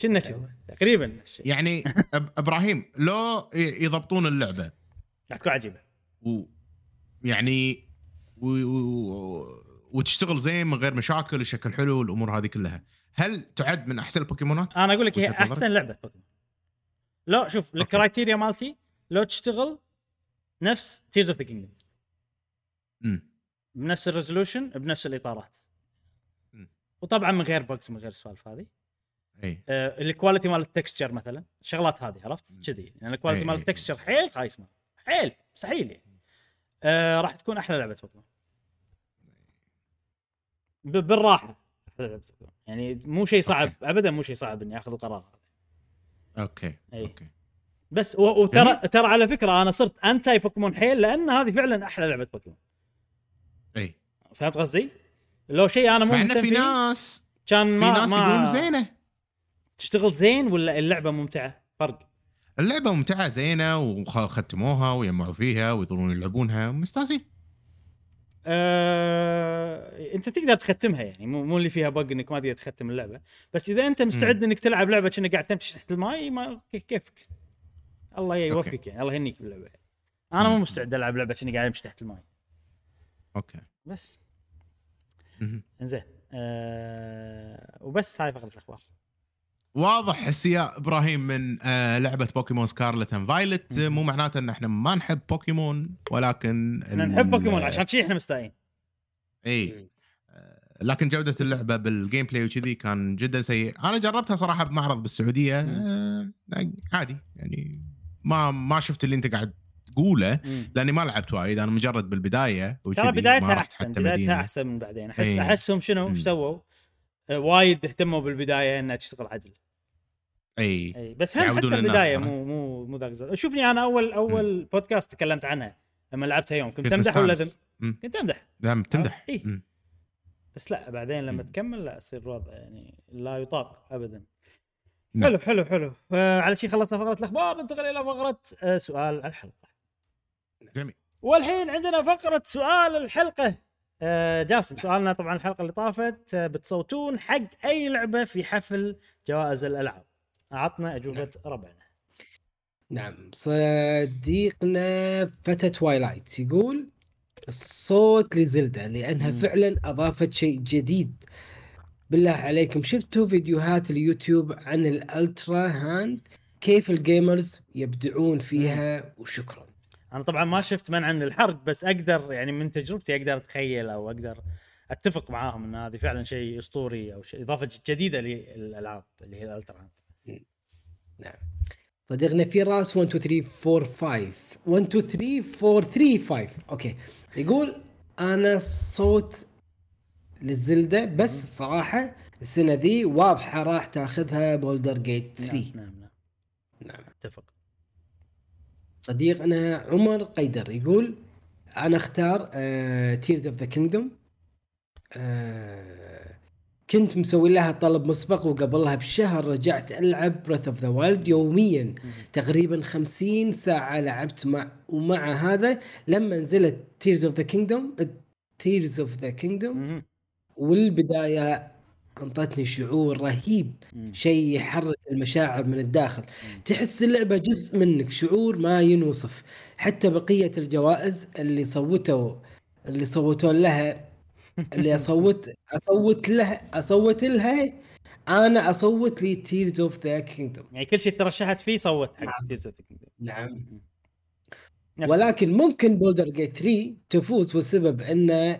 كنا كذي أيوة. تقريبا. نفس الشيء يعني إبراهيم لو يضبطون اللعبة. راح تكون عجيبة. و يعني و... و... وتشتغل زين من غير مشاكل وشكل حلو والأمور هذه كلها. هل تعد من أحسن البوكيمونات؟ أنا أقول لك هي؟ أحسن لعبة بوكيمون. لا شوف. ال criteria مالتي لو تشتغل نفس Tears of the Kingdom بنفس ال resolution بنفس الإطارات. وطبعا من غير bugs من غير السوالف هذه. أي. آه، ال quality مال ال texture مثلا الشغلات هذه عرفت. كذي. يعني ال quality مال ال texture حيل خايس مال حيل مستحيل يعني. آه راح تكون أحلى لعبة بوكيمون بالراحة أحلى لعبة بوكيمون يعني مو شيء صعب أوكي. ابدا مو شيء صعب إني أخذ القرار هذا. أوكي أي. أوكي. بس وترى. ترى على فكرة أنا صرت anti بوكيمون حيل لأن هذه فعلا أحلى لعبة بوكيمون أي. فهمت قصدي؟ لو شيء أنا مو مهتم في ناس كان في ما ناس ما يقولون زينة. تشتغل زين ولا اللعبة ممتعة؟ فرق. اللعبة ممتعة زينة وختموها ويجمعوا فيها ويظلون يلعبونها مستانسين آه... أنت تقدر تختمها يعني مو مو اللي فيها bug إنك ما تقدر تختم اللعبة. بس إذا أنت مستعد إنك تلعب لعبة كأنك قاعد تمشي تحت الماي ما كي- كيفك؟ الله يوفقك يعني الله يهنيك باللعبة. أنا مو. مستعد ألعب لعبة كأني قاعد أمشي تحت الماي. okay. بس. إنزين. آه... وبس هاي فقرة الأخبار. واضح استياء إبراهيم من آه لعبة بوكيمون Scarlet and Violet. مو معناته إن إحنا ما نحب بوكيمون ولكن إحنا نحب بوكيمون عشان شي إحنا مستائين إي. آه، لكن جودة اللعبة بال gameplay وكذي كان جدا سيء. أنا جربتها صراحة بمعرض بالسعودية. آه عادي يعني ما ما شفت اللي انت قاعد تقوله. لأني ما لعبت وايد أنا مجرد بالبداية ترى بدايتها أحسن بدايتها مدينة. أحسن من بعدين احس إيه. أحسهم شنو إيش. سووا؟ آه، وايد اهتموا بالبداية إنها تشتغل عدل إي إي بس هم حتى البداية. مو مو مو ذاك الزود شوفني أنا اول أول بودكاست تكلمت عنها لما لعبتها يوم كنت تمدح ولا ذم؟ كنت أمدح دام تمدح. مم. بس لا بعدين لما مم. تكمل لا يصير الوضع يعني لا يطاق ابدا نعم. حلو حلو حلو. آه على شيء خلصنا فقرة الأخبار ننتقل إلى فقرة آه سؤال الحلقة. جميل. والحين عندنا فقرة سؤال الحلقة. آه جاسم سؤالنا طبعا الحلقة اللي طافت بتصوتون حق أي لعبة في حفل جوائز الألعاب. أعطنا أجوبة ربعنا. نعم. صديقنا فتى توايلايت يقول الصوت لزلدة لأنها مم. فعلا أضافت شيء جديد. بالله عليكم شفتوا فيديوهات اليوتيوب عن ال Ultrahand؟ كيف ال gamers يبدعون فيها؟ وشكرا. أنا طبعا ما شفت منع عن الحرق بس أقدر يعني من تجربتي أقدر أتخيل أو أقدر أتفق معاهم إن هذه فعلا شيء أسطوري أو شيء إضافة جديدة للألعاب اللي هي ال Ultrahand. نعم. صديقنا فراس 1 2 3 4 5 1 2 3 4 3 5 okay. يقول أنا صوت للزلدة بس صراحة السنة ذي واضحة راح تاخذها Baldur's Gate 3 نعم نعم نعم. نعم اتفق. صديقنا عمر قيدر يقول أنا أختار Tears of the Kingdom كنت مسوي لها طلب مسبق وقبلها بشهر رجعت ألعب Breath of the Wild يوميا. تقريبا 50 ساعة لعبت مع ومع هذا لما نزلت Tears of the Kingdom Tears of the Kingdom. والبداية أنطتني شعور رهيب. شيء يحرك المشاعر من الداخل تحس اللعبة جزء منك شعور ما ينوصف حتى بقية الجوائز اللي صوتوا اللي صوتوا لها اللي أصوت أصوت لها أصوت لها أنا أصوت ل Tears of the Kingdom يعني كل شيء ترشحت فيه صوت حق نعم. Tears of the Kingdom. نعم نفس- ولكن ممكن Baldur's Gate 3 تفوز والسبب إن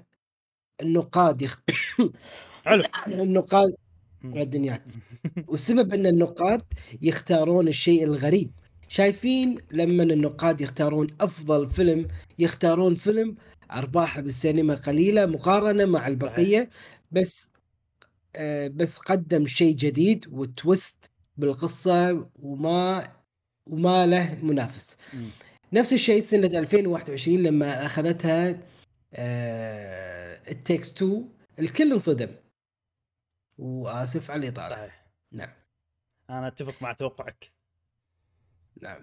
النقاد يخ... حلو. النقاد. الدنيا. والسبب أن النقاد يختارون الشيء الغريب. شايفين لما النقاد يختارون أفضل فيلم يختارون فيلم ارباحه بالسينما قليلة مقارنة مع البقية بس آه بس قدم شيء جديد وتويست بالقصة وما وما له منافس. نفس الشيء سنة 2021 لما أخذتها آه التكس 2 الكل انصدم. وآسف على الإطالة. صحيح. نعم. أنا أتفق مع توقعك. نعم.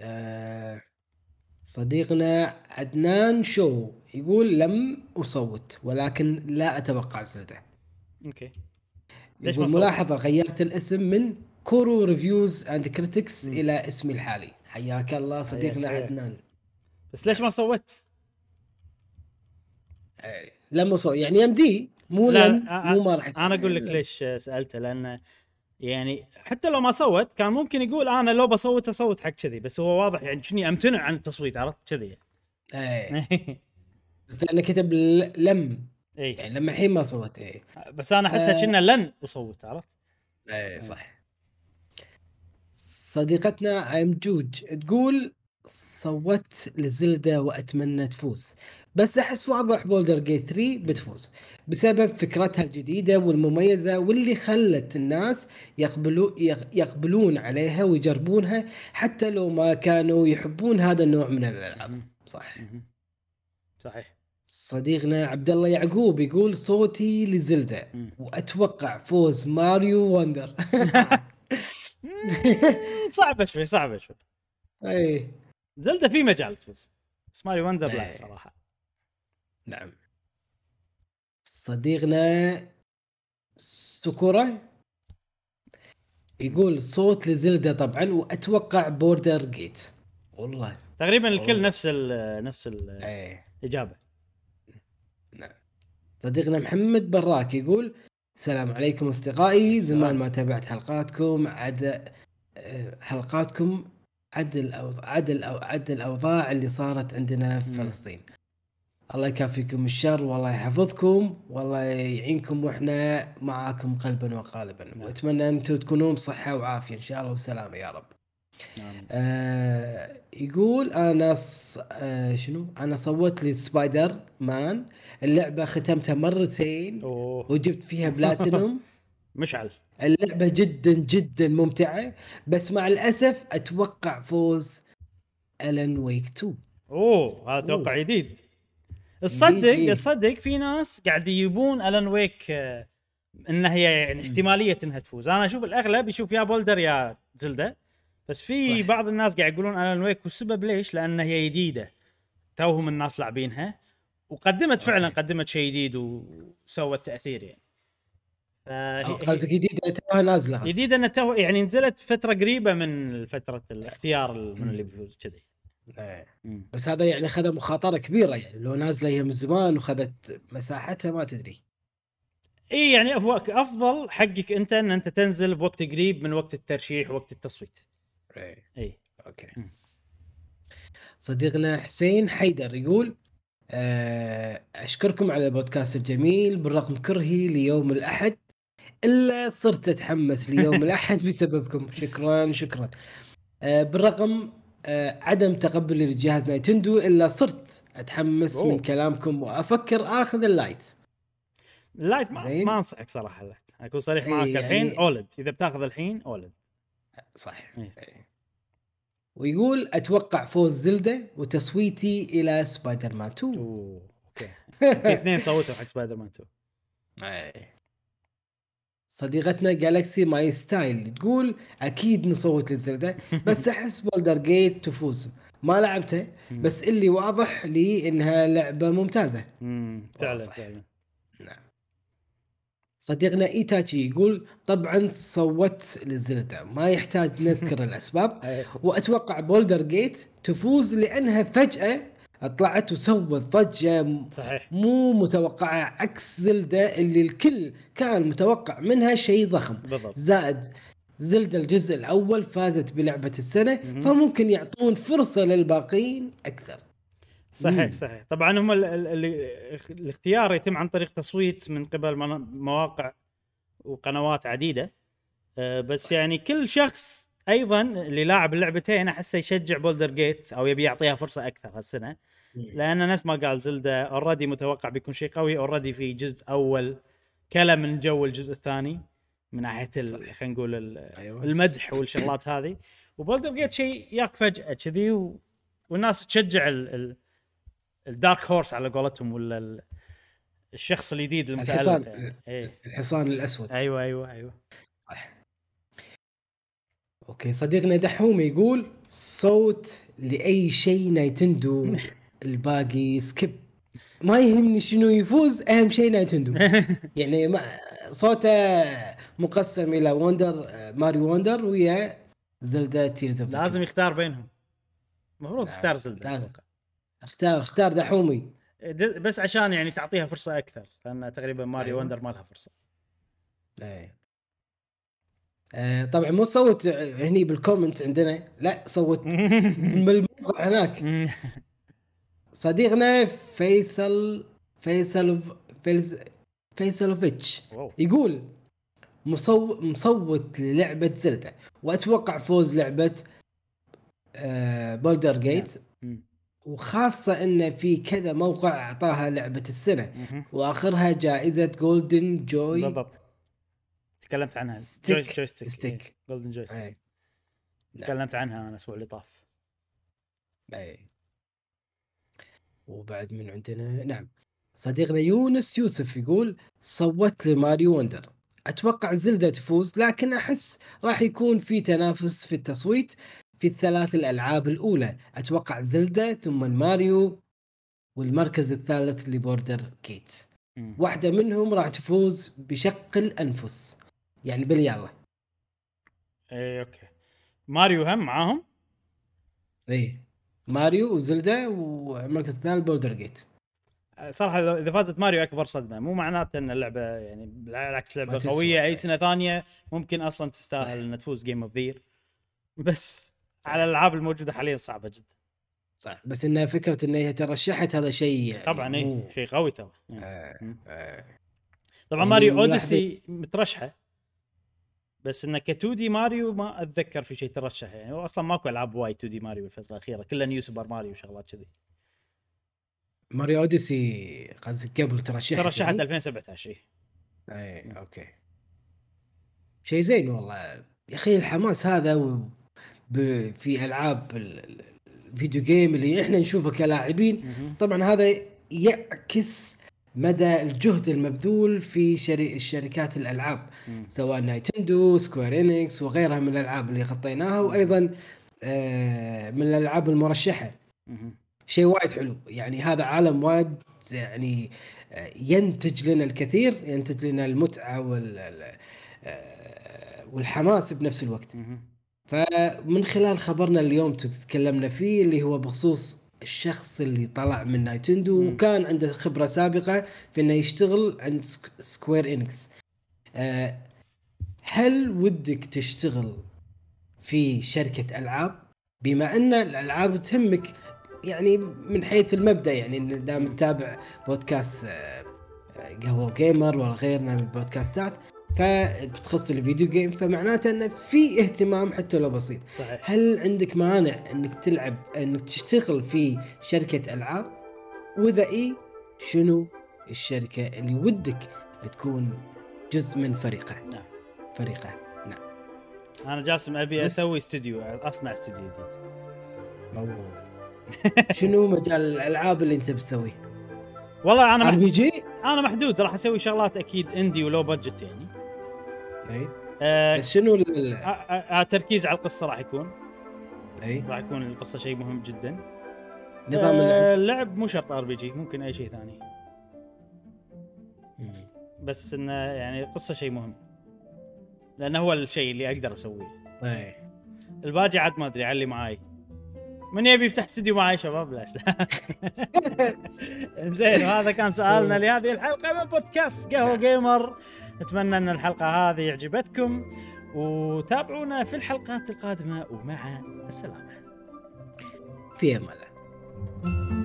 آه صديقنا عدنان شو يقول لم أصوت ولكن لا أتوقع زلدة okay. ليش؟ ملاحظة غيرت الاسم من كورو reviews and critics. إلى اسمي الحالي. حياك الله صديقنا حياك. عدنان. بس ليش ما صوت؟ آه، لم أصوت يعني ام دي مو لا، لن مو ما راح يصير. أنا أقول لك ليش سألته لأن يعني حتى لو ما صوت كان ممكن يقول أنا لو بصوت أصوت حق كذي بس هو واضح يعني شني أمتنع عن التصويت عرفت؟ كذي. إيه. بس لأنه كتب لم. اي يعني لما الحين ما صوت إيه. بس أنا احسها آه. كنا لن أصوت عرفت؟ إيه. صح. صديقتنا أم جوج تقول صوت لزلدة وأتمنى تفوز. بس أحس واضح بولدر جيت 3 بتفوز. بسبب فكرتها الجديدة والمميزة واللي خلت الناس يقبلوا يق- يقبلون عليها ويجربونها حتى لو ما كانوا يحبون هذا النوع من الألعاب. صح. صحيح. صديقنا عبد الله يعقوب يقول صوتي لزلدة. وأتوقع فوز ماريو وندر. صعبة شوي صعبة شوي. اي زلدة في مجال. تفوز بس ماريو Wonder لا. صراحة. نعم. صديقنا سكورة يقول صوت لزلدة طبعا وأتوقع Baldur's Gate. والله. تقريبا الكل والله. نفس ال نفس إيه. الاجابه نعم. صديقنا محمد براك يقول السلام عليكم أصدقائي. زمان. ما تابعت حلقاتكم عد آه، حلقاتكم عد الأوضاع عد الأو... عد الاوضاع اللي صارت عندنا في. فلسطين. الله يكافيكم الشر والله يحفظكم والله يعينكم وإحنا معاكم قلبا وقالبا. نعم. وأتمنى أنتم تكونون بصحة وعافية إن شاء الله وسلامة يا رب. نعم. آه يقول أنا ص... آه شنو؟ أنا صوت لي سبايدر مان اللعبة ختمتها مرتين أوه. وجبت فيها بلاتينوم مشعل اللعبة جدا جدا ممتعة بس مع الأسف أتوقع فوز Alan Wake 2 أوه هذا أتوقع أوه. جديد تصدق. تصدق في ناس قاعد يبون Alan Wake آه، انها هي يعني احتمالية إنها تفوز أنا أشوف الأغلب يشوف يا Baldur's يا زلدة بس في صح. بعض الناس قاعد يقولون Alan Wake والسبب ليش لأن هي جديدة توهم الناس لاعبينها وقدمت فعلا. قدمت شيء جديد وسوت تأثير يعني قصدك جديدة توها نازلة. جديدة إنها تو يعني نزلت فترة قريبة من فترة الاختيار من اللي بيفوز كذي. مم. بس هذا يعني خذ مخاطرة كبيرة يعني لو نازلة هي من زمان وخذت مساحتها ما تدري اي يعني هو أفضل حقك أنت إن أنت تنزل بوقت قريب من وقت الترشيح ووقت التصويت إيه. اي okay. صديقنا حسين حيدر يقول آه، أشكركم على البودكاست الجميل بالرغم كرهي ليوم الأحد إلا صرت أتحمس ليوم الاحد بسببكم شكرا شكرا آه، بالرغم آه، عدم تقبلي لجهاز نايتندو إلا صرت أتحمس أوه. من كلامكم وأفكر آخذ ال Lite ال Lite ما. ما أنصحك صراحة ال Lite أكون صريح إي معك يعني- الحين OLED إذا بتاخذ الحين OLED صح إيه. إيه. ويقول أتوقع فوز زلدة وتصويتي إلى سبايدر مان 2 أوه okay في اثنين صوتوا حق Spider Man 2 إيه. صديقتنا Galaxy My Style تقول أكيد نصوت لل Zelda بس أحس Baldur's Gate تفوز. ما لعبتها بس اللي واضح لي إنها لعبة ممتازة. امم فعلا. فعلا. نعم. صديقنا إيتاتشي يقول طبعا صوت لل Zelda. ما يحتاج نذكر الأسباب. إيه. وأتوقع Baldur's Gate تفوز لأنها فجأة طلعت وسوت ضجة صحيح. مو متوقعة عكس زلدة اللي الكل كان متوقع منها شيء ضخم. بالضبط. زائد زلدة الجزء الأول فازت بلعبة السنة مهم. فممكن يعطون فرصة للباقيين أكثر. صحيح مم. صحيح. طبعا هم ال- ال- اللي الاختيار يتم عن طريق تصويت من قبل مواقع وقنوات عديدة. آه، بس يعني كل شخص أيضا اللي لاعب اللعبتين أحسه يشجع Baldur's Gate أو يبي يعطيها فرصة أكثر هالسنة. لأن نفس ما قال Zelda already متوقع بيكون شيء قوي already في جزء أول كلا من جو الجزء الثاني من ناحية. خلينا نقول ال- أيوة. المدح والشغلات هذه و Baldur's Gate شيء ياك فجأة كذي و... والناس تشجع ال... ال... ال dark horse على قولتهم ولا ال... الشخص الجديد المتألق الحصان. يعني. إيه الحصان الأسود أيوه أيوه أيوه okay صديقنا دحوم يقول صوت لأي شيء Nintendo الباقي skip ما يهمني شنو يفوز أهم شيء Nintendo. يعني ما صوته مقسم إلى Wonder Mario Wonder ويا Zelda Tears of لازم يختار بينهم. المفروض تختار Zelda لازم. اختار اختار دحومي بس عشان يعني تعطيها فرصة أكثر لأن تقريبا ماريو أيوة. Wonder ما لها فرصة. إيه آه طبعا مو صوت هني بال comment عندنا لا صوت بالموقع هناك. صديقنا فيصل فيصل فيصل فيصلوفيتش. يقول مصو مصوت للعبة Zelda وأتوقع فوز لعبة آه Baldur's Gate مم. وخاصة انه في كذا موقع أعطاها لعبة السنة. وآخرها جائزة Golden Joy بالضبط. تكلمت عنها. stick. Joy Joystick stick. Golden Joystick تكلمت عنها أنا الأسبوع اللي طاف. أي. وبعد من عندنا نعم. صديقنا يونس يوسف يقول صوت ل Mario Wonder. أتوقع Zelda تفوز لكن أحس راح يكون في تنافس في التصويت في الثلاث الألعاب الأولى. أتوقع Zelda ثم ماريو والمركز الثالث ل Baldur's Gate مم. واحدة منهم راح تفوز بشق الأنفس. يعني باليلا اي okay. Mario هم معاهم؟ اي Mario و Zelda والمركز الثالث Baldur's Gate صراحة إذا- إذا فازت ماريو أكبر صدمة مو معناته إن اللعبة يعني بالعكس لعبة. قوية أي سنة ثانية ممكن أصلا تستاهل انها تفوز game of the year بس على الألعاب الموجودة حاليا صعبة جدا صح بس انها فكرة إن هي ترشحت هذا شيء يعني طبعا اي شيء قوي ترى يعني. آه،. آه. طبعا يعني Mario Odyssey مترشحة بس انه ك2 دي ماريو ما أتذكر في شيء ترشح يعني هو أصلا ماكو ألعاب وايد 2 دي ماريو الفترة الأخيرة. كلها New Super Mario وشغلات كذي. Mario Odyssey قصدك قبل ترشحت ترشحت يعني؟ 2017 إي. اي okay. شيء زين والله. يا أخي الحماس هذا و... ب... في ألعاب ال- ال- ال video game اللي إحنا نشوفه كلاعبين. طبعا هذا يعكس مدى الجهد المبذول في شري الشركات الألعاب مم. سواء Nintendo Square Enix وغيرها من الألعاب اللي غطيناها وأيضا آه، من الألعاب المرشحة. شيء وايد حلو يعني هذا عالم وايد يعني آه، ينتج لنا الكثير ينتج لنا المتعة وال ال- آه، والحماس بنفس الوقت مهم. فمن خلال خبرنا اليوم تكلمنا فيه اللي هو بخصوص الشخص اللي طلع من Nintendo. وكان عنده خبرة سابقة في إنه يشتغل عند سك- Square Enix آه، هل ودك تشتغل في شركة ألعاب بما أن الألعاب تهمك يعني من حيث المبدأ يعني دام تتابع بودكاست آه، قهوة Gamer ولا غيرنا من البودكاستات فبتخص ال video game فمعناته إنه في اهتمام حتى لو بسيط. صحيح. هل عندك مانع إنك تلعب إنك تشتغل في شركة ألعاب؟ وإذا إي شنو الشركة اللي ودك تكون جزء من فريقه؟ نعم. فريقه نعم. أنا جاسم أبي بس- أسوي استوديو أصنع استوديو جديد. شنو مجال الألعاب اللي أنت بتسويه والله أنا R مح... PG أنا محدود راح أسوي شغلات أكيد indie و low budget يعني. إي. آه بس شنو ال- آه، آه، آه، على القصة راح يكون. إي. راح يكون القصة شيء مهم جدا. نظام اللعب. اللعب مو شرط RPG ممكن أي شيء ثاني. مم. بس انه يعني القصة شيء مهم. لأنه هو الشيء اللي أقدر أسويه. إي. الباقي عاد ما أدري اللي معاي. من يبي يفتح استوديو معاي شباب؟ لا زين وهذا كان سؤالنا لهذه الحلقة من بودكاست قهوة Gamer. نتمنى أن الحلقة هذه عجبتكم وتابعونا في الحلقات القادمة ومع السلامة. في أمان الله.